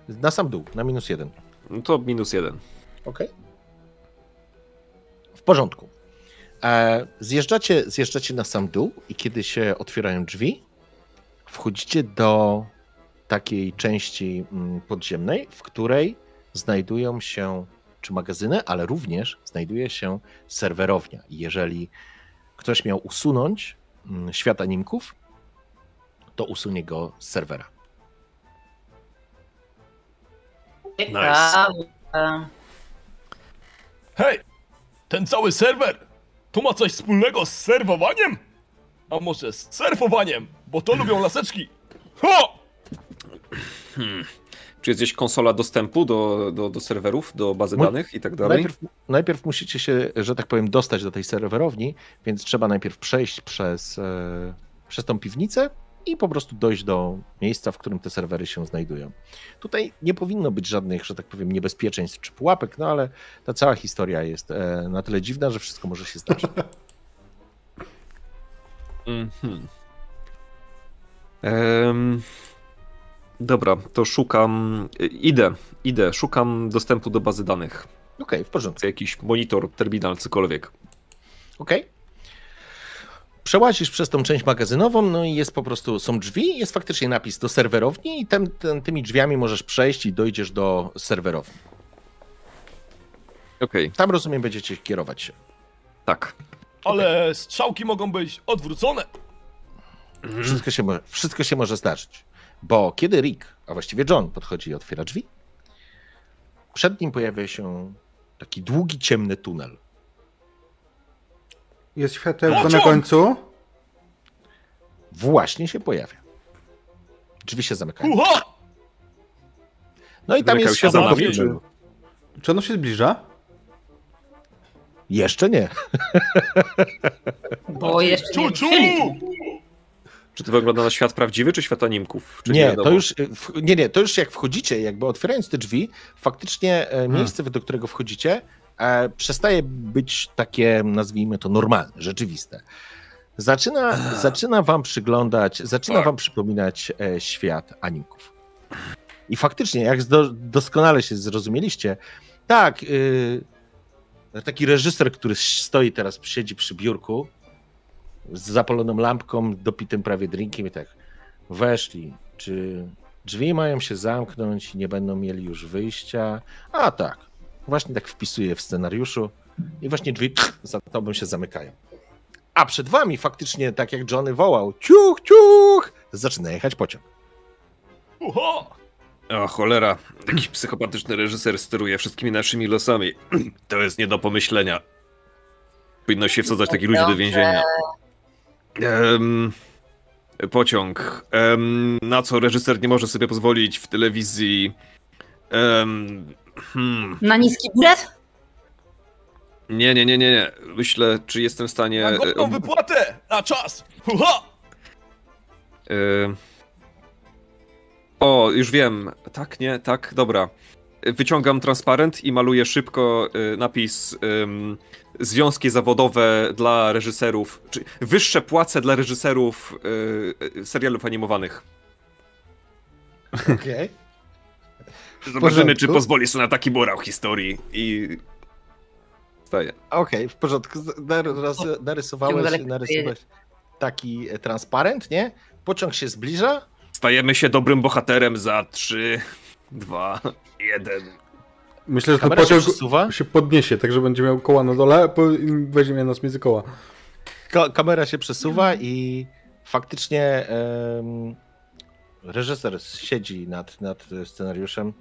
Na sam dół, na minus 1. No to minus jeden. Ok. W porządku. E, zjeżdżacie, zjeżdżacie na sam dół i kiedy się otwierają drzwi, wchodzicie do takiej części mm, podziemnej, w której znajdują się czy magazyny, ale również znajduje się serwerownia. I Jeżeli ktoś miał usunąć mm, świat animków, to usunie go z serwera. Ciekawe. Hej! Ten cały serwer to ma coś wspólnego z serwowaniem? A może z surfowaniem? Bo to lubią laseczki. Ho! Czy jest gdzieś konsola dostępu do, do, do serwerów, do bazy Mój- danych i tak dalej? Najpierw, najpierw musicie się, że tak powiem, dostać do tej serwerowni, więc trzeba najpierw przejść przez, e, przez tą piwnicę i po prostu dojść do miejsca, w którym te serwery się znajdują. Tutaj nie powinno być żadnych, że tak powiem, niebezpieczeństw czy pułapek, no ale ta cała historia jest e, na tyle dziwna, że wszystko może się zdarzyć. Mhm. Dobra, to szukam. Idę, idę, szukam dostępu do bazy danych. Okej, w porządku. Jakiś monitor, terminal, cokolwiek. Okej. Przełazisz przez tą część magazynową, no i jest po prostu, są drzwi, jest faktycznie napis do serwerowni i tem, tem, tymi drzwiami możesz przejść i dojdziesz do serwerowni. Okej, Tam rozumiem, będziecie kierować się. tak. Ale strzałki mogą być odwrócone. Wszystko się, może, wszystko się może zdarzyć. Bo kiedy Rick, a właściwie John, podchodzi i otwiera drzwi, przed nim pojawia się taki długi, ciemny tunel. Jest światełko na Pociąg! końcu. Właśnie się pojawia. Drzwi się zamykają. Uha! No i tam Zamykał jest się za nami, czy... Czy ono się zbliża? Jeszcze nie. Bo jeszcze nie ciu! ruszyli. Czy to wygląda na świat prawdziwy, czy świat animków? Czy Nie, to już, w- nie, nie, to już jak wchodzicie, jakby otwierając te drzwi, faktycznie Hmm. e, miejsce, do którego wchodzicie, e, przestaje być takie, nazwijmy to, normalne, rzeczywiste. Zaczyna, zaczyna wam przyglądać, zaczyna wam przypominać e, świat animków. I faktycznie, jak doskonale się zrozumieliście, tak, y, taki reżyser, który stoi teraz, siedzi przy biurku z zapaloną lampką, dopitym prawie drinkiem i tak, weszli, czy drzwi mają się zamknąć i nie będą mieli już wyjścia? A tak, właśnie tak wpisuję w scenariuszu i właśnie drzwi za tobą się zamykają. A przed wami faktycznie, tak jak Johnny wołał, ciuch, ciuch, zaczyna jechać pociąg. Uha! O cholera, jakiś psychopatyczny reżyser steruje wszystkimi naszymi losami. To jest nie do pomyślenia. Powinno się wsadzać takich ludzi do więzienia. Em, pociąg. Em, na co reżyser nie może sobie pozwolić w telewizji. Em, hmm, Na niski bilet? nie, nie, nie, nie, nie. Myślę, czy jestem w stanie. Na godną ob- wypłatę! Na czas! Uha! e, o, już wiem. Tak, nie, tak, dobra. Wyciągam transparent i maluję szybko e, napis Związki zawodowe dla reżyserów, czy wyższe płace dla reżyserów e, e, serialów animowanych. Okej. Zobaczymy, czy pozwoli sobie na taki morał historii. I Staję. Okej, w porządku. Narys- narysowałeś, narysowałeś taki e, transparent, nie? Pociąg się zbliża. Stajemy się dobrym bohaterem za 3, 2, 1. Myślę, że ten Kamera się pociąg przesuwa. się podniesie, tak że będzie miał koła na dole, a po- i weźmie nas między koła. Ka- kamera się przesuwa i faktycznie em, reżyser siedzi nad, nad scenariuszem.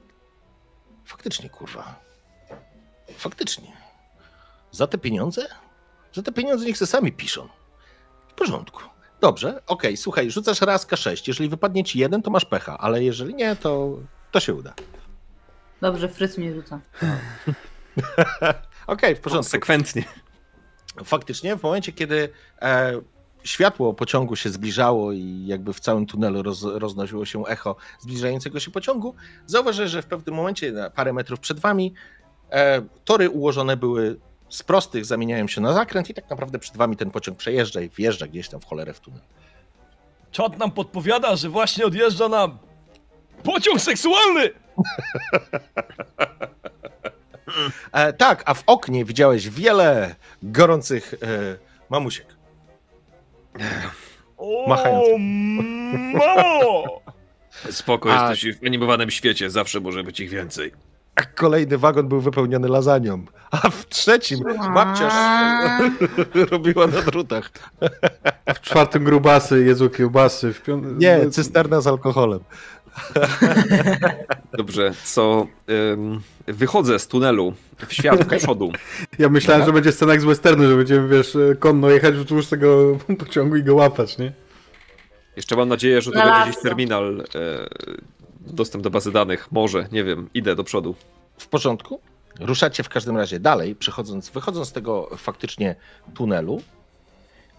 Faktycznie, kurwa. Faktycznie. Za te pieniądze? Za te pieniądze niech se sami piszą. W porządku. Dobrze, okej, słuchaj, rzucasz raz K6. Jeżeli wypadnie ci jeden, to masz pecha, ale jeżeli nie, to, to się uda. Dobrze, Fryc mnie rzuca. Okej, w porządku. Konsekwentnie. faktycznie w momencie, kiedy e, światło pociągu się zbliżało i jakby w całym tunelu roz, roznosiło się echo zbliżającego się pociągu, zauważysz, że w pewnym momencie, na parę metrów przed wami, e, tory ułożone były z prostych, zamieniają się na zakręt i tak naprawdę przed wami ten pociąg przejeżdża i wjeżdża gdzieś tam w cholerę w tunel. Czat nam podpowiada, że właśnie odjeżdża nam pociąg seksualny! E, tak, a w oknie widziałeś wiele gorących e, mamusiek. O, Machając. mamo! Spoko, A- jesteś w animowanym świecie, zawsze może być ich więcej. Kolejny wagon był wypełniony lasagną, a w trzecim babcia robiła na drutach. W czwartym grubasy, jedzą kiełbasy. W piątym... Nie, cysterna z alkoholem. Dobrze, co ym, wychodzę z tunelu w świat przodu. Ja myślałem, że będzie scena jak z westernu, że będziemy, wiesz, konno jechać wzdłuż tego pociągu i go łapać, nie? Jeszcze mam nadzieję, że to Na będzie gdzieś terminal, e, dostęp do bazy danych. Może, nie wiem, idę do przodu. W porządku? Ruszacie w każdym razie dalej, przechodząc, wychodząc z tego faktycznie tunelu.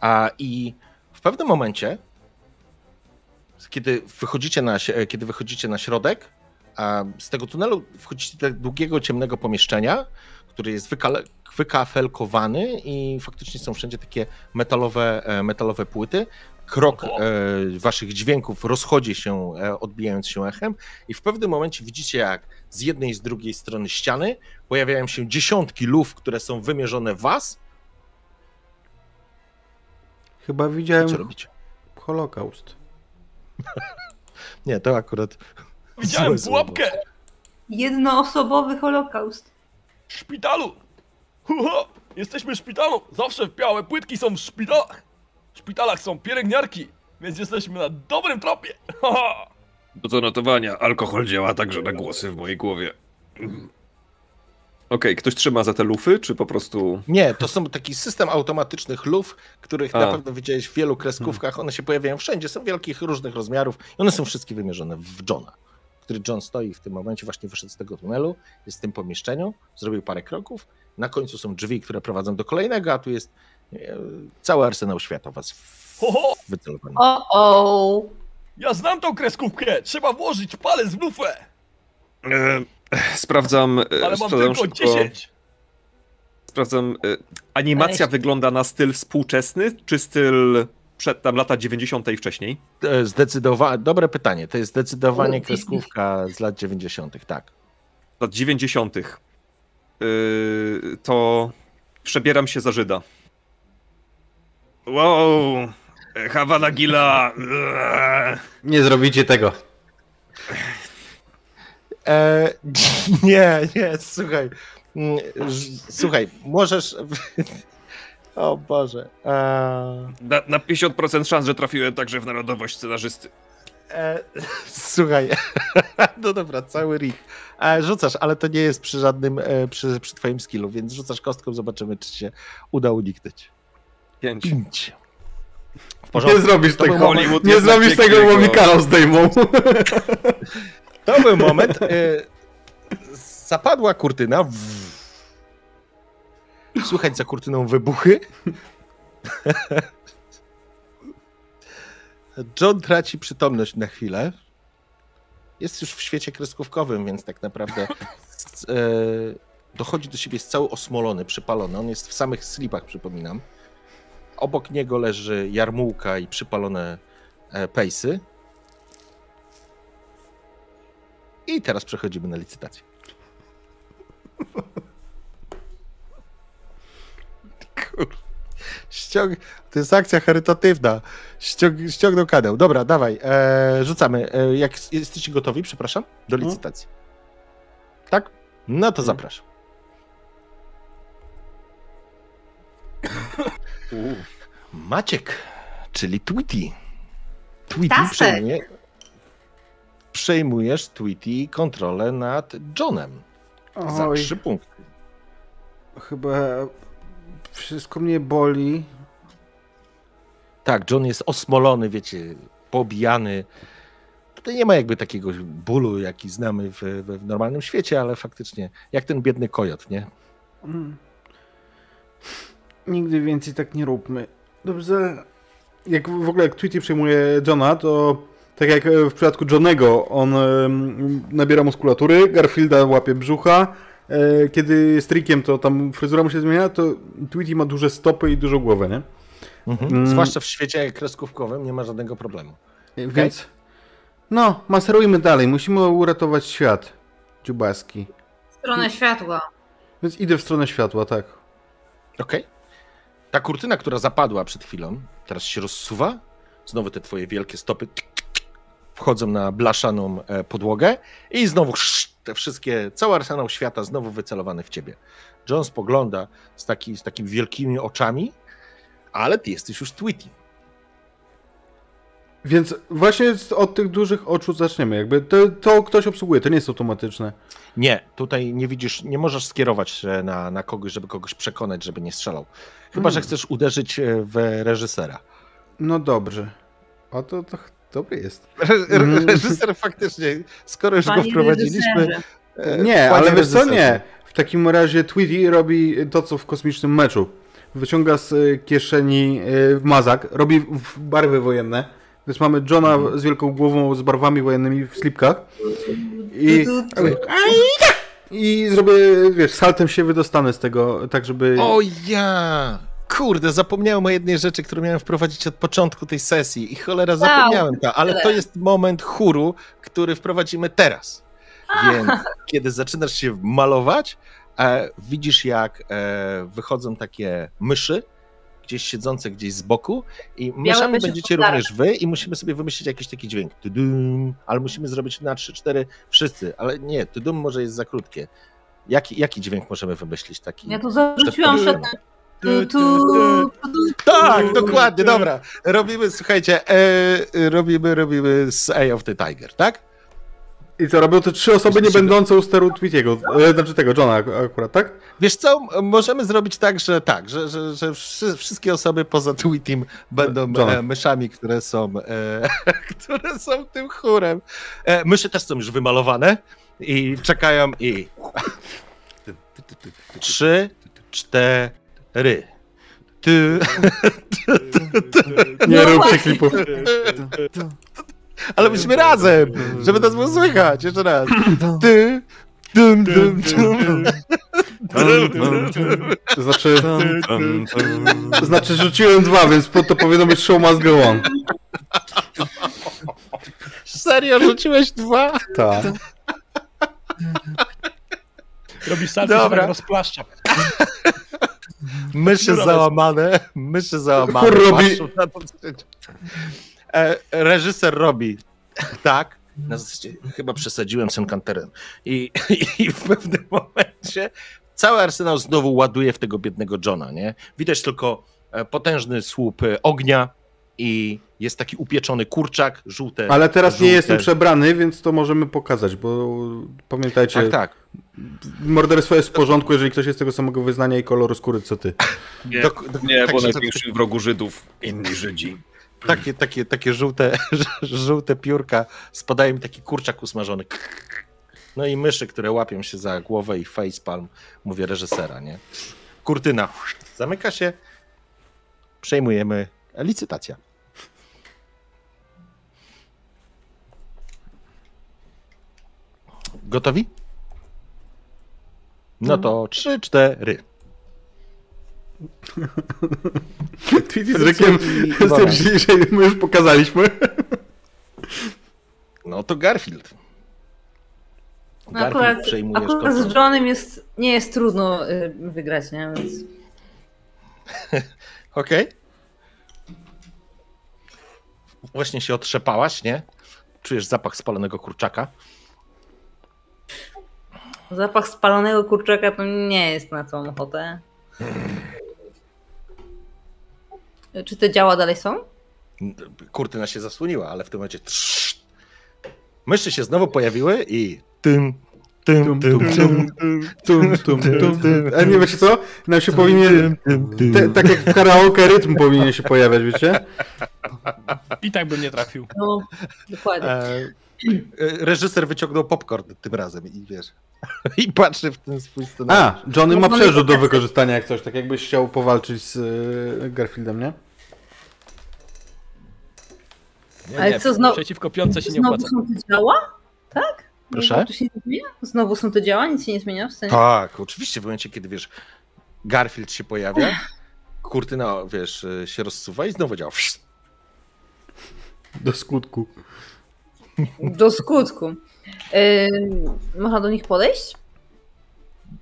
A i w pewnym momencie, kiedy wychodzicie na, kiedy wychodzicie na środek, a z tego tunelu wchodzicie do długiego, ciemnego pomieszczenia, który jest wykale, wykafelkowany i faktycznie są wszędzie takie metalowe, e, metalowe płyty. Krok e, waszych dźwięków rozchodzi się, e, odbijając się echem i w pewnym momencie widzicie, jak z jednej i z drugiej strony ściany pojawiają się dziesiątki luf, które są wymierzone w was. Chyba I co widziałem robicie? Holokaust. Nie, to akurat Widziałem pułapkę Jednoosobowy holokaust. w szpitalu! Huho! Jesteśmy w szpitalu! Zawsze białe płytki są w szpitalach! W szpitalach są pielęgniarki, więc jesteśmy na dobrym tropie! Do zanotowania, alkohol działa także na głosy w mojej głowie. Okej, ktoś trzyma za te lufy, czy po prostu... Nie, to są taki system automatycznych luf, których A. na pewno widziałeś w wielu kreskówkach. One się pojawiają wszędzie, są wielkich, różnych rozmiarów i one są wszystkie wymierzone w Johna, który John stoi w tym momencie, właśnie wyszedł z tego tunelu, jest w tym pomieszczeniu, zrobił parę kroków. Na końcu są drzwi, które prowadzą do kolejnego, a tu jest cały arsenał świata was wycelowany. O, o. Ja znam tą kreskówkę! Trzeba włożyć palec w lufę! E, sprawdzam... e, Ale mam tylko szybko- 10! Sprawdzam. e, Animacja wygląda na styl współczesny, czy styl przed tam lata 90. i wcześniej? Zdecydowanie, dobre pytanie, to jest zdecydowanie kreskówka z lat 90., tak. Lat 90. Yy, to przebieram się za Żyda. Wow! Hawana Gila! Nie zrobicie tego. E, nie, nie, słuchaj. Mm, Słuchaj, możesz. O Boże. E, Na, na 50% szans, że trafiłem także w narodowość scenarzysty. e, słuchaj. No dobra, cały rig. E, rzucasz, ale to nie jest przy żadnym, e, przy, przy twoim skillu, więc rzucasz kostką, zobaczymy, czy się uda uniknąć. 5. Pięć. W Nie zrobisz To tego. Hollywood Nie zrobisz tego, bo mi kanał zdejmą. To był moment. E, zapadła kurtyna. Słychać za kurtyną wybuchy. John traci przytomność na chwilę. Jest już w świecie kreskówkowym, więc tak naprawdę e, dochodzi do siebie, jest cały osmolony, przypalony. On jest w samych slipach, przypominam. Obok niego leży jarmułka i przypalone e, pejsy. I teraz przechodzimy na licytację. Ściąg... To jest akcja charytatywna. Ściąg... Ściągnął kanał. Dobra, dawaj, e, rzucamy. E, jak jesteście gotowi, przepraszam, do Mhm. licytacji. Tak? No to zapraszam. Maciek, czyli Tweety. Tweety przejmuje, przejmujesz Tweety kontrolę nad Johnem za Oj, trzy punkty. chyba wszystko mnie boli. Tak, John jest osmolony, wiecie, pobijany. Tutaj nie ma jakby takiego bólu, jaki znamy w, w, w normalnym świecie, ale faktycznie jak ten biedny kojot, nie? Mm. Nigdy więcej tak nie róbmy. Dobrze. Jak w ogóle jak Tweety przejmuje Johna, to tak jak w przypadku Johnego, on nabiera muskulatury, Garfielda łapie brzucha. e, Kiedy jest trickiem, to tam fryzura mu się zmienia, to Tweety ma duże stopy i dużą głowę, nie? Mm. Zwłaszcza w świecie kreskówkowym nie ma żadnego problemu. E, Więc. No, maserujmy dalej. Musimy uratować świat. Dziubaski. W stronę światła. Więc idę w stronę światła, tak. Okej. Ta kurtyna, która zapadła przed chwilą, teraz się rozsuwa. Znowu te twoje wielkie stopy wchodzą na blaszaną e, podłogę i znowu te wszystkie, cały arsenał świata znowu wycelowany w ciebie. John spogląda z, taki, z takimi wielkimi oczami, ale ty jesteś już Tweety. Więc właśnie od tych dużych oczu zaczniemy. Jakby to, to ktoś obsługuje, to nie jest automatyczne. Nie, tutaj nie widzisz, nie możesz skierować się na, na kogoś, żeby kogoś przekonać, żeby nie strzelał. Chyba, że chcesz uderzyć e, w reżysera. No dobrze. O to, to dobry jest. Re, Mm. re, reżyser faktycznie, skoro już go wprowadziliśmy. reżyserze. e, Nie, panie ale wiesz co, nie. W takim razie Tweety robi to, co w kosmicznym meczu. Wyciąga z kieszeni mazak, robi barwy wojenne. Więc mamy Johna Mhm. z wielką głową, z barwami wojennymi w slipkach. I, i zrobię, wiesz, saltem się wydostanę z tego, tak żeby... O ja! Kurde, zapomniałem o jednej rzeczy, którą miałem wprowadzić od początku tej sesji i cholera zapomniałem to, ale to jest moment chóru, który wprowadzimy teraz. Więc kiedy zaczynasz się malować, e, widzisz jak e, wychodzą takie myszy, gdzieś siedzące gdzieś z boku i myszami będziecie również wy i musimy sobie wymyślić jakiś taki dźwięk. Tudum, ale musimy zrobić na 3-4 wszyscy, ale nie, tudum może jest za krótkie. Jaki, jaki dźwięk możemy wymyślić? Taki... Ja tu zarzuciłam Przed- przed... Tu, tu, Tak, dokładnie, dobra. Robimy, słuchajcie, e, robimy, robimy z Eye of the Tiger, tak? I co, robią to trzy osoby nie będące u steru Tweetiego. E, znaczy tego, Johna ak- akurat, tak? Wiesz co, możemy zrobić tak, że tak, że, że, że wszy, wszystkie osoby poza Tweetim będą John. e, myszami, które są, e, które są tym chórem. E, myszy też są już wymalowane i czekają i... Trzy, cztery. Ty, Nie No róbcie klipów. Ale musimy razem, żeby nas było słychać. Jeszcze raz. Ty, dum, dum, dum. To znaczy, to znaczy rzuciłem dwa, więc po- to powinno być show must go on. Serio, rzuciłeś dwa? Tak. Robi salto, Dobra. tak rozplaszcza. Myszy załamane, myszy załamane. Chór robi- e, reżyser robi tak, na zasadzie chyba przesadziłem z Encanterem I, i w pewnym momencie cały arsenał znowu ładuje w tego biednego Johna, nie? Widać tylko e, potężny słup e, ognia i jest taki upieczony kurczak, żółte. Ale teraz nie żółte. jestem przebrany, więc to możemy pokazać, bo pamiętajcie, Tak, tak. morderstwo jest w porządku, jeżeli ktoś jest tego samego wyznania i koloru skóry co ty. Nie, Dok- dok- nie tak bo największym wrogu Żydów inni Żydzi. Takie, takie, takie żółte, żółte piórka, spadają mi taki kurczak usmażony. No i myszy, które łapią się za głowę i facepalm, mówię reżysera, nie? Kurtyna zamyka się, przejmujemy licytacja. Gotowi? No to 3, 4. Tweet z Rykiem stwierdzili, że my już pokazaliśmy. No to Garfield. No akurat, akurat z Johnem jest, nie jest trudno y, wygrać, nie? Więc... Okej. Okay. Właśnie się otrzepałaś, nie? Czujesz zapach spalonego kurczaka. Zapach spalonego kurczaka to nie jest na tą ochotę. Czy te działa dalej są? Kurtyna się zasłoniła, ale w tym momencie trz, myszy się znowu pojawiły i tym, tym, tym, tym, Tum, tum, tum. A nie wiecie co? Nam się powinien, te, tak jak w karaoke rytm powinien się pojawiać, wiecie? I tak bym nie trafił. No, dokładnie. E, reżyser wyciągnął popcorn tym razem i wiesz. I patrzy w ten swój scenariusz. A, Johnny ma No, przerzut do wykorzystania jak coś, tak jakbyś chciał powalczyć z y, Garfieldem, nie? Nie, Ale nie, co, znowu- przeciwko piątce się nie Znowu opłaca. są te działa? Tak? Proszę? Tu się nie zmienia? Znowu są te działa? Nic się nie zmienia w scenie? Tak, oczywiście w momencie, kiedy wiesz, Garfield się pojawia, kurtyna, wiesz, e, się rozsuwa i znowu działa. Do skutku. Do skutku. Yy, można do nich podejść?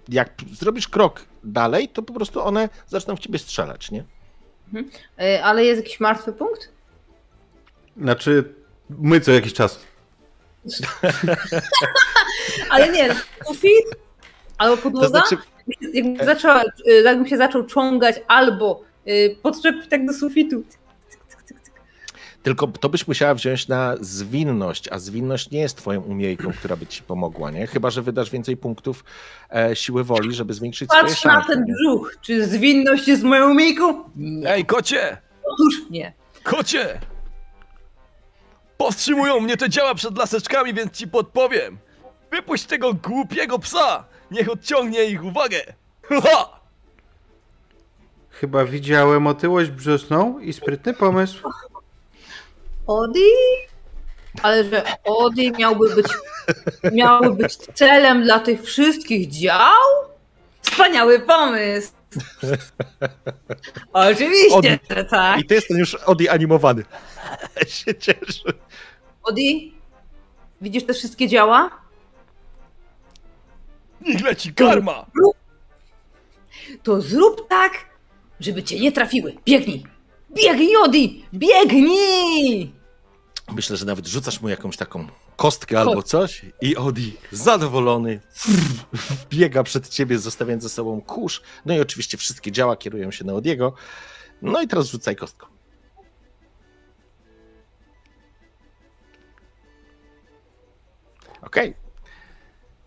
Jak zrobisz krok dalej, to po prostu one zaczną w ciebie strzelać, nie? Yy, ale jest jakiś martwy punkt? Znaczy, my co jakiś czas. Ale nie, sufit albo To podłoga. znaczy, Jakbym, zaczęła, jakbym się zaczął ciągać albo yy, podczepić tak do sufitu. Tylko to byś musiała wziąć na zwinność, a zwinność nie jest twoją umiejką, która by ci pomogła, nie? Chyba, że wydasz więcej punktów e, siły woli, żeby zwiększyć swoje Patrz na szanse. ten brzuch. Czy zwinność jest moją umiejką? Ej, kocie! Otóż nie. Kocie! Powstrzymują mnie te działa przed laseczkami, więc ci podpowiem. Wypuść tego głupiego psa! Niech odciągnie ich uwagę! Ha! Chyba widziałem otyłość brzosną i sprytny pomysł. Odi? Ale że Odi miałby być, miałby być celem dla tych wszystkich dział? Wspaniały pomysł! Oczywiście, że tak. I to jest ten już Odi animowany. się cieszę. Odi, widzisz te wszystkie działa? Niech leci karma! To zrób tak, żeby cię nie trafiły. Biegnij! Biegnij, Odi! Biegnij! Myślę, że nawet rzucasz mu jakąś taką kostkę albo coś i Odi zadowolony biega przed ciebie, zostawiając ze sobą kurz. No i oczywiście wszystkie działa kierują się na Odiego. No i teraz rzucaj kostką. Okej.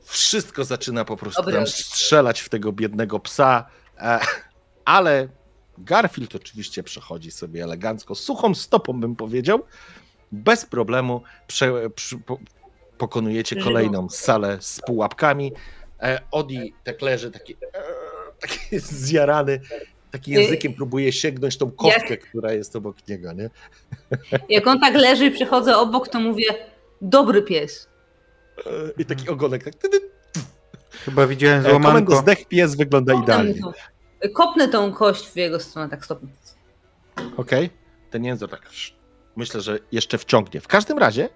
Wszystko zaczyna po prostu Dobry tam strzelać w tego biednego psa, e, ale Garfield oczywiście przechodzi sobie elegancko, suchą stopą bym powiedział, bez problemu prze, przy, po, pokonujecie kolejną salę z pułapkami. E, Odi tak leży, taki, e, taki zjarany, taki Y- językiem próbuje sięgnąć tą kostkę, która jest obok niego, nie? Jak on tak leży i przychodzę obok, to mówię, dobry pies. E, I taki ogonek, tak. Chyba widziałem e, złamanko. zdech pies wygląda Kopnę, idealnie. tą, kopnę tą kość w jego stronę, tak stopnie. Okej, ten język tak myślę, że jeszcze wciągnie. W każdym razie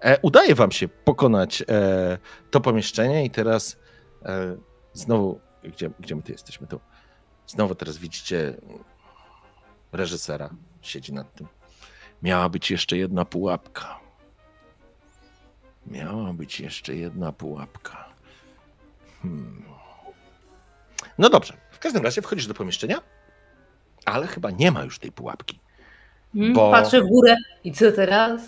e, udaje wam się pokonać e, to pomieszczenie i teraz e, znowu, gdzie, gdzie my tu jesteśmy? Tu. Znowu teraz widzicie reżysera, siedzi nad tym. Miała być jeszcze jedna pułapka. Miała być jeszcze jedna pułapka. Hmm. No dobrze, w każdym razie wchodzisz do pomieszczenia, ale chyba nie ma już tej pułapki. Hmm? Bo- Patrzę w górę i co teraz?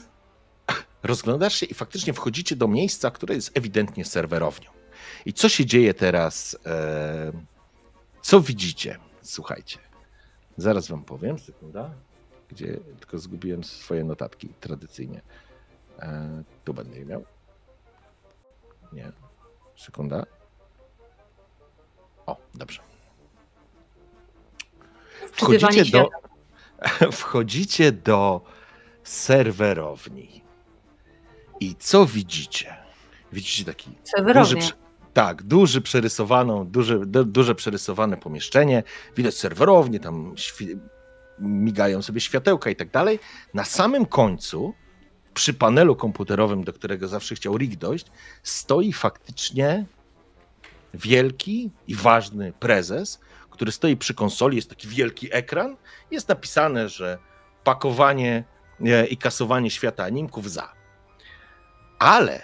Rozglądasz się i faktycznie wchodzicie do miejsca, które jest ewidentnie serwerownią. I co się dzieje teraz? E, co widzicie? Słuchajcie. Zaraz wam powiem, sekunda. Gdzie tylko zgubiłem swoje notatki tradycyjnie. E, tu będę je miał. Nie. Sekunda. O, dobrze. Wchodzicie do, wchodzicie do serwerowni. I co widzicie? Widzicie taki duży, Serwerownie. tak, duży przerysowaną, duże, du, duże przerysowane pomieszczenie. Widać serwerownię, tam migają sobie światełka i tak dalej. Na samym końcu, przy panelu komputerowym, do którego zawsze chciał Rick dojść, stoi faktycznie wielki i ważny prezes, który stoi przy konsoli, jest taki wielki ekran, jest napisane, że pakowanie e, i kasowanie świata animków za. Ale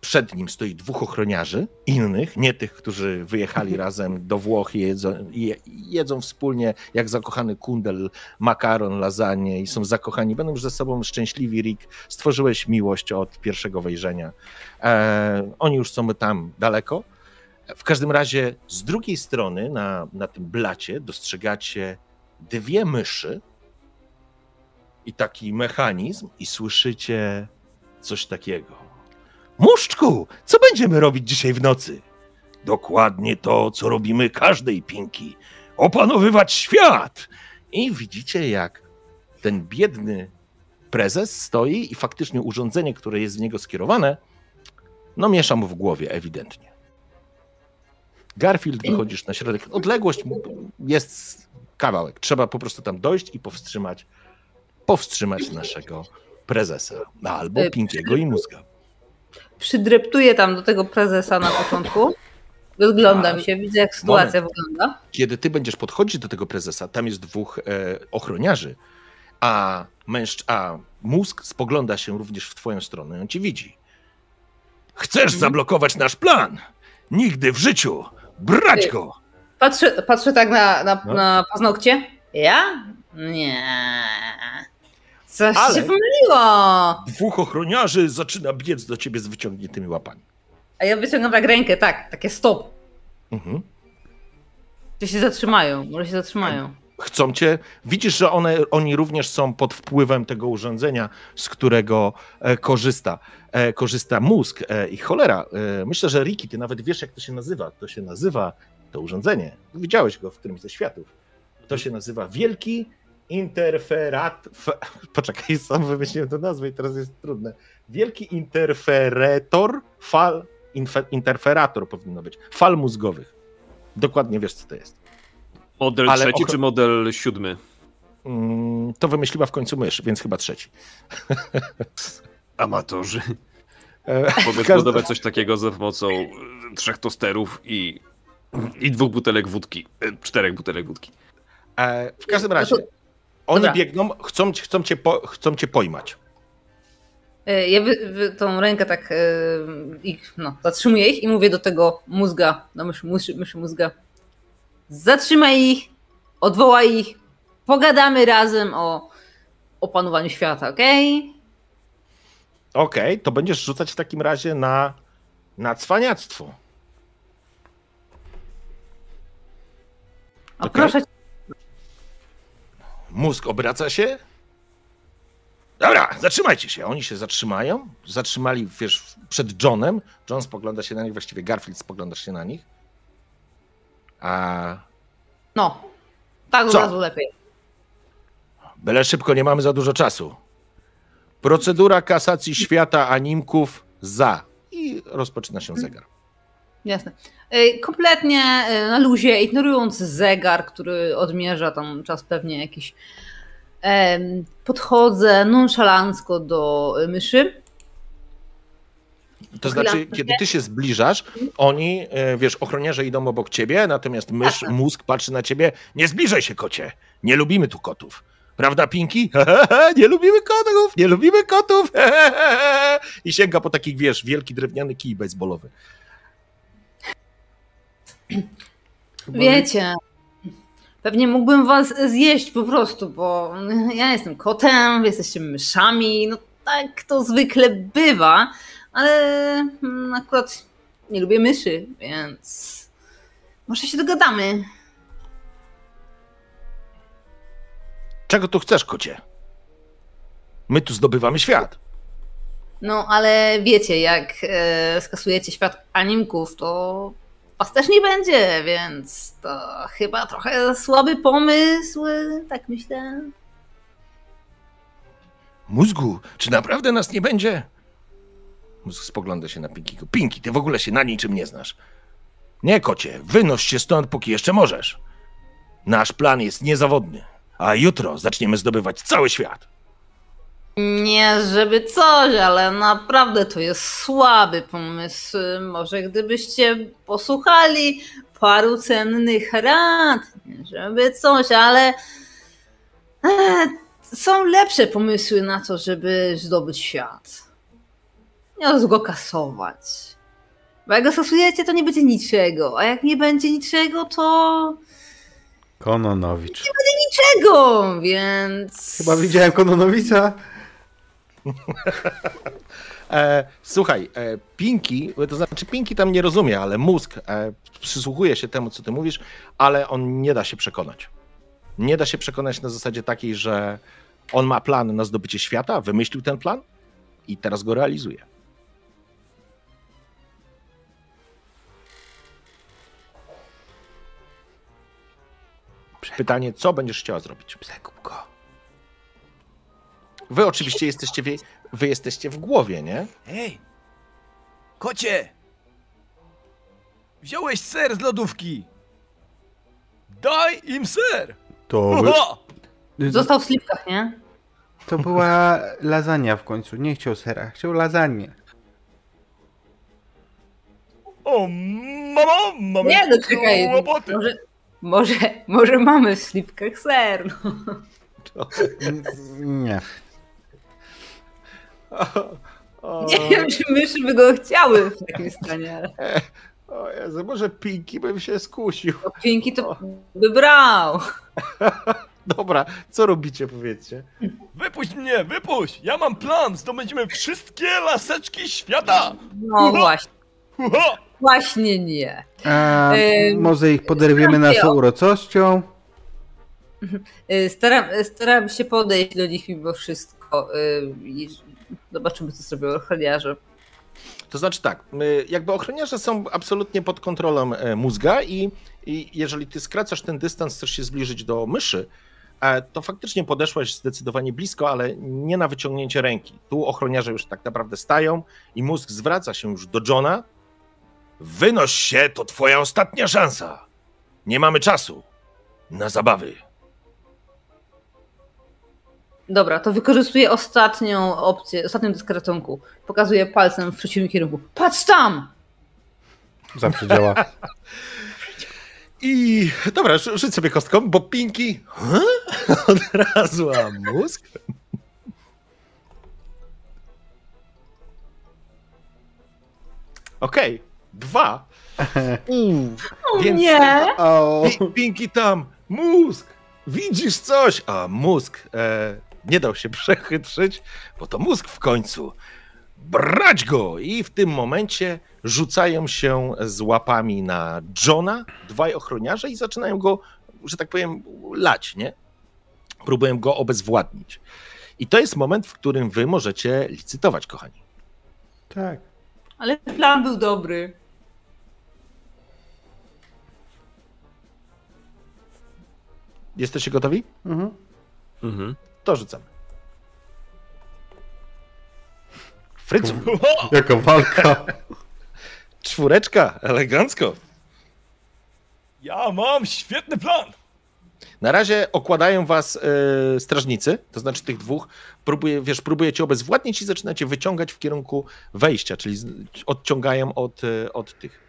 przed nim stoi dwóch ochroniarzy, innych, nie tych, którzy wyjechali razem do Włoch i jedzą, je, jedzą wspólnie, jak zakochany kundel, makaron, lasagne i są zakochani. Będą już ze sobą szczęśliwi, Rick. Stworzyłeś miłość od pierwszego wejrzenia. E, oni już są tam daleko. W każdym razie z drugiej strony na, na tym blacie dostrzegacie dwie myszy i taki mechanizm i słyszycie coś takiego. Muszczku, co będziemy robić dzisiaj w nocy? Dokładnie to, co robimy każdej pinki. Opanowywać świat! I widzicie, jak ten biedny prezes stoi i faktycznie urządzenie, które jest w niego skierowane, no miesza mu w głowie ewidentnie. Garfield, wychodzisz na środek. Odległość jest kawałek. Trzeba po prostu tam dojść i powstrzymać, powstrzymać naszego prezesa. Albo Y, Pinkiego i mózga. Przydreptuję tam do tego prezesa na początku. Rozglądam się, widzę jak sytuacja wygląda. Kiedy ty będziesz podchodzić do tego prezesa, tam jest dwóch e, ochroniarzy, a mężcz, a mózg spogląda się również w twoją stronę, on ci widzi. Chcesz Mhm. zablokować nasz plan? Nigdy w życiu! Brać go! Patrzę, patrzę tak na, na, No. na paznokcie. Ja? Nie. Coś Ale- się pomyliło. Dwóch ochroniarzy zaczyna biec do ciebie z wyciągniętymi łapami. A ja wyciągam tak rękę, tak, takie stop. Mhm. Czy się zatrzymają? Może się zatrzymają. Chcą cię. Widzisz, że one, oni również są pod wpływem tego urządzenia, z którego e, korzysta, e, korzysta mózg e, i cholera. E, myślę, że Riki, ty nawet wiesz, jak to się nazywa. To się nazywa to urządzenie. Widziałeś go w którymś ze światów. To się nazywa Wielki Interferat. F... Poczekaj, sam wymyśliłem tę nazwę i teraz jest trudne. Wielki Interferator fal. Infe... Interferator powinno być. Fal mózgowych. Dokładnie wiesz, co to jest. Model Ale trzeci czy model siódmy? Mm, to wymyśliła w końcu mysz, więc chyba trzeci. Amatorzy. E, Mogę każdym- zbudować coś takiego za pomocą e, trzech tosterów i, i dwóch butelek wódki. E, Czterech butelek wódki. w każdym razie, oni Dobra. biegną, chcą, chcą, cię po, chcą cię pojmać. Ja wy, wy, tą rękę tak ich, no, zatrzymuję ich i mówię do tego mózga, do myszy, myszy, myszy mózga. Zatrzymaj ich, odwołaj ich, pogadamy razem o opanowaniu świata, okej? Okej, to będziesz rzucać w takim razie na, na cwaniactwo. A Okej. proszę cię, Mózg obraca się. Dobra, zatrzymajcie się. Oni się zatrzymają. Zatrzymali, wiesz, przed Johnem. John spogląda się na nich, właściwie Garfield spoglądasz się na nich. A no, tak od razu lepiej. Byle szybko, nie mamy za dużo czasu. Procedura kasacji świata animków za. I rozpoczyna się zegar. Jasne. E, Kompletnie e, na luzie, ignorując zegar, który odmierza tam czas pewnie jakiś. Podchodzę nonszalancko do e, myszy. To znaczy, kiedy ty się zbliżasz, oni, e, wiesz, ochroniarze idą obok ciebie, natomiast mysz, Tak. mózg patrzy na ciebie. Nie zbliżaj się, kocie. Nie lubimy tu kotów. Prawda, Pinki? nie lubimy kotów, nie lubimy kotów. I sięga po taki, wiesz, wielki drewniany kij baseballowy. Wiecie, pewnie mógłbym was zjeść po prostu, bo ja jestem kotem, wy jesteście myszami, no tak to zwykle bywa, ale mm, akurat nie lubię myszy, więc może się dogadamy. Czego tu chcesz, kocie? My tu zdobywamy świat. No ale wiecie, jak e, skasujecie świat animków, to was też nie będzie, więc to chyba trochę słaby pomysł, tak myślę. Mózgu, czy naprawdę nas nie będzie? Spogląda się na Pinkiego. Pinki, ty w ogóle się na niczym nie znasz. Nie, kocie, wynoś się stąd, póki jeszcze możesz. Nasz plan jest niezawodny, a jutro zaczniemy zdobywać cały świat. Nie, żeby coś, ale naprawdę to jest słaby pomysł. Może gdybyście posłuchali paru cennych rad, żeby coś, ale e, są lepsze pomysły na to, żeby zdobyć świat. Nie od go kasować. Bo jak go stosujecie, to nie będzie niczego, a jak nie będzie niczego, to Kononowicz. niczego, więc... Chyba widziałem Kononowica. E, słuchaj, e, Pinki, to znaczy Pinki tam nie rozumie, ale mózg e, przysłuchuje się temu, co ty mówisz, ale on nie da się przekonać. Nie da się przekonać na zasadzie takiej, że on ma plan na zdobycie świata, wymyślił ten plan i teraz go realizuje. Pytanie, co będziesz chciała zrobić? Przekup go. Wy oczywiście jesteście w, jej- wy jesteście w głowie, nie? Hej! Kocie! Wziąłeś ser z lodówki! Daj im ser! To, Haha! Został w slipkach, nie? to była lasagna w końcu. Nie chciał sera, chciał lasagne. O, mamo, mamy Nie, no czekaj. Może, może, może mamy w slipkach ser. No. Nie. O, Nie wiem, czy myszy by go chciały w takim stanie, ale o Jezu, może Pinki bym się skusił. to Pinki to by brał. Dobra, co robicie, powiedzcie? Wypuść mnie, wypuść! Ja mam plan! Zdobędziemy wszystkie laseczki świata! No właśnie! właśnie nie. A, Ym, może ich poderwiemy naszą urocością? Staram, staram się podejść do nich mimo wszystko. y, i Zobaczymy, co zrobią ochroniarze. To znaczy tak, jakby ochroniarze są absolutnie pod kontrolą e, mózga i, i jeżeli ty skracasz ten dystans, chcesz się zbliżyć do myszy, e, to faktycznie podeszłaś zdecydowanie blisko, ale nie na wyciągnięcie ręki. Tu ochroniarze już tak naprawdę stają i mózg zwraca się już do Johna. Wynoś się, to twoja ostatnia szansa. Nie mamy czasu na zabawy. Dobra, to wykorzystuję ostatnią opcję, ostatnią deskę ratunku. Pokazuję palcem w przeciwnym kierunku. Patrz tam! Zawsze działa. I dobra, rzu- rzuć sobie kostką, bo Pinki huh? od razu, a mózg? Okej, dwa. Uuu, Więc nie! Pinki tam, mózg, widzisz coś? A mózg e, nie dał się przechytrzyć, bo to mózg w końcu. Brać go! I w tym momencie rzucają się z łapami na Johna, dwaj ochroniarze i zaczynają go, że tak powiem, lać, nie? Próbują go obezwładnić. I to jest moment, w którym wy możecie licytować, kochani. tak. Ale plan był dobry. Jesteście gotowi? Mhm. Mhm. To rzucamy. Frycu! Jaka walka. czwóreczka, elegancko. Ja mam świetny plan! Na razie okładają was e, strażnicy, to znaczy tych dwóch. Próbuje, wiesz, próbujecie obezwładnić i zaczynacie wyciągać w kierunku wejścia, czyli z, odciągają od, e, od tych.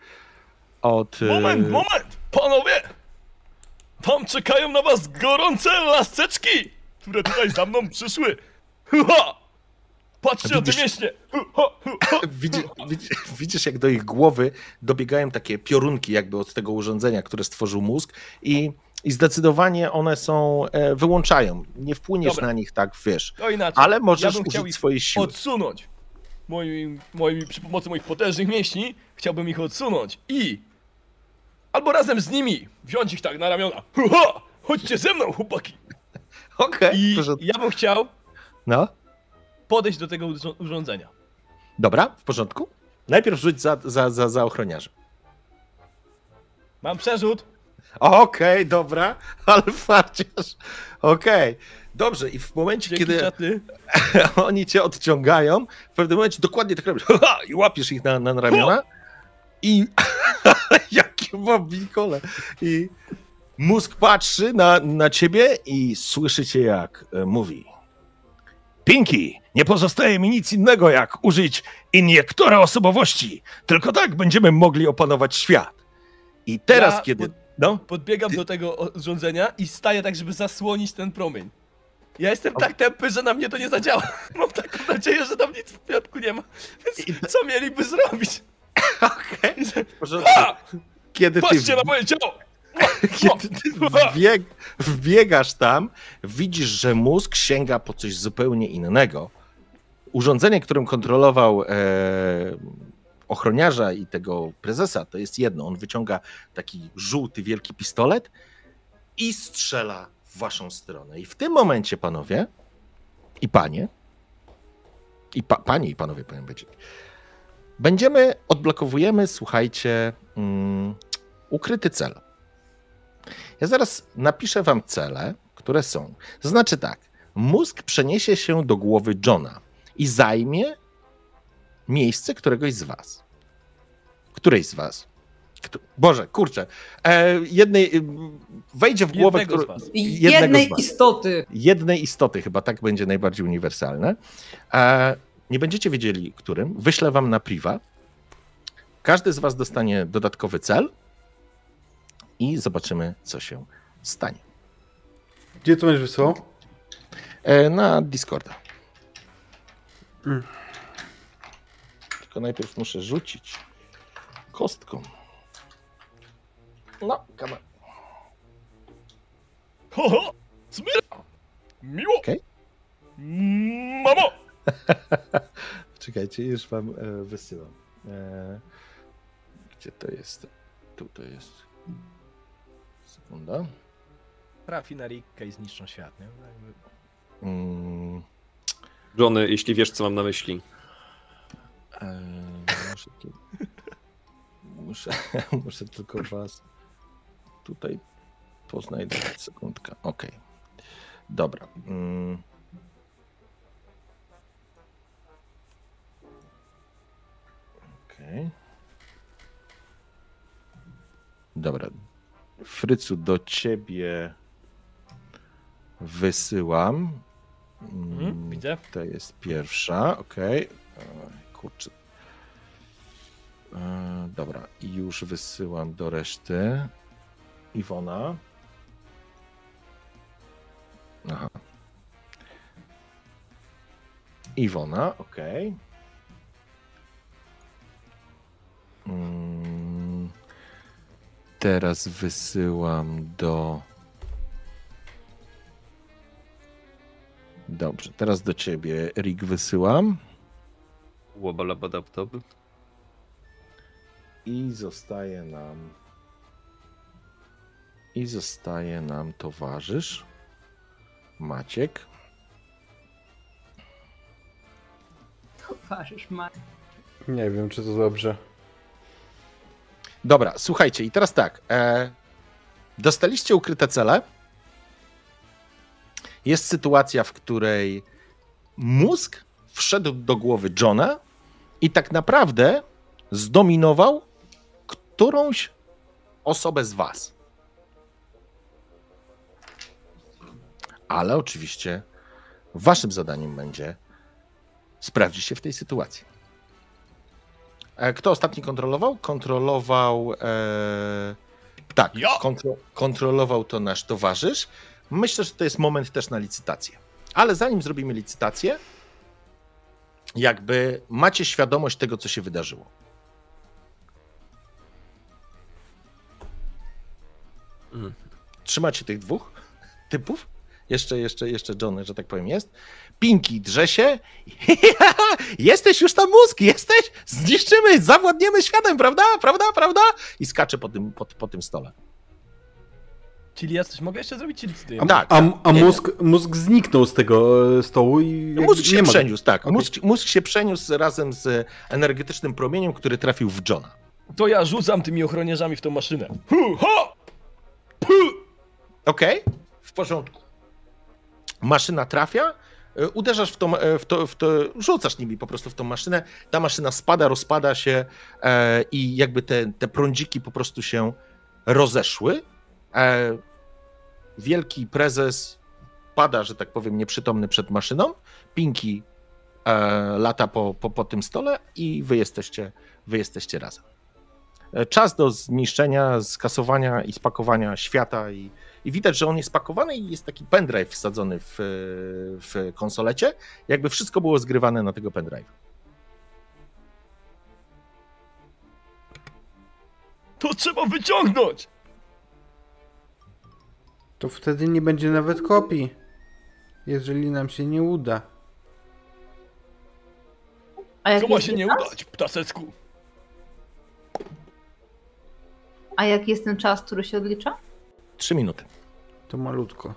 Od, e, Moment, moment! Panowie! Tam czekają na was gorące laseczki, które tutaj za mną przyszły. Haha! Patrzcie na te Widzisz- mięśnie! Ha, ha, ha. Widzi, widzi, widzisz, jak do ich głowy dobiegają takie piorunki, jakby od tego urządzenia, które stworzył mózg, i, i zdecydowanie one są. E, wyłączają. Nie wpłyniesz Dobra. na nich tak, wiesz. To inaczej. Ale możesz ja użyć swojej siły. odsunąć. Moimi, moimi, przy pomocy moich potężnych mięśni chciałbym ich odsunąć i albo razem z nimi wziąć ich tak na ramiona. Chodźcie ze mną, chłopaki! Okej, I w porządku. ja bym chciał no. podejść do tego urządzenia. Dobra, w porządku. Najpierw rzuć za, za, za, za ochroniarzem. Mam przerzut. Okej, dobra, ale farciarz. Okej, dobrze. I w momencie, Dzięki kiedy czaty. oni cię odciągają, w pewnym momencie dokładnie tak robisz. I łapiesz ich na, na ramiona. I jakie mobikole. I mózg patrzy na, na ciebie i słyszycie, jak e, mówi. Pinki, nie pozostaje mi nic innego, jak użyć iniektora osobowości. Tylko tak będziemy mogli opanować świat. I teraz, Ja kiedy. pod- No, Podbiegam do tego urządzenia i staję tak, żeby zasłonić ten promień. Ja jestem tak tępy, że na mnie to nie zadziała. Mam taką nadzieję, że tam nic w środku nie ma. Więc co mieliby zrobić? Okej. w porządku. Ha! Kiedy ty, Patrzcie na moje ciało! kiedy ty wbieg, wbiegasz tam, widzisz, że mózg sięga po coś zupełnie innego. Urządzenie, którym kontrolował e, ochroniarza i tego prezesa, to jest jedno. On wyciąga taki żółty, wielki pistolet i strzela w waszą stronę. I w tym momencie, panowie i panie, i pa, panie i panowie powinien być, będziemy, odblokowujemy, słuchajcie, mm, ukryty cel. Ja zaraz napiszę wam cele, które są. To znaczy tak, mózg przeniesie się do głowy Johna i zajmie miejsce któregoś z was. Którejś z was. Kto- Boże, kurczę. E, jednej, y, wejdzie w głowę Jednego z. I jednego jednej z was istoty. jednej istoty, chyba tak będzie najbardziej uniwersalne. E, nie będziecie wiedzieli, którym. Wyślę wam na priwa. Każdy z was dostanie dodatkowy cel i zobaczymy, co się stanie. Gdzie to będziesz wysłał? E, na Discorda. Mm. Tylko najpierw muszę rzucić kostką. No, kama. Ho, ho! Miło! Okej. Mamo! Czekajcie, już wam e, wysyłam. E, gdzie to jest? Tu to jest. Sekunda. Trafi na Ricka i zniszczą świat, nie? Mm, Johnny, jeśli wiesz, co mam na myśli. e, muszę, tu, muszę, muszę tylko was tutaj poznajdować. Sekundka. Okej. Dobra. Mm. Okej. Dobra. Frycu, do ciebie wysyłam. Mhm, Mm, widzę. To jest pierwsza, okej. Kurczę. E, Dobra, i już wysyłam do reszty. Iwona. Aha. Iwona, okej. Mm, Teraz wysyłam do. Dobrze, teraz do ciebie, Rick, wysyłam. Łabalabadabdab. I zostaje nam. I zostaje nam towarzysz Maciek. Towarzysz ma. Nie wiem, czy to dobrze. Dobra, słuchajcie, i teraz tak. E, dostaliście ukryte cele. Jest sytuacja, w której mózg wszedł do głowy Johna i tak naprawdę zdominował którąś osobę z was. Ale oczywiście waszym zadaniem będzie sprawdzić się w tej sytuacji. E, Kto ostatni kontrolował? Kontrolował. E, tak, kontro, kontrolował to nasz towarzysz. Myślę, że to jest moment też na licytację. Ale zanim zrobimy licytację, jakby macie świadomość tego, co się wydarzyło. Mhm. Trzymacie tych dwóch typów? Jeszcze, jeszcze, jeszcze Johnny, że tak powiem, jest. Pinki drze się. jesteś już tam mózg, jesteś? Zniszczymy, zawładniemy światem, prawda? Prawda, prawda? I skacze po tym, po, po tym stole. Czyli ja coś mogę jeszcze zrobić, czy licytujemy? Tak. A, a mózg, mózg zniknął z tego e, stołu i jakby Mózg się nie ma. przeniósł, tak. Okej. Mózg, mózg się przeniósł razem z energetycznym promieniem, który trafił w Johna. To ja rzucam tymi ochroniarzami w tą maszynę. Hu! Okej, w porządku. Maszyna trafia, uderzasz w, e, w, to, w to, rzucasz nimi po prostu w tą maszynę, ta maszyna spada, rozpada się e, i jakby te, te prądziki po prostu się rozeszły. E, wielki prezes pada, że tak powiem, nieprzytomny przed maszyną. Pinki e, lata po, po, po tym stole i wy jesteście, wy jesteście razem. e, czas do zniszczenia, skasowania i spakowania świata i, i widać, że on jest spakowany i jest taki pendrive wsadzony w, w konsolecie, jakby wszystko było zgrywane na tego pendrive. To trzeba wyciągnąć! To wtedy nie będzie nawet kopii. Jeżeli nam się nie uda. A jak Co ma się nie czas? udać, ptasecku? A jaki jest ten czas, który się odlicza? Trzy minuty. To malutko.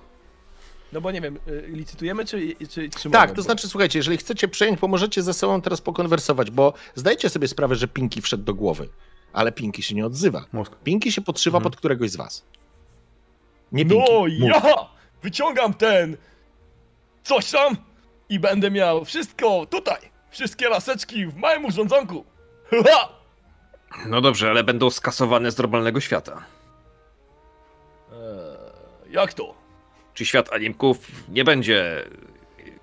No bo nie wiem, y, licytujemy czy, czy, czy Tak, to znaczy, słuchajcie, jeżeli chcecie przejąć, pomożecie ze sobą teraz pokonwersować, bo zdajcie sobie sprawę, że Pinki wszedł do głowy, ale Pinki się nie odzywa. Mózg. Pinki się podszywa Mhm. pod któregoś z was. Nie Pinki. No mózg. ja wyciągam ten coś tam i będę miał wszystko tutaj. Wszystkie laseczki w małym urządzonku. Ha! No dobrze, ale będą skasowane z normalnego świata. Jak to? Czy świat animków nie będzie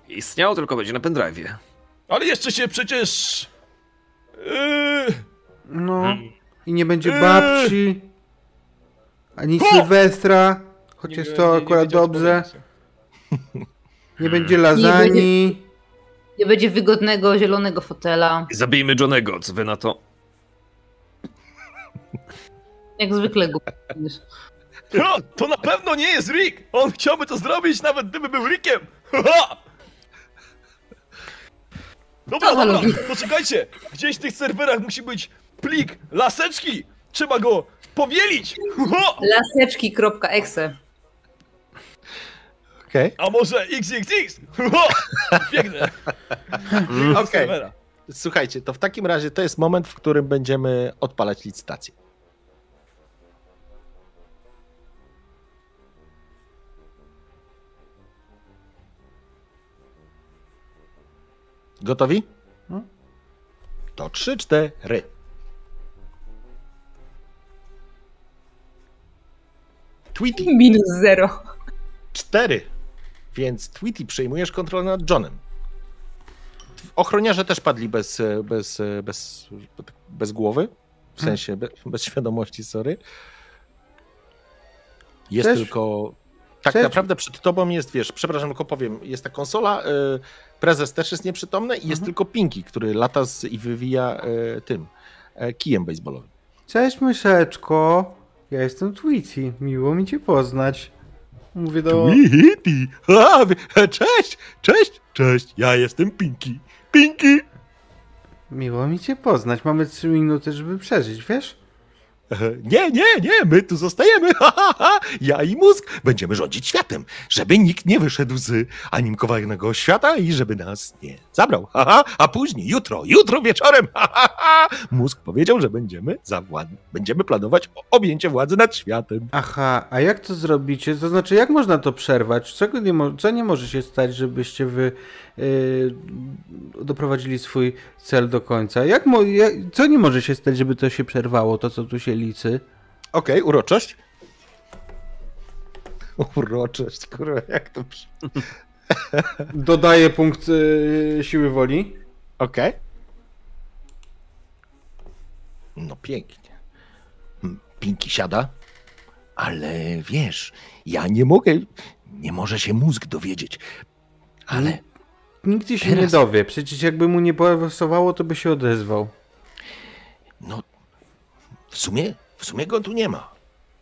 istniał, tylko będzie na pendrive'ie? Ale jeszcze się przecież... Yy, No. Hmm. I nie będzie Eee. babci. Ani! Sylwestra. Choć nie- jest nie- to nie akurat dobrze. Nie będzie lasagne. Nie będzie wygodnego, zielonego fotela. Zabijmy Johnego, co wy na to? Jak zwykle go. Ha, to na pewno nie jest Rick! On chciałby to zrobić nawet gdyby był Rickiem! Ha! Dobra, Dobra, poczekajcie! Gdzieś w tych serwerach musi być plik laseczki! Trzeba go powielić! Ha! Laseczki.exe. Okej. A może XXX? Piękne! Okej. Serwera. Słuchajcie, to w takim razie to jest moment, w którym będziemy odpalać licytację. Gotowi? No. To trzy, cztery. Tweety Minus zero. cztery. Więc Tweety przejmujesz kontrolę nad Johnem. Ochroniarze też padli bez, bez, bez, bez głowy. W sensie be, bez świadomości, sorry. Jest Też- tylko. Tak naprawdę przed tobą jest, wiesz, przepraszam, tylko powiem, jest ta konsola, y, prezes też jest nieprzytomny i jest Mhm. tylko Pinki, który lata z, i wywija y, tym y, kijem baseballowym. Cześć myszeczko. Ja jestem Tweety. Miło mi cię poznać. Mówię do... Tweety! Wy- Cześć, cześć, cześć, ja jestem Pinki. Pinki! Miło mi cię poznać. Mamy trzy minuty, żeby przeżyć, wiesz? Nie, nie, nie, my tu zostajemy. Ha, ha, ha. Ja i mózg będziemy rządzić światem, żeby nikt nie wyszedł z animkowanego świata i żeby nas nie zabrał. Ha, ha. A później, jutro, jutro wieczorem, ha, ha, ha. mózg powiedział, że będziemy zawład... będziemy planować objęcie władzy nad światem. Aha, a jak to zrobicie? To znaczy, jak można to przerwać? Nie mo- co nie może się stać, żebyście wy yy, doprowadzili swój cel do końca? Jak mo- jak, co nie może się stać, żeby to się przerwało, to co tu się liczy? Okej, uroczość. Uroczość, kurwa, jak to... przy- Dodaję punkt yy, siły woli. Okej. No pięknie. Hmm, Pinki siada, ale wiesz, ja nie mogę, nie może się mózg dowiedzieć, ale Nigdy się nie Teraz- dowie. Przecież jakby mu nie pasowało, to by się odezwał. no w sumie, w sumie go tu nie ma.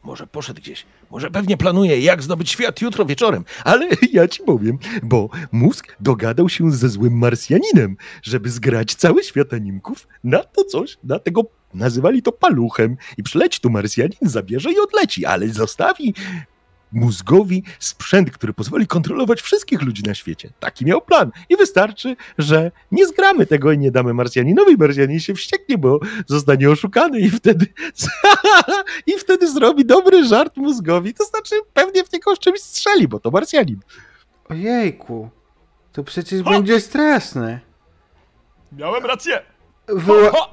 Może poszedł gdzieś, może pewnie planuje, jak zdobyć świat jutro wieczorem, ale ja ci powiem, bo mózg dogadał się ze złym Marsjaninem, żeby zgrać cały świat animków na to coś, na tego, nazywali to paluchem. I przyleci tu Marsjanin, zabierze i odleci, ale zostawi mózgowi sprzęt, który pozwoli kontrolować wszystkich ludzi na świecie. Taki miał plan i wystarczy, że nie zgramy tego i nie damy Marsjaninowi, Marsjanin się wścieknie, bo zostanie oszukany i wtedy i wtedy zrobi dobry żart mózgowi, to znaczy pewnie w niego z czymś strzeli, bo to Marsjanin. Ojejku, to przecież Ha! będzie straszne. Miałem rację! Wyła-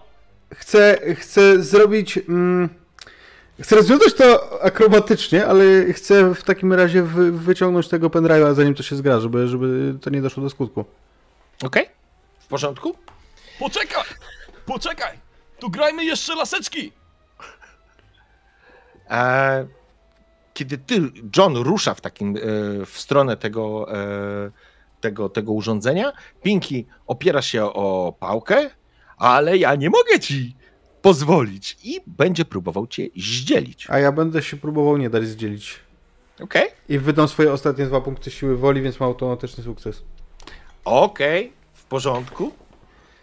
chcę, chcę zrobić. Mm, chcę rozwiązać to akrobatycznie, ale chcę w takim razie wy, wyciągnąć tego pendrive'a, zanim to się zgra, żeby, żeby to nie doszło do skutku. Okej? W porządku? Poczekaj! Poczekaj! Tu grajmy jeszcze laseczki! E, kiedy ty, John, rusza w takim, e, w stronę tego, e, tego, tego urządzenia, Pinky opiera się o pałkę, ale ja nie mogę ci pozwolić i będzie próbował cię zdzielić. A ja będę się próbował nie dać zdzielić. Okej? I wydam swoje ostatnie dwa punkty siły woli, więc mam automatyczny sukces. Okej, w porządku.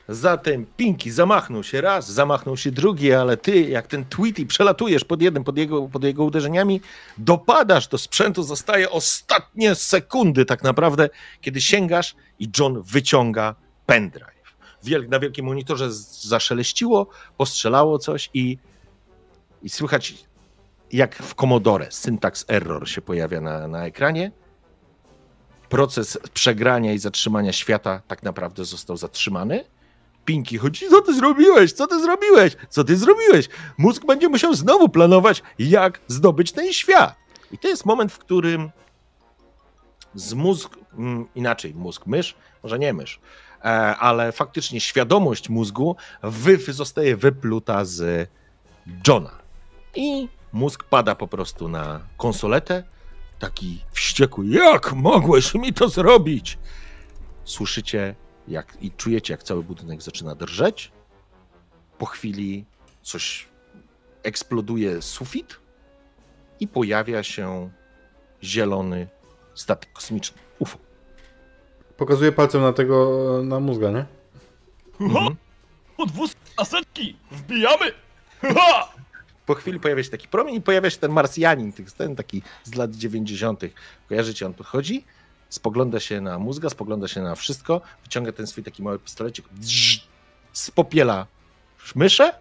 Zatem Pinki zamachnął się raz, zamachnął się drugi, ale ty, jak ten Tweety, przelatujesz pod jednym, pod jego, pod jego uderzeniami, dopadasz do sprzętu, zostaje ostatnie sekundy tak naprawdę, kiedy sięgasz i John wyciąga pendrive. Wiel, na wielkim monitorze zaszeleściło, postrzelało coś i, i słychać jak w Commodore syntax error się pojawia na, na ekranie proces przegrania i zatrzymania świata tak naprawdę został zatrzymany. Pinki chodzi, co ty zrobiłeś? Co ty zrobiłeś? Co ty zrobiłeś? Mózg będzie musiał znowu planować, jak zdobyć ten świat. I to jest moment, w którym z mózg, mm, inaczej, mózg mysz, może nie mysz, ale faktycznie świadomość mózgu wy, zostaje wypluta z Johna. I mózg pada po prostu na konsoletę, taki wściekły. Jak mogłeś mi to zrobić? Słyszycie jak, i czujecie, jak cały budynek zaczyna drżeć. Po chwili coś eksploduje sufit i pojawia się zielony statek kosmiczny. UFO. Pokazuję palcem na tego, na mózga, nie? Mhm. Podwózki laseczki! Wbijamy! Ha! Po chwili pojawia się taki promień i pojawia się ten Marsjanin, tych- ten taki z lat 90. Kojarzycie, on podchodzi, spogląda się na mózga, spogląda się na wszystko, wyciąga ten swój taki mały pistolecik, spopiela myszę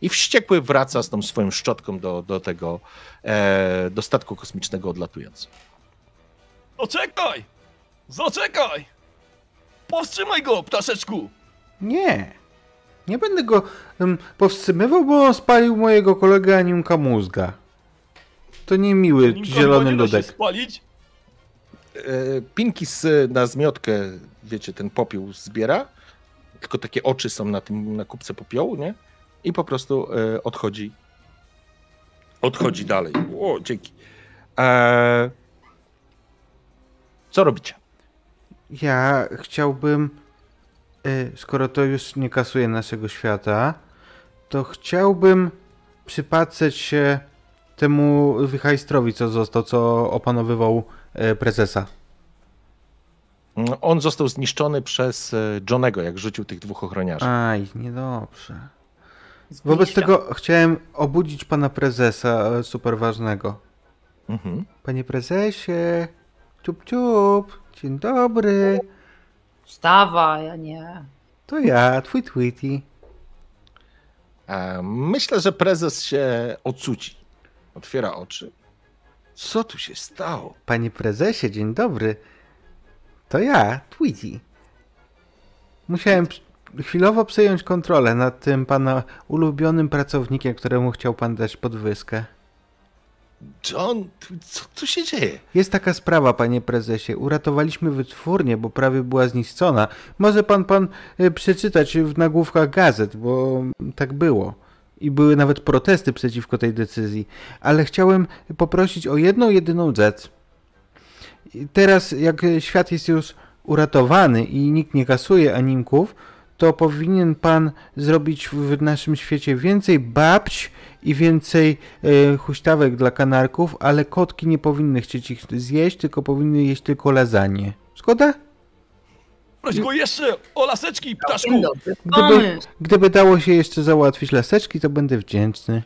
i wściekły wraca z tą swoją szczotką do, do tego, e, do statku kosmicznego odlatując. Zaczekaj! Zaczekaj! Powstrzymaj go, ptaszeczku! Nie. Nie będę go um, powstrzymywał, bo on spalił mojego kolegę Animka mózga. To niemiły, Nim zielony nie da się ludek. spalić? E, Pinki z, na zmiotkę, wiecie, ten popiół zbiera, tylko takie oczy są na tym, na kubce popiołu, nie? I po prostu e, odchodzi. Odchodzi dalej. O, dzięki. E, co robicie? Ja chciałbym, y, skoro to już nie kasuje naszego świata, to chciałbym przypatrzeć się temu wychajstrowi, co został, co opanowywał y, prezesa. On został zniszczony przez e, Johnego, jak rzucił tych dwóch ochroniarzy. Aj, niedobrze. Wobec tego chciałem obudzić pana prezesa, e, super ważnego. Mhm. Panie prezesie, ciup ciup, dzień dobry. Wstawaj, a nie. To ja, twój Tweety. Myślę, że prezes się ocuci. Otwiera oczy. Co tu się stało? Panie prezesie, dzień dobry. To ja, Tweety. Musiałem chwilowo przejąć kontrolę nad tym pana ulubionym pracownikiem, któremu chciał pan dać podwyżkę. John, co tu się dzieje? Jest taka sprawa, panie prezesie. Uratowaliśmy wytwórnię, bo prawie była zniszczona. Może pan pan y, przeczytać w nagłówkach gazet, bo tak było. I były nawet protesty przeciwko tej decyzji. Ale chciałem poprosić o jedną, jedyną rzecz. Teraz, jak świat jest już uratowany i nikt nie kasuje animków, to powinien pan zrobić w naszym świecie więcej babć i więcej e, huśtawek dla kanarków, ale kotki nie powinny chcieć ich zjeść, tylko powinny jeść tylko lasagne. Zgoda? Proś go jeszcze o laseczki, ptaszku! Gdyby, gdyby dało się jeszcze załatwić laseczki, to będę wdzięczny.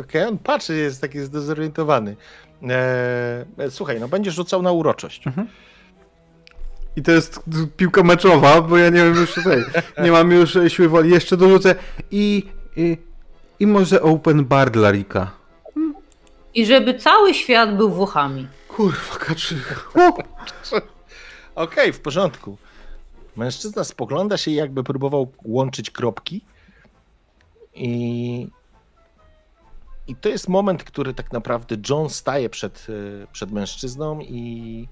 Okej, on patrzy, jest taki zdezorientowany. Eee, słuchaj, no będziesz rzucał na uroczość. I to jest piłka meczowa, bo ja nie wiem już tutaj. Nie mam już e, siły woli. Jeszcze dorzucę i, i, i może open bar dla Rika. I żeby cały świat był Włochami. Kurwa, kaczy. Okej, w porządku. Mężczyzna spogląda się i jakby próbował łączyć kropki. I, I to jest moment, który tak naprawdę John staje przed, e, przed mężczyzną i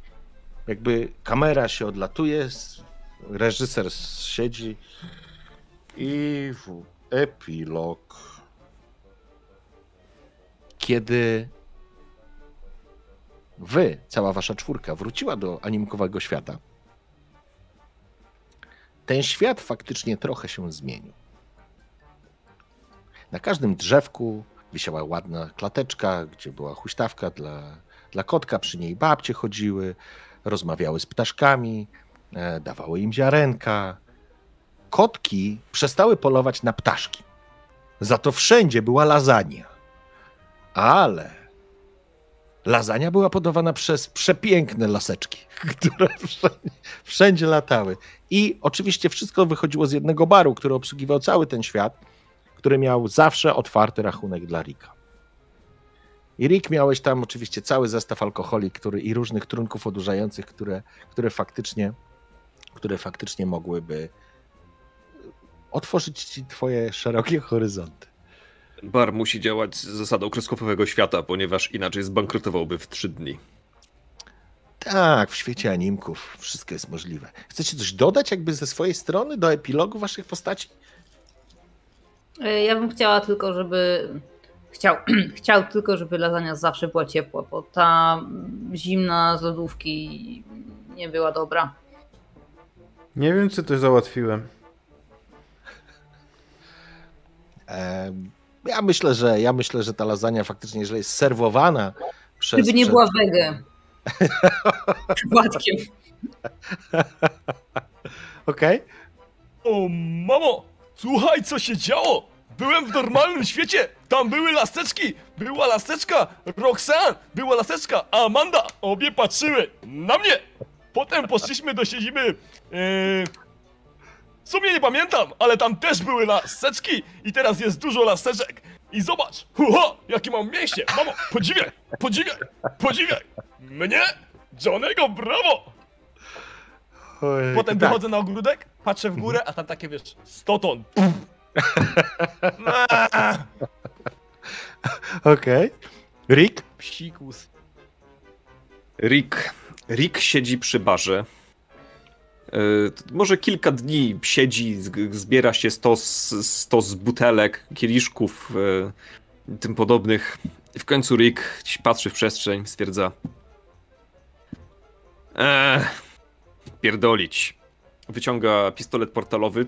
jakby kamera się odlatuje, reżyser siedzi i epilog. kiedy wy, cała wasza czwórka, wróciła do animkowego świata, ten świat faktycznie trochę się zmienił. Na każdym drzewku wisiała ładna klateczka, gdzie była huśtawka dla, dla kotka, przy niej babcie chodziły, rozmawiały z ptaszkami, e, dawały im ziarenka. Kotki przestały polować na ptaszki. Za to wszędzie była lasagna. Ale lasagna była podawana przez przepiękne laseczki, które wszędzie, wszędzie latały. I oczywiście wszystko wychodziło z jednego baru, który obsługiwał cały ten świat, który miał zawsze otwarty rachunek dla Rika. I Rick miałeś tam oczywiście cały zestaw alkoholi który, i różnych trunków odurzających, które, które, faktycznie, które faktycznie mogłyby otworzyć ci twoje szerokie horyzonty. Bar musi działać z zasadą kreskówkowego świata, ponieważ inaczej zbankrutowałby w trzy dni. Tak, w świecie animków wszystko jest możliwe. Chcecie coś dodać jakby ze swojej strony do epilogu waszych postaci? E, Ja bym chciała tylko, żeby. Chciał, chciał tylko, żeby lasagna zawsze była ciepła, bo ta zimna z lodówki nie była dobra. Nie wiem, czy to załatwiłem. E, ja myślę, że ja myślę, że ta lasagna faktycznie, jeżeli jest serwowana przez. Gdyby nie była wege. Przypadkiem. Okej. O, mamo! Słuchaj, co się działo! Byłem w normalnym świecie! Tam były laseczki! Była laseczka! Roxanne! Była laseczka! A Amanda! Obie patrzyły na mnie! Potem poszliśmy do siedziby... Yy... W sumie nie pamiętam, ale tam też były laseczki i teraz jest dużo laseczek. I zobacz! Huha! Jakie mam mięśnie! Mamo! Podziwiaj! Podziwiaj! Podziwiaj! Mnie? Johnego brawo! Ojej, Potem tak. wychodzę na ogródek, patrzę w górę, a tam takie wiesz, 100 Okej. Rick? Psikus. Rick. Rick siedzi przy barze. E, Może kilka dni siedzi, zbiera się stos, stos butelek, kieliszków, e, tym podobnych. I w końcu Rick patrzy w przestrzeń, stwierdza. Eee, pierdolić. Wyciąga pistolet portalowy,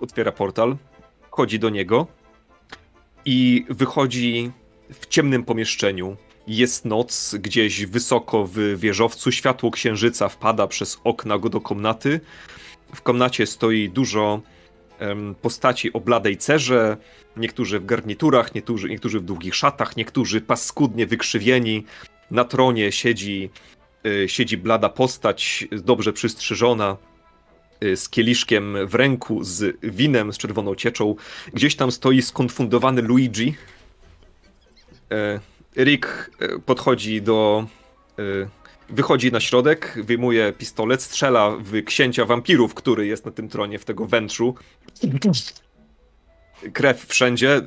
otwiera portal, wchodzi do niego i wychodzi w ciemnym pomieszczeniu. Jest noc, gdzieś wysoko w wieżowcu światło księżyca wpada przez okna go do komnaty. W komnacie stoi dużo em, postaci o bladej cerze, niektórzy w garniturach, niektórzy, niektórzy w długich szatach, niektórzy paskudnie wykrzywieni. Na tronie siedzi, y, siedzi blada postać, dobrze przystrzyżona, z kieliszkiem w ręku, z winem, z czerwoną cieczą. Gdzieś tam stoi skonfundowany Luigi. E, Rick e, podchodzi do. e, Wychodzi na środek, wyjmuje pistolet, strzela w księcia wampirów, który jest na tym tronie w tego wnętrzu. Krew wszędzie,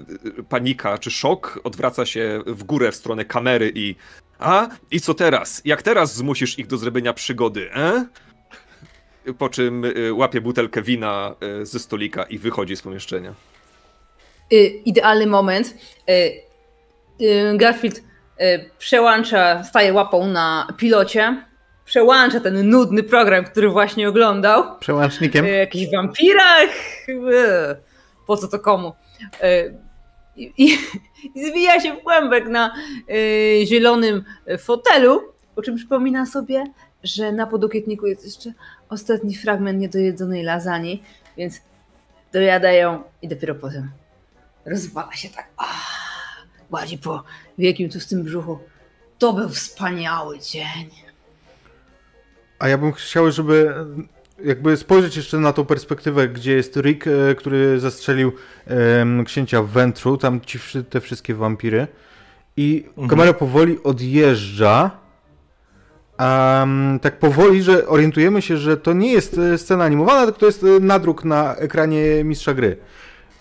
panika czy szok, odwraca się w górę w stronę kamery i. A? I co teraz? Jak teraz zmusisz ich do zrobienia przygody, e? Po czym e, łapie butelkę wina e, ze stolika i wychodzi z pomieszczenia. Y, idealny moment. Y, y, Garfield y, przełącza, staje łapą na pilocie, przełącza ten nudny program, który właśnie oglądał. Przełącznikiem. O jakichś wampirach. Po co to komu? I, i, i zwija się w kłębek na zielonym fotelu, po czym przypomina sobie, że na podokietniku jest jeszcze ostatni fragment niedojedzonej lasagne, więc dojada ją i dopiero potem rozwala się tak. Ah, Bardziej po wielkim tłustym brzuchu. To był wspaniały dzień. A ja bym chciał, żeby jakby spojrzeć jeszcze na tą perspektywę, gdzie jest Rick, e, który zastrzelił em, księcia Wentru, tam ci, te wszystkie wampiry. I kamera powoli odjeżdża. Um, tak powoli, że orientujemy się, że to nie jest e, scena animowana, tylko to jest e, nadruk na ekranie mistrza gry.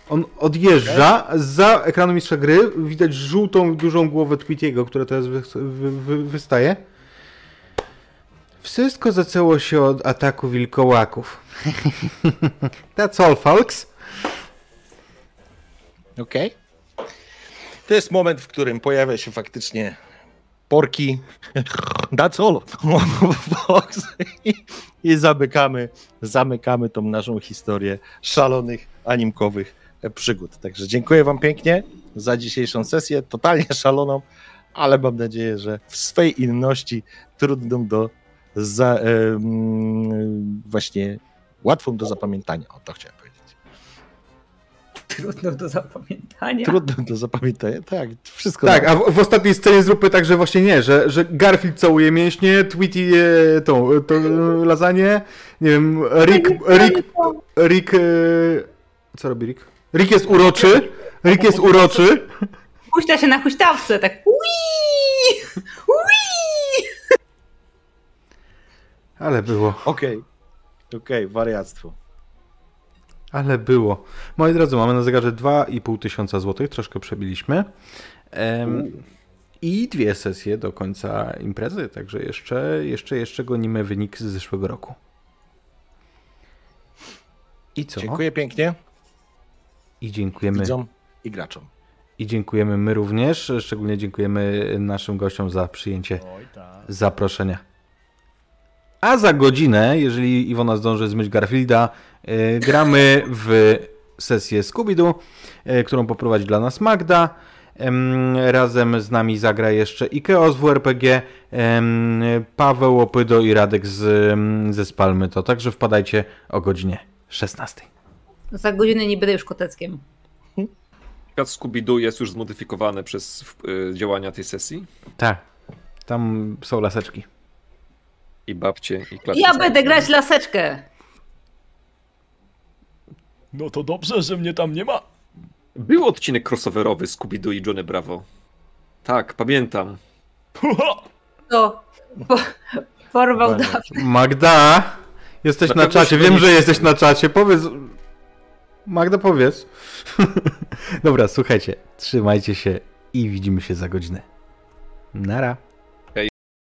On odjeżdża, za ekranu mistrza gry widać żółtą, dużą głowę Tweetiego, która teraz wy, wy, wy, wystaje. Wszystko zaczęło się od ataku wilkołaków. That's all, folks. Okej. To jest moment, w którym pojawia się faktycznie porki. That's all. I, I zamykamy, zamykamy tą naszą historię szalonych, animkowych przygód. Także dziękuję Wam pięknie za dzisiejszą sesję, totalnie szaloną, ale mam nadzieję, że w swej inności trudną do za, właśnie łatwą do zapamiętania. O to chciałem Trudno do zapamiętania. Trudną do zapamiętania, tak, wszystko. Tak, na- a w, w ostatniej scenie zróbmy tak, że właśnie nie, że, że Garfield całuje mięśnie, Tweety je tą, tą lasagne, nie wiem, Rick, Rick, Rick, e, co robi Rick? Rick jest uroczy, Rick jest uroczy, Huśta się na huśtawce, tak ui, ui. ale było, Okej, okej, wariactwo. Ale było. Moi drodzy, mamy na zegarze 2,5 tysiąca złotych, troszkę przebiliśmy. Em, I dwie sesje do końca imprezy, także jeszcze, jeszcze, jeszcze gonimy wynik z zeszłego roku. I co? Dziękuję pięknie I dziękujemy. widzom i graczom. I dziękujemy my również. Szczególnie dziękujemy naszym gościom za przyjęcie Oj tak. zaproszenia. A za godzinę, jeżeli Iwona zdąży zmyć Garfielda, gramy w sesję Scooby-Doo, e, którą poprowadzi dla nas Magda. Em, Razem z nami zagra jeszcze Ikeos w WRPG, em, Paweł Opydo i Radek z, ze Spalmy to. Także wpadajcie o godzinie 16. Za godzinę nie będę już koteckiem. Świat Scooby-Doo jest już zmodyfikowany przez y, działania tej sesji. Tak, tam są laseczki. I babcie, i klatki. Ja będę grać laseczkę. No to dobrze, że mnie tam nie ma. Był odcinek crossoverowy Scooby-Doo i Johnny Bravo. Tak, pamiętam. To po, porwał. Dawid. Magda, jesteś Na na, czacie. Wiem, że jesteś na czacie. Powiedz. Magda, powiedz. Dobra, słuchajcie. Trzymajcie się i widzimy się za godzinę. Nara.